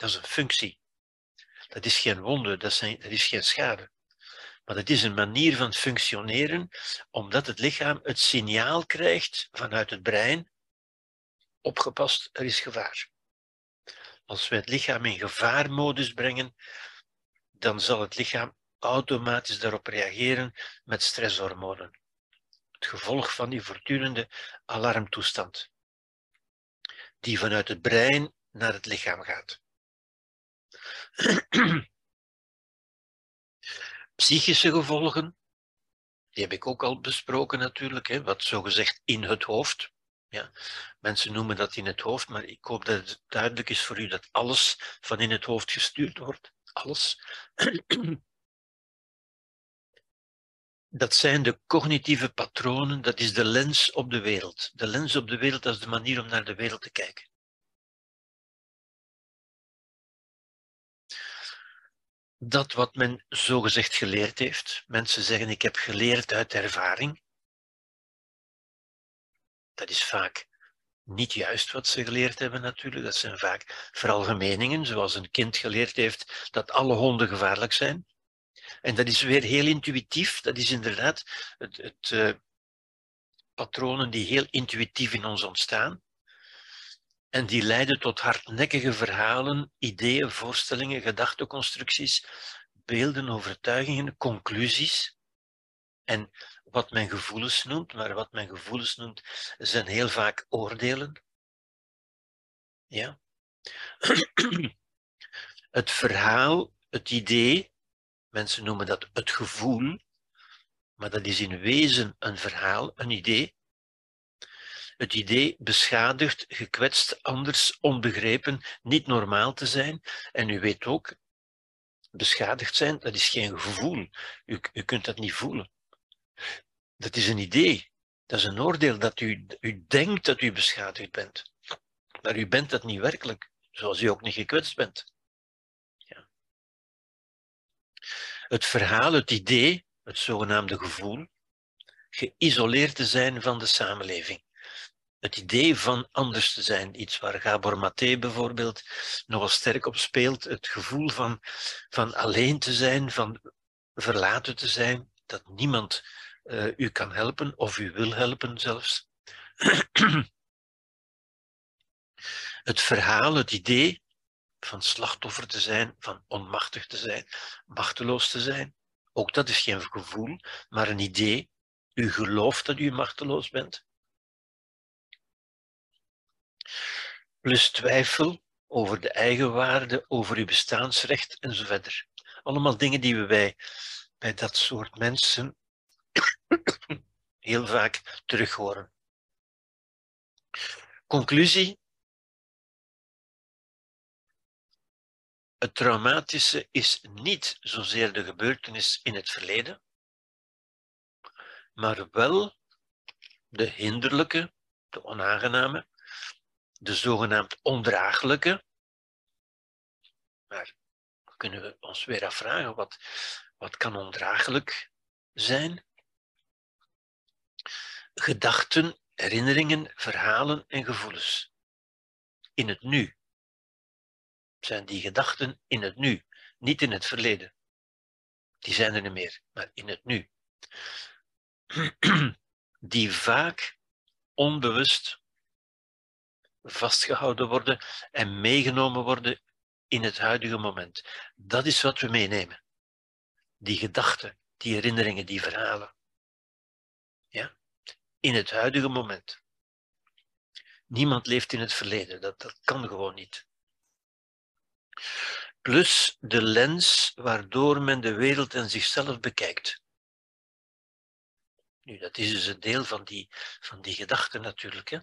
Speaker 1: Dat is een functie. Dat is geen wonde, dat dat is geen schade. Maar dat is een manier van functioneren, omdat het lichaam het signaal krijgt vanuit het brein, opgepast, er is gevaar. Als we het lichaam in gevaarmodus brengen, dan zal het lichaam automatisch daarop reageren met stresshormonen. Het gevolg van die voortdurende alarmtoestand, die vanuit het brein naar het lichaam gaat. Psychische gevolgen, die heb ik ook al besproken natuurlijk, hè, wat zogezegd in het hoofd. Ja, mensen noemen dat in het hoofd, maar ik hoop dat het duidelijk is voor u dat alles van in het hoofd gestuurd wordt. Alles. Dat zijn de cognitieve patronen, dat is de lens op de wereld. De lens op de wereld, dat is de manier om naar de wereld te kijken. Dat wat men zogezegd geleerd heeft, mensen zeggen ik heb geleerd uit ervaring, dat is vaak niet juist wat ze geleerd hebben natuurlijk. Dat zijn vaak veralgemeningen, zoals een kind geleerd heeft dat alle honden gevaarlijk zijn. En dat is weer heel intuïtief. Dat is inderdaad het, het uh, patronen die heel intuïtief in ons ontstaan. En die leiden tot hardnekkige verhalen, ideeën, voorstellingen, gedachteconstructies, beelden, overtuigingen, conclusies. En wat men gevoelens noemt, maar wat men gevoelens noemt, zijn heel vaak oordelen. Ja. [clears throat] Het verhaal, het idee, mensen noemen dat het gevoel, maar dat is in wezen een verhaal, een idee. Het idee beschadigd, gekwetst, anders, onbegrepen, niet normaal te zijn. En u weet ook, beschadigd zijn, dat is geen gevoel. U, u kunt dat niet voelen. Dat is een idee. Dat is een oordeel dat u, u denkt dat u beschadigd bent. Maar u bent dat niet werkelijk, zoals u ook niet gekwetst bent. Ja. Het verhaal, het idee, het zogenaamde gevoel, geïsoleerd te zijn van de samenleving. Het idee van anders te zijn, iets waar Gabor Maté bijvoorbeeld nogal sterk op speelt, het gevoel van, van alleen te zijn, van verlaten te zijn, dat niemand uh, u kan helpen of u wil helpen zelfs. [clears throat] het verhaal, het idee van slachtoffer te zijn, van onmachtig te zijn, machteloos te zijn. Ook dat is geen gevoel, maar een idee. U gelooft dat u machteloos bent. Plus twijfel over de eigenwaarde, over uw bestaansrecht en zo verder. Allemaal dingen die we bij, bij dat soort mensen heel vaak terug horen. Conclusie. Het traumatische is niet zozeer de gebeurtenis in het verleden, maar wel de hinderlijke, de onaangename, de zogenaamd ondraaglijke. Maar kunnen we ons weer afvragen, wat, wat kan ondraaglijk zijn? gedachten, herinneringen, verhalen en gevoelens. In het nu. Zijn die gedachten in het nu, niet in het verleden. Die zijn er niet meer, maar in het nu. [clears throat] Die vaak onbewust vastgehouden worden en meegenomen worden in het huidige moment. Dat is wat we meenemen. Die gedachten, die herinneringen, die verhalen. Ja? in het huidige moment. Niemand leeft in het verleden, dat, dat kan gewoon niet. Plus de lens waardoor men de wereld en zichzelf bekijkt. Nu, dat is dus een deel van die, van die gedachten natuurlijk, hè?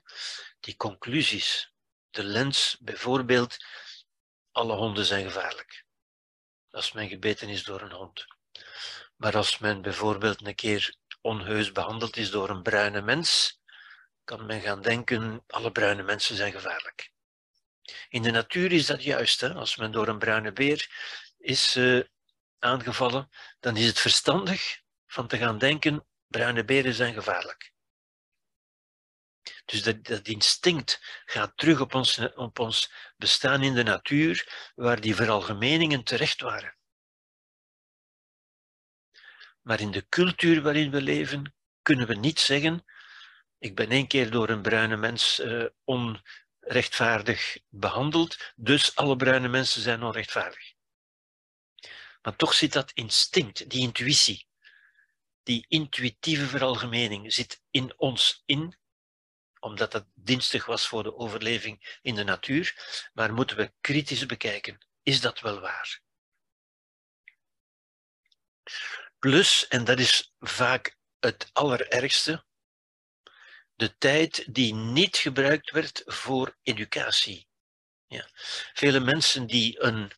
Speaker 1: die conclusies. De lens, bijvoorbeeld, alle honden zijn gevaarlijk. Als men gebeten is door een hond. Maar als men bijvoorbeeld een keer onheus behandeld is door een bruine mens, kan men gaan denken, alle bruine mensen zijn gevaarlijk. In de natuur is dat juist. Hè? Als men door een bruine beer is uh, aangevallen, dan is het verstandig van te gaan denken, bruine beren zijn gevaarlijk. Dus dat, dat, instinct gaat terug op ons, op ons bestaan in de natuur, waar die veralgemeningen terecht waren. Maar in de cultuur waarin we leven, kunnen we niet zeggen: ik ben één keer door een bruine mens uh, onrechtvaardig behandeld, dus alle bruine mensen zijn onrechtvaardig. Maar toch zit dat instinct, die intuïtie, die intuïtieve veralgemening zit in ons in, omdat dat dienstig was voor de overleving in de natuur, maar moeten we kritisch bekijken. Is dat wel waar? Plus, en dat is vaak het allerergste, de tijd die niet gebruikt werd voor educatie. Ja. Vele mensen die een,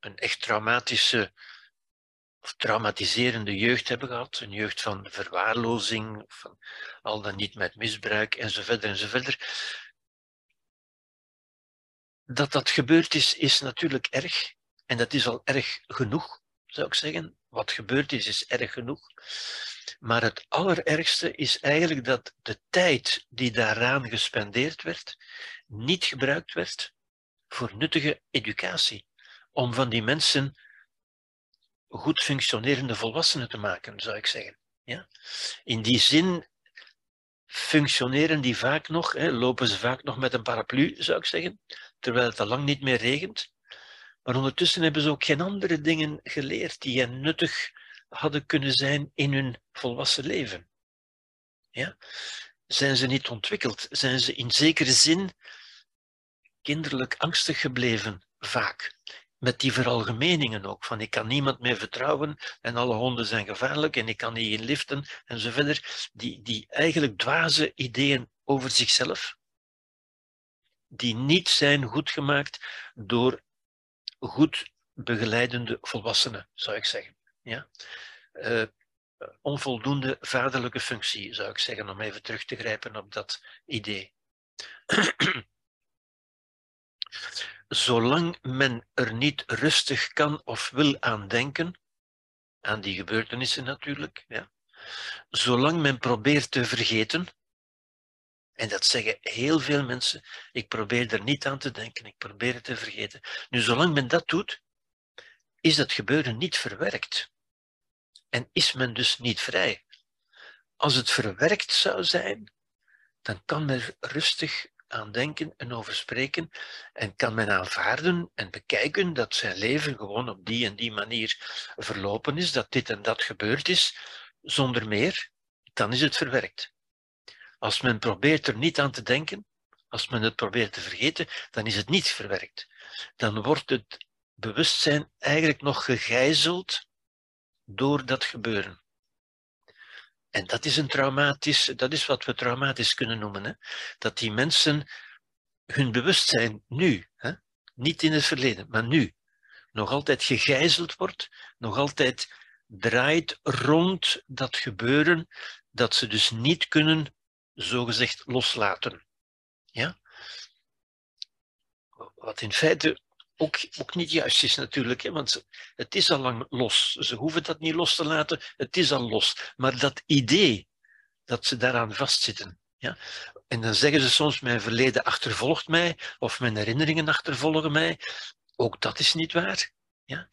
Speaker 1: een echt traumatische of traumatiserende jeugd hebben gehad, een jeugd van verwaarlozing, van al dan niet met misbruik enzovoort enzovoort. Dat dat gebeurd is, is natuurlijk erg. En dat is al erg genoeg, zou ik zeggen wat gebeurd is, is erg genoeg. Maar het allerergste is eigenlijk dat de tijd die daaraan gespendeerd werd, niet gebruikt werd voor nuttige educatie. Om van die mensen goed functionerende volwassenen te maken, zou ik zeggen. Ja? In die zin functioneren die vaak nog, hè, lopen ze vaak nog met een paraplu, zou ik zeggen, terwijl het al lang niet meer regent. Maar ondertussen hebben ze ook geen andere dingen geleerd die hen nuttig hadden kunnen zijn in hun volwassen leven. Ja? Zijn ze niet ontwikkeld? Zijn ze in zekere zin kinderlijk angstig gebleven, vaak? Met die veralgemeningen ook, van ik kan niemand meer vertrouwen en alle honden zijn gevaarlijk en ik kan niet in liften en. Die, die eigenlijk dwaze ideeën over zichzelf, die niet zijn goedgemaakt door goed begeleidende volwassenen, zou ik zeggen. Ja? Uh, onvoldoende vaderlijke functie, zou ik zeggen, om even terug te grijpen op dat idee. Zolang men er niet rustig kan of wil aan denken, aan die gebeurtenissen natuurlijk, ja, zolang men probeert te vergeten, en dat zeggen heel veel mensen. Ik probeer er niet aan te denken, ik probeer het te vergeten. Nu, zolang men dat doet, is dat gebeuren niet verwerkt. En is men dus niet vrij. Als het verwerkt zou zijn, dan kan men rustig aan denken en over spreken en kan men aanvaarden en bekijken dat zijn leven gewoon op die en die manier verlopen is, dat dit en dat gebeurd is, zonder meer, dan is het verwerkt. Als men probeert er niet aan te denken, als men het probeert te vergeten, dan is het niet verwerkt. Dan wordt het bewustzijn eigenlijk nog gegijzeld door dat gebeuren. En dat is een traumatisch, dat is wat we traumatisch kunnen noemen. Hè? Dat die mensen hun bewustzijn nu, hè? niet in het verleden, maar nu, nog altijd gegijzeld wordt, nog altijd draait rond dat gebeuren, dat ze dus niet kunnen zogezegd loslaten. Ja? Wat in feite ook, ook niet juist is natuurlijk, hè, want het is al lang los. Ze hoeven dat niet los te laten, het is al los. Maar dat idee dat ze daaraan vastzitten. Ja? En dan zeggen ze soms, mijn verleden achtervolgt mij, of mijn herinneringen achtervolgen mij. Ook dat is niet waar. Ja?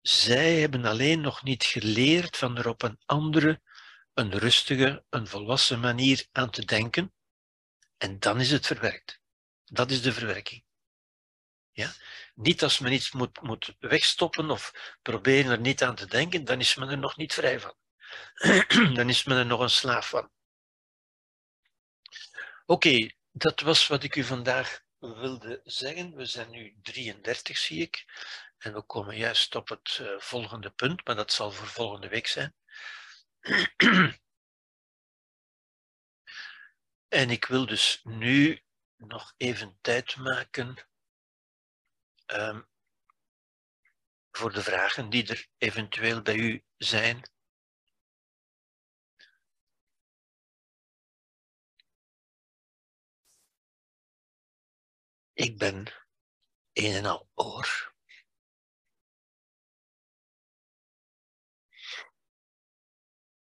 Speaker 1: Zij hebben alleen nog niet geleerd van er op een andere een rustige, een volwassen manier aan te denken. En dan is het verwerkt. Dat is de verwerking. Ja? Niet als men iets moet, moet wegstoppen of proberen er niet aan te denken, dan is men er nog niet vrij van. [clears throat] dan is men er nog een slaaf van. Oké, dat was wat ik u vandaag wilde zeggen. We zijn nu 33, zie ik. En we komen juist op het uh, volgende punt, maar dat zal voor volgende week zijn. [clears throat] En ik wil dus nu nog even tijd maken um, voor de vragen die er eventueel bij u zijn. Ik ben een en al oor.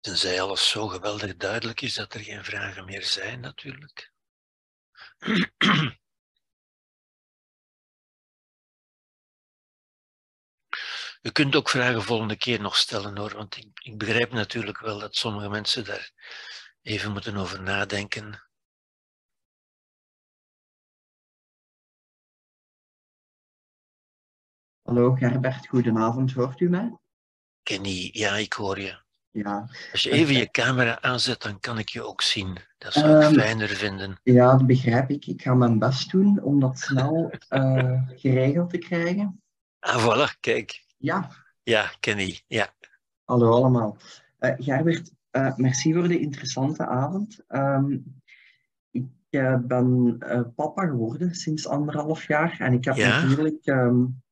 Speaker 1: Tenzij alles zo geweldig duidelijk is dat er geen vragen meer zijn, natuurlijk. [clears throat] U kunt ook vragen volgende keer nog stellen hoor, want ik, ik begrijp natuurlijk wel dat sommige mensen daar even moeten over nadenken.
Speaker 2: Hallo Gerbert, goedenavond, hoort u mij?
Speaker 1: Kenny, ja, ik hoor je.
Speaker 2: Ja.
Speaker 1: Als je even je camera aanzet, dan kan ik je ook zien. Dat zou ik um, fijner vinden.
Speaker 2: Ja, dat begrijp ik. Ik ga mijn best doen om dat snel uh, geregeld te krijgen.
Speaker 1: Ah, voilà, kijk.
Speaker 2: Ja.
Speaker 1: Ja, Kenny, ja.
Speaker 2: Hallo allemaal. Uh, Gerbert, uh, merci voor de interessante avond. Um, ik ben papa geworden sinds anderhalf jaar en ik heb
Speaker 1: Ja?
Speaker 2: natuurlijk um,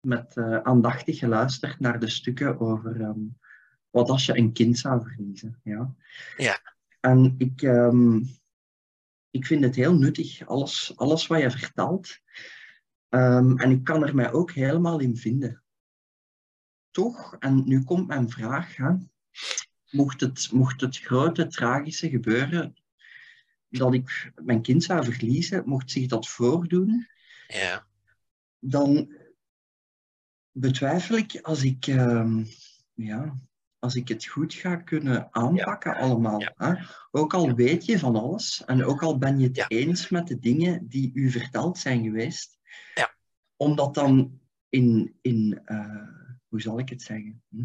Speaker 2: met aandachtig geluisterd naar de stukken over um, wat als je een kind zou verliezen. Ja.
Speaker 1: Ja.
Speaker 2: En ik, ik vind het heel nuttig, alles, alles wat je vertelt. En ik kan er mij ook helemaal in vinden. Toch, en nu komt mijn vraag, hè, mocht, het, mocht het grote tragische gebeuren dat ik mijn kind zou verliezen, mocht zich dat voordoen,
Speaker 1: Ja.
Speaker 2: dan betwijfel ik als ik, ehm, ja, als ik het goed ga kunnen aanpakken allemaal.
Speaker 1: Ja.
Speaker 2: Hè? Ook al weet je van alles en ook al ben je het
Speaker 1: Ja.
Speaker 2: eens met de dingen die u verteld zijn geweest,
Speaker 1: Ja.
Speaker 2: om dat dan in, in eh, hoe zal ik het zeggen? Hm?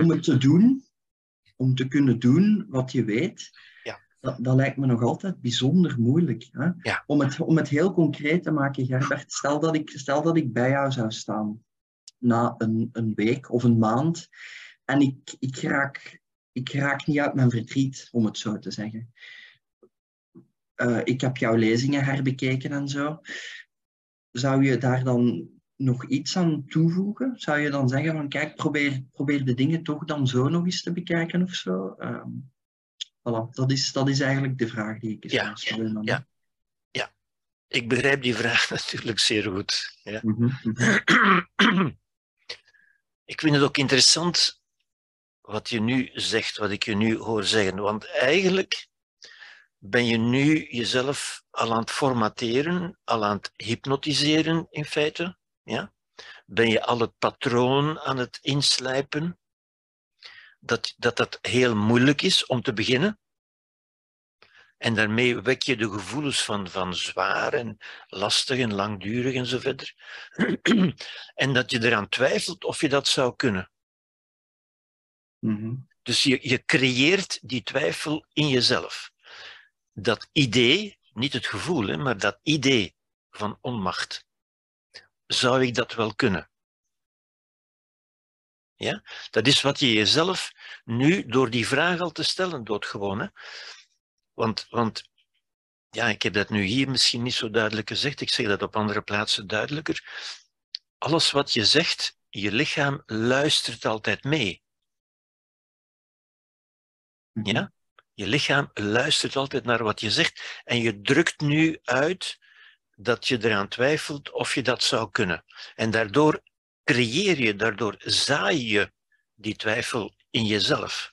Speaker 2: Om het te doen, om te kunnen doen wat je weet,
Speaker 1: Ja.
Speaker 2: dat, dat lijkt me nog altijd bijzonder moeilijk. Hè?
Speaker 1: Ja.
Speaker 2: Om, het, om het heel concreet te maken, Gerbert, stel dat ik, stel dat ik bij jou zou staan na een, een week of een maand en ik, ik, raak, ik raak niet uit mijn verdriet, om het zo te zeggen. Eh, ik heb jouw lezingen herbekeken en zo. Zou je daar dan nog iets aan toevoegen? Zou je dan zeggen van kijk, probeer, probeer de dingen toch dan zo nog eens te bekijken of zo? Voilà, dat is, dat is eigenlijk de vraag die ik eens
Speaker 1: Ja,
Speaker 2: wil stellen. dan.
Speaker 1: ja. Ik begrijp die vraag [laughs] natuurlijk zeer goed. Ja.
Speaker 2: Mhm, mhm.
Speaker 1: Ik vind het ook interessant wat je nu zegt, wat ik je nu hoor zeggen. Want eigenlijk ben je nu jezelf al aan het formateren, al aan het hypnotiseren in feite. Ja? Ben je al het patroon aan het inslijpen? Dat, dat dat heel moeilijk is om te beginnen. En daarmee wek je de gevoelens van, van zwaar en lastig en langdurig en zo verder. [clears throat] en dat je eraan twijfelt of je dat zou kunnen.
Speaker 2: Mhm.
Speaker 1: Dus je, je creëert die twijfel in jezelf. Dat idee, niet het gevoel, hè, maar dat idee van onmacht. Zou ik dat wel kunnen? Ja? Dat is wat je jezelf nu door die vraag al te stellen doodgewoon. Hè? Want, want ja, ik heb dat nu hier misschien niet zo duidelijk gezegd, ik zeg dat op andere plaatsen duidelijker. Alles wat je zegt, je lichaam luistert altijd mee.
Speaker 2: Mhm.
Speaker 1: Ja? Je lichaam luistert altijd naar wat je zegt en je drukt nu uit dat je eraan twijfelt of je dat zou kunnen. En daardoor creëer je, daardoor zaai je die twijfel in jezelf.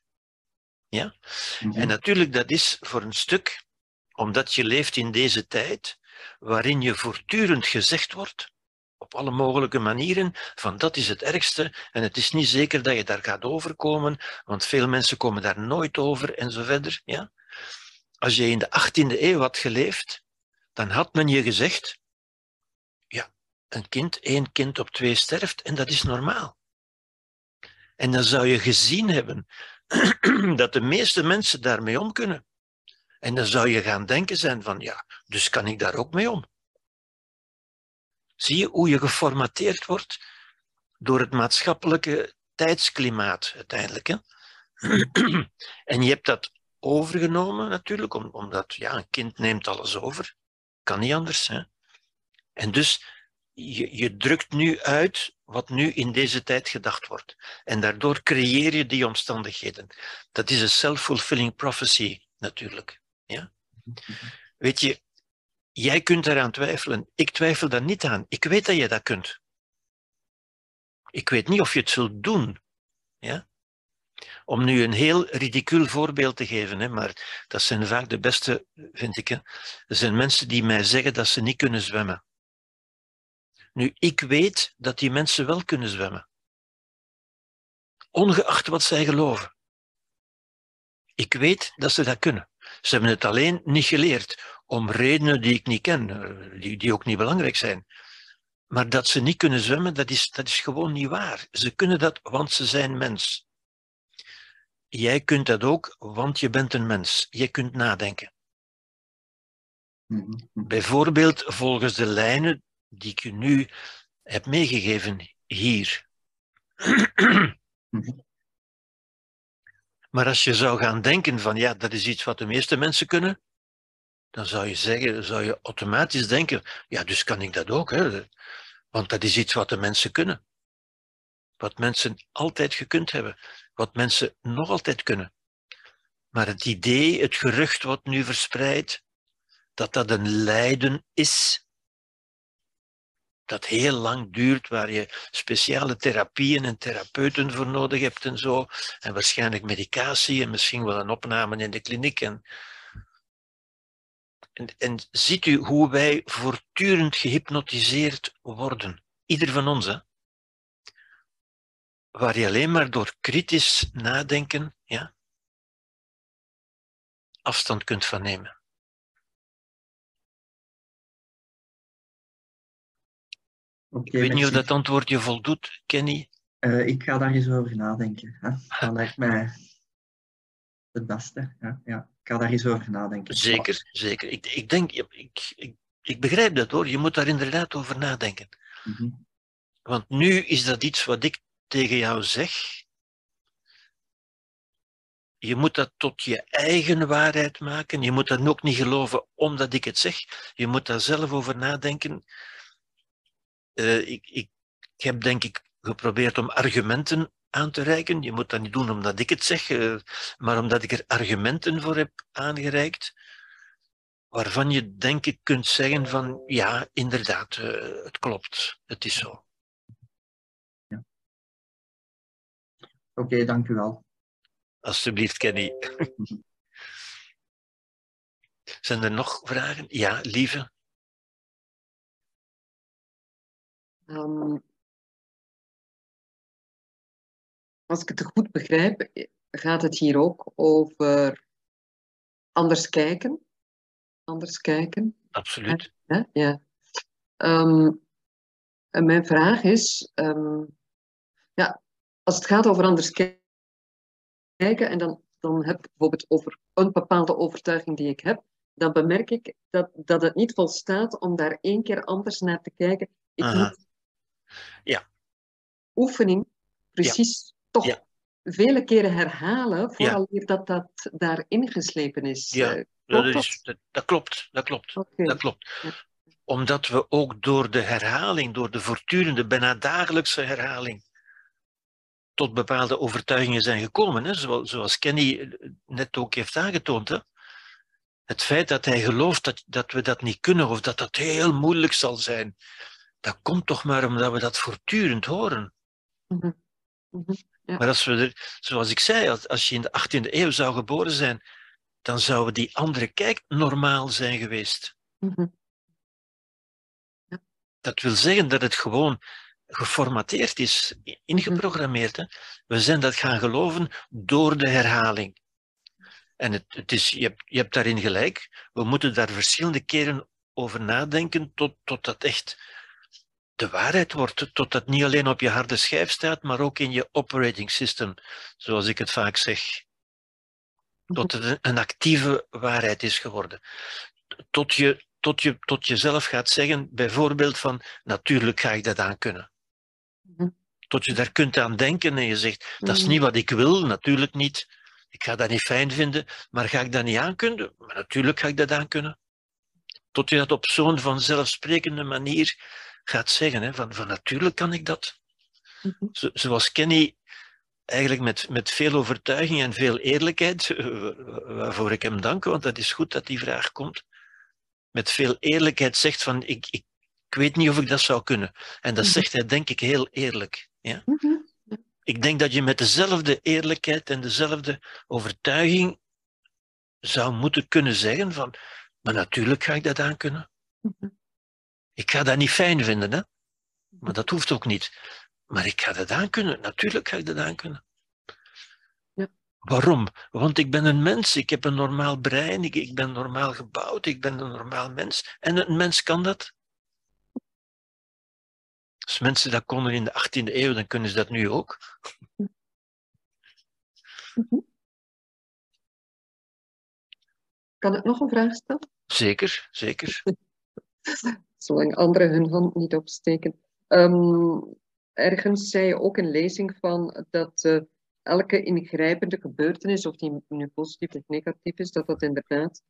Speaker 1: Ja?
Speaker 2: Mhm.
Speaker 1: En natuurlijk, dat is voor een stuk omdat je leeft in deze tijd waarin je voortdurend gezegd wordt, op alle mogelijke manieren, van dat is het ergste en het is niet zeker dat je daar gaat overkomen, want veel mensen komen daar nooit over en zo verder. Ja? Als je in de 18e eeuw had geleefd, dan had men je gezegd, ja, een kind, één kind op twee sterft en dat is normaal. En dan zou je gezien hebben [clears throat] dat de meeste mensen daarmee om kunnen. En dan zou je gaan denken zijn van, ja, dus kan ik daar ook mee om. Zie je hoe je geformateerd wordt door het maatschappelijke tijdsklimaat uiteindelijk. Hè? [clears throat] en je hebt dat overgenomen natuurlijk, om- omdat ja, een kind neemt alles over. Kan niet anders. Hè? En dus je, je drukt nu uit wat nu in deze tijd gedacht wordt. En daardoor creëer je die omstandigheden. Dat is een self-fulfilling prophecy natuurlijk. Ja? Weet je, jij kunt eraan twijfelen. Ik twijfel daar niet aan. Ik weet dat je dat kunt. Ik weet niet of je het zult doen. Ja? Om nu een heel ridicuul voorbeeld te geven, hè, maar dat zijn vaak de beste, vind ik. Er zijn mensen die mij zeggen dat ze niet kunnen zwemmen. Nu, ik weet dat die mensen wel kunnen zwemmen. Ongeacht wat zij geloven. Ik weet dat ze dat kunnen. Ze hebben het alleen niet geleerd, om redenen die ik niet ken, eh, die, die ook niet belangrijk zijn. Maar dat ze niet kunnen zwemmen, dat is, dat is gewoon niet waar. Ze kunnen dat, want ze zijn mens. Jij kunt dat ook, want je bent een mens. Je kunt nadenken.
Speaker 2: Mhm.
Speaker 1: Bijvoorbeeld volgens de lijnen die ik je nu heb meegegeven hier.
Speaker 2: Mhm.
Speaker 1: Maar als je zou gaan denken van ja, dat is iets wat de meeste mensen kunnen, dan zou je zeggen, zou je automatisch denken, ja, dus kan ik dat ook, hè? want dat is iets wat de mensen kunnen. Wat mensen altijd gekund hebben, wat mensen nog altijd kunnen. Maar het idee, het gerucht wat nu verspreidt, dat dat een lijden is, dat heel lang duurt, waar je speciale therapieën en therapeuten voor nodig hebt en zo. En waarschijnlijk medicatie en misschien wel een opname in de kliniek. En, en, ziet u hoe wij voortdurend gehypnotiseerd worden? Ieder van ons, hè? Waar je alleen maar door kritisch nadenken ja, afstand kunt van nemen. ik weet niet of dat antwoord je voldoet, Kenny.
Speaker 2: Uh, ik ga daar eens over nadenken. Hè. Dat lijkt mij het beste. Ja, ja. Ik ga daar eens over nadenken.
Speaker 1: Zeker, zeker. Ik, ik denk, ik, ik, ik begrijp dat hoor. Je moet daar inderdaad over nadenken. Mm -hmm. Want nu is dat iets wat ik tegen jou zeg. Je moet dat tot je eigen waarheid maken. Je moet dat ook niet geloven omdat ik het zeg. Je moet daar zelf over nadenken. Uh, ik, ik, heb denk ik geprobeerd om argumenten aan te reiken. Je moet dat niet doen omdat ik het zeg, uh, maar omdat ik er argumenten voor heb aangereikt, waarvan je denk ik kunt zeggen van ja, inderdaad, uh, het klopt, het is zo.
Speaker 2: Oké, okay, dank u wel.
Speaker 1: Alsjeblieft, Kenny. [laughs] Zijn er nog vragen? Ja, lieve.
Speaker 3: Um, als ik het goed begrijp, gaat het hier ook over anders kijken. Anders kijken.
Speaker 1: Absoluut.
Speaker 3: Ja. ja. Um, en mijn vraag is, um, ja, als het gaat over anders kijken, en dan, dan heb ik bijvoorbeeld over een bepaalde overtuiging die ik heb, dan bemerk ik dat, dat het niet volstaat om daar één keer anders naar te kijken. Ik moet
Speaker 1: ja.
Speaker 3: oefening precies toch vele keren herhalen vooral ja. dat dat daar ingeslepen is.
Speaker 1: Ja, uh, dat, is, dat, dat, klopt. Dat klopt. Okay. Dat klopt. Omdat we ook door de herhaling, door de voortdurende, bijna dagelijkse herhaling, tot bepaalde overtuigingen zijn gekomen. Hè? Zoals, zoals Kenny net ook heeft aangetoond. Hè? Het feit dat hij gelooft dat, dat we dat niet kunnen of dat dat heel moeilijk zal zijn, dat komt toch maar omdat we dat voortdurend horen. Mm -hmm. Mm -hmm. Ja. Maar als we er, zoals ik zei, als, als je in de 18e eeuw zou geboren zijn, dan zou die andere kijk normaal zijn geweest. Mm -hmm. ja. Dat wil zeggen dat het gewoon geformateerd is, ingeprogrammeerd. Hè? We zijn dat gaan geloven door de herhaling. En het, het is, je, hebt, je hebt daarin gelijk. We moeten daar verschillende keren over nadenken tot, tot dat echt de waarheid wordt, tot dat niet alleen op je harde schijf staat, maar ook in je operating system, zoals ik het vaak zeg. Tot het een actieve waarheid is geworden. Tot je, tot je tot jezelf gaat zeggen, bijvoorbeeld van, natuurlijk ga ik dat aan kunnen. Tot je daar kunt aan denken en je zegt, dat is mhm. niet wat ik wil, natuurlijk niet. Ik ga dat niet fijn vinden, maar ga ik dat niet aan kunnen? Maar natuurlijk ga ik dat aan kunnen. Tot je dat op zo'n vanzelfsprekende manier gaat zeggen. Hè, van, van natuurlijk kan ik dat. Mhm. Zo, zoals Kenny eigenlijk met, met veel overtuiging en veel eerlijkheid, [laughs] waarvoor ik hem dank, want dat is goed dat die vraag komt, met veel eerlijkheid zegt van ik, ik, ik weet niet of ik dat zou kunnen. En dat mhm. zegt hij denk ik heel eerlijk. Ja? Mhm. Ik denk dat je met dezelfde eerlijkheid en dezelfde overtuiging zou moeten kunnen zeggen van, maar natuurlijk ga ik dat aan kunnen. Ik ga dat niet fijn vinden, hè? maar dat hoeft ook niet. Maar ik ga dat aan kunnen. Natuurlijk ga ik dat aan kunnen. Ja. Waarom? Want ik ben een mens. Ik heb een normaal brein. Ik, ik ben normaal gebouwd. Ik ben een normaal mens. En een mens kan dat. Als mensen dat konden in de 18e eeuw, dan kunnen ze dat nu ook.
Speaker 3: Kan ik nog een vraag stellen?
Speaker 1: Zeker, zeker. [laughs]
Speaker 3: zolang anderen hun hand niet opsteken. Um, ergens zei je ook een lezing van dat uh, elke ingrijpende gebeurtenis, of die nu positief of negatief is, dat dat inderdaad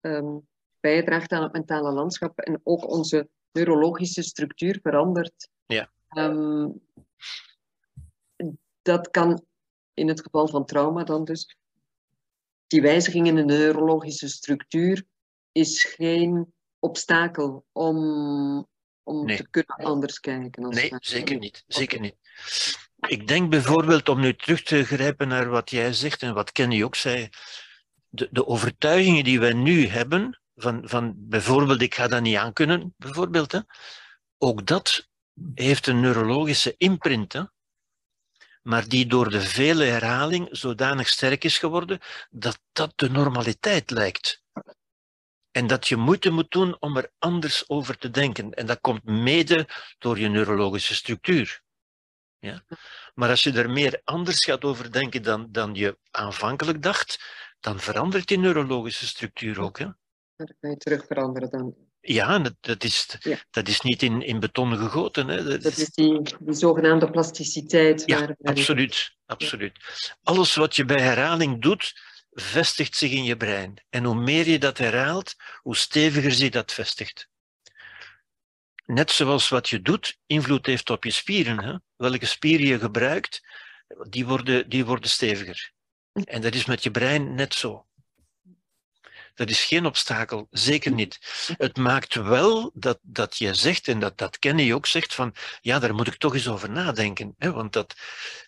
Speaker 3: um, bijdraagt aan het mentale landschap en ook onze neurologische structuur verandert.
Speaker 1: Ja.
Speaker 3: Um, dat kan in het geval van trauma dan dus. Die wijziging in de neurologische structuur is geen obstakel om, om
Speaker 1: Nee.
Speaker 3: te kunnen anders kijken. Als
Speaker 1: Nee, zeker niet. Zeker niet. Ik denk bijvoorbeeld, om nu terug te grijpen naar wat jij zegt en wat Kenny ook zei, de, de overtuigingen die wij nu hebben, van, van bijvoorbeeld ik ga dat niet aankunnen, bijvoorbeeld, hè, ook dat heeft een neurologische imprint, hè, maar die door de vele herhaling zodanig sterk is geworden dat dat de normaliteit lijkt. En dat je moeite moet doen om er anders over te denken. En dat komt mede door je neurologische structuur. Ja? Maar als je er meer anders gaat over denken dan, dan je aanvankelijk dacht, dan verandert die neurologische structuur ook. Hè?
Speaker 3: Dan kan je terug veranderen dan.
Speaker 1: Ja, dat, dat, is,
Speaker 3: Ja.
Speaker 1: dat is niet in, in beton gegoten. Hè? Dat
Speaker 3: Dat
Speaker 1: is-
Speaker 3: is die, die zogenaamde plasticiteit.
Speaker 1: Ja,
Speaker 3: waar- waar-
Speaker 1: absoluut, absoluut. Alles wat je bij herhaling doet, vestigt zich in je brein. En hoe meer je dat herhaalt, hoe steviger zich dat vestigt. Net zoals wat je doet invloed heeft op je spieren. Hè? Welke spieren je gebruikt, die worden, die worden steviger. En dat is met je brein net zo. Dat is geen obstakel, zeker niet. Het maakt wel dat, dat je zegt, en dat, dat Kenny ook zegt, van ja, daar moet ik toch eens over nadenken. Hè? Want dat,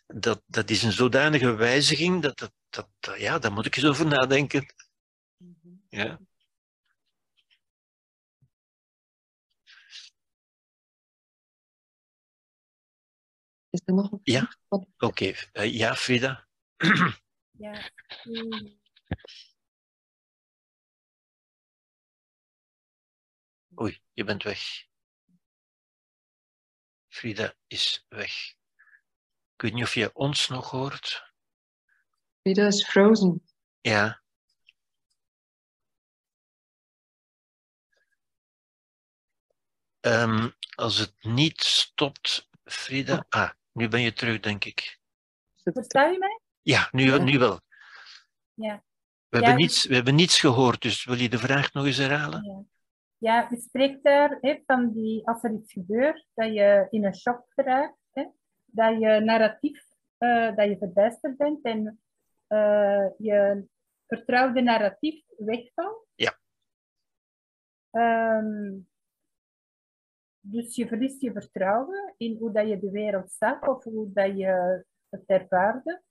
Speaker 1: dat, dat is een zodanige wijziging, dat, dat, dat, dat- ja, daar moet ik eens over nadenken. Ja.
Speaker 3: Is er nog een
Speaker 1: Ja. Oké, eh, ja, Frida.
Speaker 4: Ja.
Speaker 1: Je bent weg. Frida is weg. Ik weet niet of je ons nog hoort.
Speaker 3: Frida is frozen.
Speaker 1: Ja. Ehm, als het niet stopt, Frida. Ah, nu ben je terug, denk ik.
Speaker 4: Versta je mij?
Speaker 1: Ja, nu, nu wel.
Speaker 4: Ja.
Speaker 1: We,
Speaker 4: Ja,
Speaker 1: hebben niets, we hebben niets gehoord, dus wil je de vraag nog eens herhalen?
Speaker 4: Ja. Ja, je spreekt daar hè, van die, als er iets gebeurt, dat je in een shock geraakt, hè, dat je narratief, eh, dat je verbijsterd bent en eh, je vertrouwde narratief wegvalt.
Speaker 1: Ja.
Speaker 4: Ehm, dus je verliest je vertrouwen in hoe dat je de wereld zag of hoe dat je het ervaarde.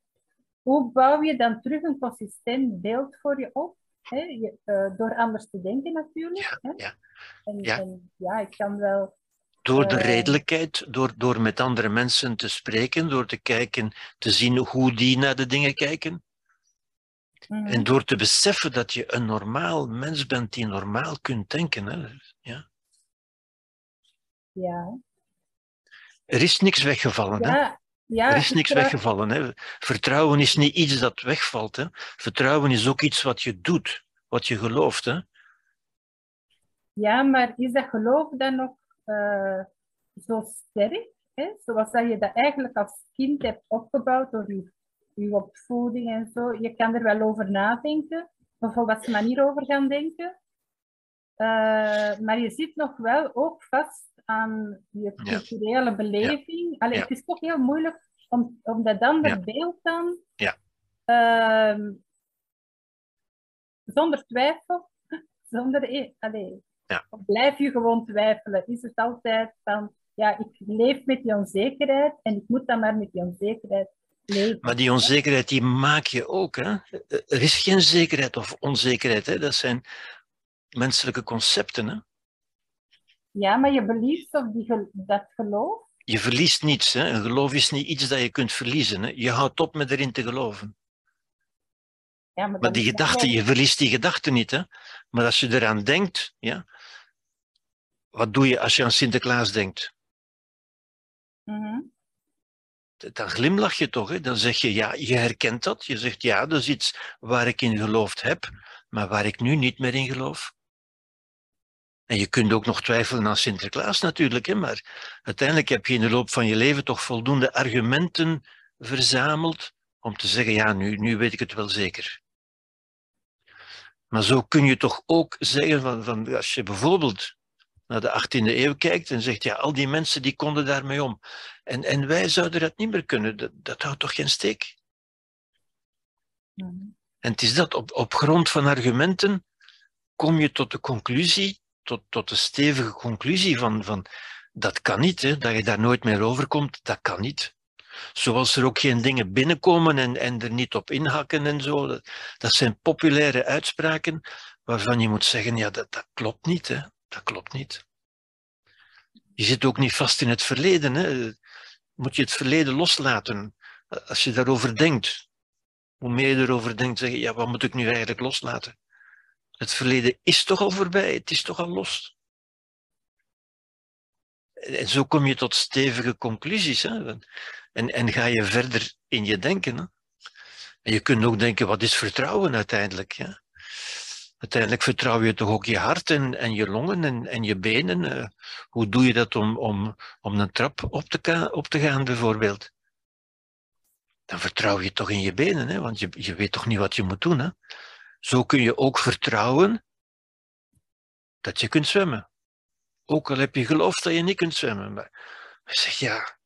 Speaker 4: Hoe bouw je dan terug een consistent beeld voor je op? Hè? Je, eh, door anders te denken natuurlijk. hè?
Speaker 1: ja.
Speaker 4: En,
Speaker 1: Ja.
Speaker 4: en ja, ik kan wel.
Speaker 1: Door de
Speaker 4: Eh.
Speaker 1: redelijkheid, door, door met andere mensen te spreken, door te kijken, te zien hoe die naar de dingen kijken.
Speaker 4: Mhm.
Speaker 1: En door te beseffen dat je een normaal mens bent die normaal kunt denken. Hè. Ja.
Speaker 4: Ja,
Speaker 1: Er is niks weggevallen. Hè.
Speaker 4: ja, ja.
Speaker 1: Er is
Speaker 4: ik
Speaker 1: niks weggevallen. Hè. Vertrouwen is niet iets dat wegvalt. Hè. Vertrouwen is ook iets wat je doet, wat je gelooft. Hè.
Speaker 4: Ja, maar is dat geloof dan nog eh, zo sterk? Hè? Zoals dat je dat eigenlijk als kind hebt opgebouwd door je, je opvoeding en zo. Je kan er wel over nadenken, op een volwassen manier over gaan denken. Eh, maar je zit nog wel ook vast aan je
Speaker 1: Ja.
Speaker 4: culturele beleving. Allee,
Speaker 1: Ja.
Speaker 4: Het is toch heel moeilijk om, om dat andere beeld dan
Speaker 1: Ja.
Speaker 4: ehm, zonder twijfel, [laughs] zonder, e- allee, blijf je gewoon twijfelen? Is het altijd van, ja, ik leef met die onzekerheid en ik moet dan maar met die onzekerheid leven.
Speaker 1: Maar die onzekerheid die maak je ook. Hè. Er is geen zekerheid of onzekerheid. Hè. Dat zijn menselijke concepten. Hè.
Speaker 4: Ja, maar je belieft of die gel- dat geloof.
Speaker 1: Je verliest niets. Hè. Een geloof is niet iets dat je kunt verliezen. Hè. Je houdt op met erin te geloven.
Speaker 4: Ja, maar,
Speaker 1: die gedachte, je verliest die gedachte niet. Hè. Maar als je eraan denkt, ja, wat doe je als je aan Sinterklaas denkt?
Speaker 4: Mhm.
Speaker 1: Dan glimlach je toch. Hè. Dan zeg je, ja, je herkent dat. Je zegt, ja, dat is iets waar ik in geloofd heb, maar waar ik nu niet meer in geloof. En je kunt ook nog twijfelen aan Sinterklaas natuurlijk, hè, maar uiteindelijk heb je in de loop van je leven toch voldoende argumenten verzameld om te zeggen, ja, nu, nu weet ik het wel zeker. Maar zo kun je toch ook zeggen, van, van, als je bijvoorbeeld naar de 18e eeuw kijkt en zegt, ja, al die mensen die konden daarmee om. En, en wij zouden dat niet meer kunnen. Dat, dat houdt toch geen steek? En het is dat, op, op grond van argumenten kom je tot de conclusie, tot, tot de stevige conclusie van, van Dat kan niet, hè? dat je daar nooit meer overkomt, dat kan niet. Zoals er ook geen dingen binnenkomen en, en er niet op inhakken en zo. Dat, dat zijn populaire uitspraken waarvan je moet zeggen, ja, dat, dat klopt niet. Hè? Dat klopt niet. Je zit ook niet vast in het verleden. Hè? Moet je het verleden loslaten. Als je daarover denkt, hoe meer je erover denkt, zeg je, ja, wat moet ik nu eigenlijk loslaten? Het verleden is toch al voorbij, het is toch al los. En zo kom je tot stevige conclusies. Hè? En, en ga je verder in je denken. Hè? En je kunt ook denken, wat is vertrouwen uiteindelijk? Ja? Uiteindelijk vertrouw je toch ook je hart en, en je longen en, en je benen. Uh, hoe doe je dat om, om, om een trap op te, op te gaan, bijvoorbeeld? Dan vertrouw je toch in je benen, hè? want je, je weet toch niet wat je moet doen. Hè? Zo kun je ook vertrouwen dat je kunt zwemmen. Ook al heb je geloof dat je niet kunt zwemmen. Maar zeg ja,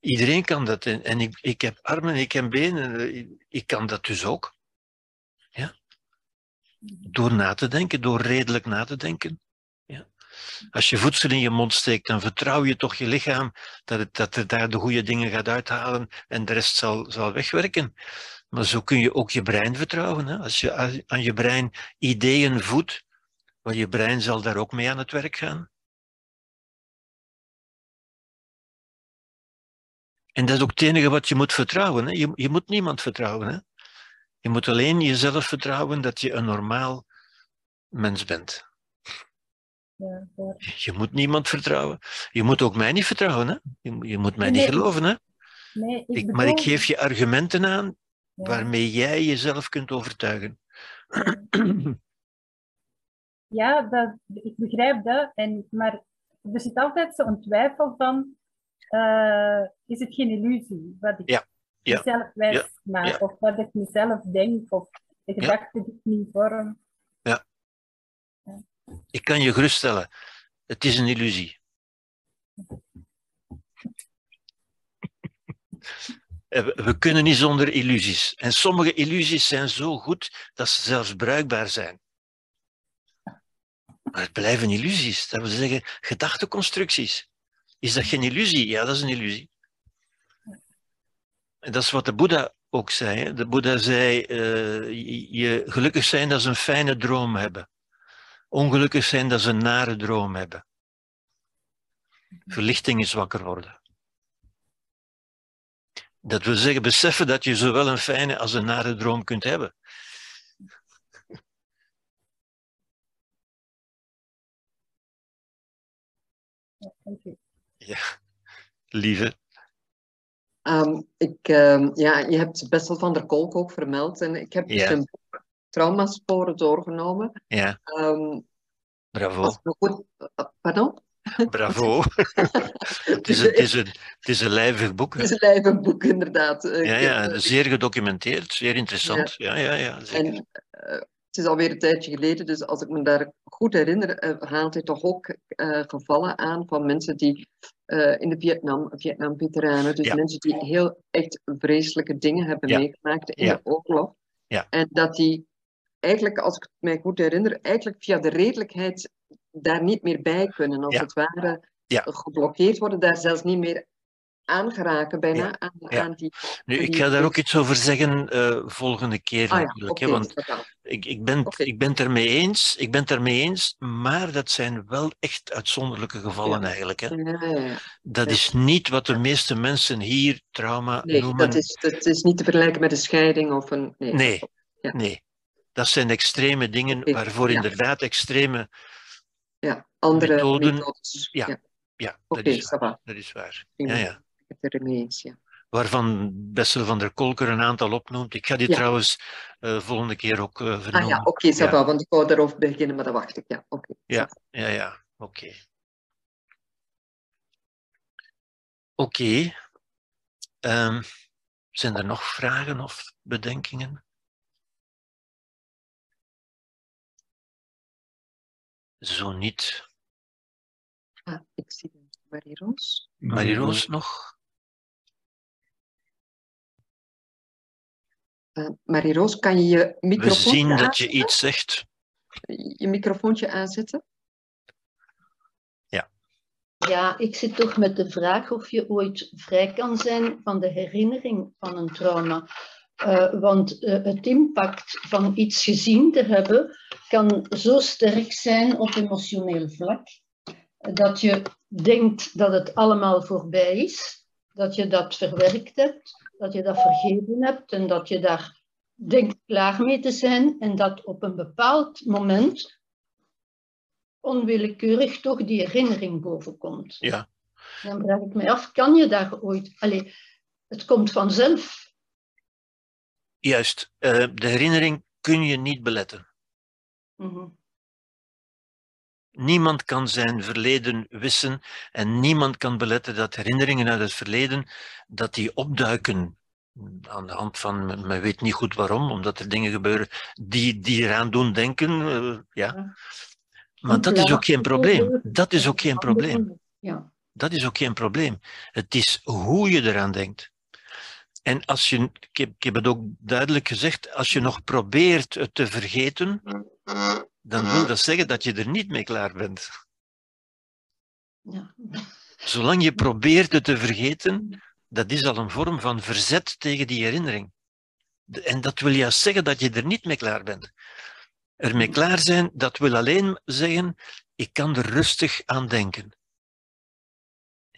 Speaker 1: iedereen kan dat. En, ik, ik heb armen, ik heb benen, ik kan dat dus ook. Ja? Door na te denken, door redelijk na te denken. Ja? Als je voedsel in je mond steekt, dan vertrouw je toch je lichaam dat het, dat het daar de goede dingen gaat uithalen en de rest zal, zal wegwerken. Maar zo kun je ook je brein vertrouwen. Hè? Als je aan je brein ideeën voedt, maar je brein zal daar ook mee aan het werk gaan. En dat is ook het enige wat je moet vertrouwen. Hè? Je, je moet niemand vertrouwen. Hè? Je moet alleen jezelf vertrouwen dat je een normaal mens bent.
Speaker 4: Ja, ja.
Speaker 1: Je moet niemand vertrouwen. Je moet ook mij niet vertrouwen. Hè? Je, je moet mij
Speaker 4: Nee,
Speaker 1: niet geloven. Hè?
Speaker 4: Nee, ik
Speaker 1: Ik, maar ik geef je argumenten aan. Waarmee jij jezelf kunt overtuigen. [clears throat]
Speaker 4: Ja, dat, ik begrijp dat. En, maar er zit altijd zo'n twijfel van, eh, is het geen illusie wat ik
Speaker 1: Ja, ja,
Speaker 4: mezelf wijs
Speaker 1: ja,
Speaker 4: maak,
Speaker 1: ja.
Speaker 4: of wat ik mezelf denk, of de
Speaker 1: Ja.
Speaker 4: gedachten die ik niet vorm.
Speaker 1: Ik kan je geruststellen, het is een illusie. [laughs] Eh, We kunnen niet zonder illusies. En sommige illusies zijn zo goed dat ze zelfs bruikbaar zijn. Maar het blijven illusies. Dat wil zeggen gedachteconstructies. Is dat geen illusie? Ja, dat is een illusie. En dat is wat de Boeddha ook zei. De Boeddha zei, eh, je gelukkig zijn dat ze een fijne droom hebben. Ongelukkig zijn dat ze een nare droom hebben. Verlichting is wakker worden. Dat wil zeggen, beseffen dat je zowel een fijne als een nare droom kunt hebben.
Speaker 4: Ja.
Speaker 1: Lieve.
Speaker 3: Ehm, ik, ehm, ja, je hebt Bessel van der Kolk ook vermeld en ik heb dus
Speaker 1: Ja.
Speaker 3: zijn boek Traumasporen doorgenomen.
Speaker 1: Ja,
Speaker 3: Ehm,
Speaker 1: bravo.
Speaker 3: goed, eh, pardon?
Speaker 1: Bravo. [laughs] het, is een, het, is een, het is een lijvig boek. hè.
Speaker 3: Het is een lijvig boek, inderdaad. Eh,
Speaker 1: Ja, ja,
Speaker 3: eh,
Speaker 1: zeer gedocumenteerd, zeer interessant. Ja, ja, ja, zeker.
Speaker 3: En eh, het is alweer een tijdje geleden, dus als ik me daar goed herinner, eh, haalt hij toch ook gevallen aan van mensen die in de Vietnam, Vietnam-veteranen, dus
Speaker 1: Ja.
Speaker 3: mensen die heel echt vreselijke dingen hebben meegemaakt in de oorlog. En dat die eigenlijk, als ik mij goed herinner, eigenlijk via de redelijkheid daar niet meer bij kunnen, als
Speaker 1: Ja.
Speaker 3: het ware
Speaker 1: Ja.
Speaker 3: geblokkeerd worden, daar zelfs niet meer aangeraken bijna
Speaker 1: Ja.
Speaker 3: aan,
Speaker 1: Ja.
Speaker 3: aan die...
Speaker 1: Nu, ik ga daar ook iets over zeggen eh, volgende keer
Speaker 3: Ah ja,
Speaker 1: natuurlijk. hè, want ik, ik, ben, ik ben het ermee eens, ik ben het ermee eens, maar dat zijn wel echt uitzonderlijke gevallen eigenlijk. Hè. Dat is niet wat de meeste mensen hier trauma
Speaker 3: Nee,
Speaker 1: noemen.
Speaker 3: dat is, dat is niet te vergelijken met een scheiding of een... Nee.
Speaker 1: Nee. Dat zijn extreme dingen waarvoor inderdaad extreme...
Speaker 3: Ja, andere
Speaker 1: methoden-
Speaker 3: methodes.
Speaker 1: Ja,
Speaker 3: ja.
Speaker 1: Ja,
Speaker 3: Oké,
Speaker 1: dat, is waar, dat is waar.
Speaker 3: Ik
Speaker 1: Ja, ja.
Speaker 3: het eens, ja.
Speaker 1: Waarvan Bessel van der Kolker een aantal opnoemt. Ik ga die
Speaker 3: Ja.
Speaker 1: trouwens eh, volgende keer ook eh,
Speaker 3: Ah ja, oké,
Speaker 1: Ja.
Speaker 3: va, want ik wou daarover beginnen, maar dat wacht ik. Ja, oké.
Speaker 1: Ja. Ja, ja, oké. Oké. Ehm, zijn er nog vragen of bedenkingen? Zo niet.
Speaker 3: Ah, ik zie Marie-Roos.
Speaker 1: Marie-Roos nog?
Speaker 3: Uh, Marie-Roos, kan je je
Speaker 1: We
Speaker 3: microfoontje,
Speaker 1: zien dat je iets zegt.
Speaker 3: je microfoontje aanzetten?
Speaker 5: Ja, ik zit toch met de vraag of je ooit vrij kan zijn van de herinnering van een trauma. Uh, want uh, het impact van iets gezien te hebben kan zo sterk zijn op emotioneel vlak dat je denkt dat het allemaal voorbij is, dat je dat verwerkt hebt, dat je dat vergeven hebt en dat je daar denkt klaar mee te zijn en dat op een bepaald moment onwillekeurig toch die herinnering bovenkomt.
Speaker 1: Ja.
Speaker 5: Dan vraag ik me af, kan je daar ooit... Allee, het komt vanzelf.
Speaker 1: Juist. Uh, de herinnering kun je niet beletten.
Speaker 5: Mm -hmm.
Speaker 1: Niemand kan zijn verleden wissen en niemand kan beletten dat herinneringen uit het verleden, dat die opduiken aan de hand van, men weet niet goed waarom, omdat er dingen gebeuren die, die eraan doen denken. Uh, ja. Maar dat is ook geen probleem. Dat is ook geen probleem.
Speaker 5: Ja.
Speaker 1: Dat is ook geen probleem. Het is hoe je eraan denkt. En als je, ik heb, ik heb het ook duidelijk gezegd, als je nog probeert het te vergeten, dan wil dat zeggen dat je er niet mee klaar bent.
Speaker 5: Ja.
Speaker 1: Zolang je [laughs] probeert het te vergeten, dat is al een vorm van verzet tegen die herinnering. En dat wil juist zeggen dat je er niet mee klaar bent. Ermee klaar zijn, dat wil alleen zeggen, ik kan er rustig aan denken.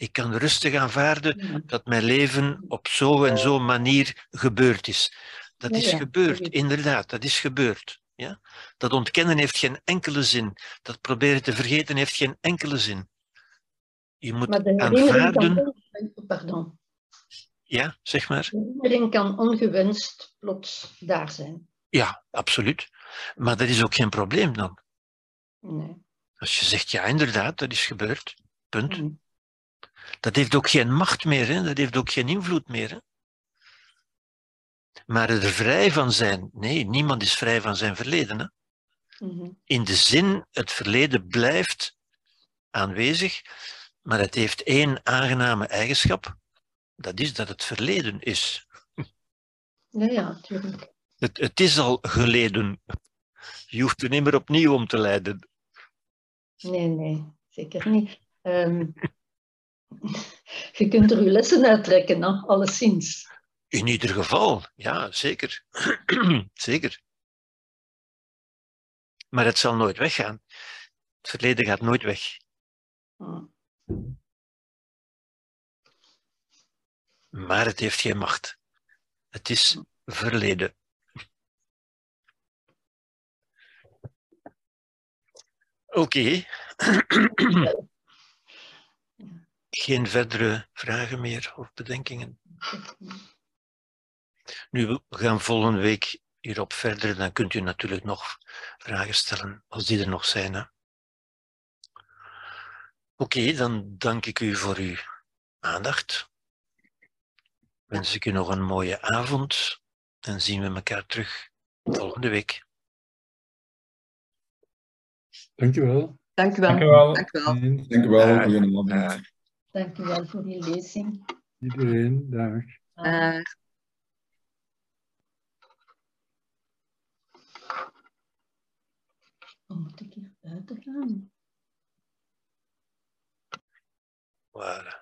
Speaker 1: Ik kan rustig aanvaarden dat mijn leven op zo en zo manier gebeurd is. Dat is gebeurd, inderdaad, dat is gebeurd. Ja? Dat ontkennen heeft geen enkele zin. Dat proberen te vergeten heeft geen enkele zin. Je moet aanvaarden.
Speaker 5: Kan... Pardon.
Speaker 1: Ja, zeg maar.
Speaker 5: De herinnering kan ongewenst plots daar zijn.
Speaker 1: Ja, absoluut. Maar dat is ook geen probleem dan.
Speaker 5: Nee.
Speaker 1: Als je zegt, ja, inderdaad, dat is gebeurd. Punt.
Speaker 5: Mm.
Speaker 1: Dat heeft ook geen macht meer, hè? dat heeft ook geen invloed meer. Hè? Maar er vrij van zijn, nee, niemand is vrij van zijn verleden. Hè?
Speaker 5: Mm -hmm.
Speaker 1: In de zin, het verleden blijft aanwezig, maar het heeft één aangename eigenschap, dat is dat het verleden is.
Speaker 5: Ja, ja, natuurlijk.
Speaker 1: Het, het is al geleden. Je hoeft er niet meer opnieuw om te lijden.
Speaker 5: Nee, nee, zeker niet. Um, [laughs] je kunt er je lessen uittrekken, hè? alleszins.
Speaker 1: In ieder geval, ja, zeker. [clears throat] zeker. Maar het zal nooit weggaan. Het verleden gaat nooit weg. Maar het heeft geen macht. Het is verleden. Oké. [clears throat] Geen verdere vragen meer of bedenkingen? Nu, we gaan volgende week hierop verder. Dan kunt u natuurlijk nog vragen stellen, als die er nog zijn. Oké, okay, dan dank ik u voor uw aandacht. Wens ik u nog een mooie avond. En zien we elkaar terug volgende week.
Speaker 6: Dankjewel.
Speaker 3: Dank u wel.
Speaker 6: Dank u wel.
Speaker 3: Dank u wel.
Speaker 6: Dank u wel.
Speaker 5: Dank u wel voor die lezing.
Speaker 6: Iedereen, dag.
Speaker 3: Dag. Om te gaan. Voilà.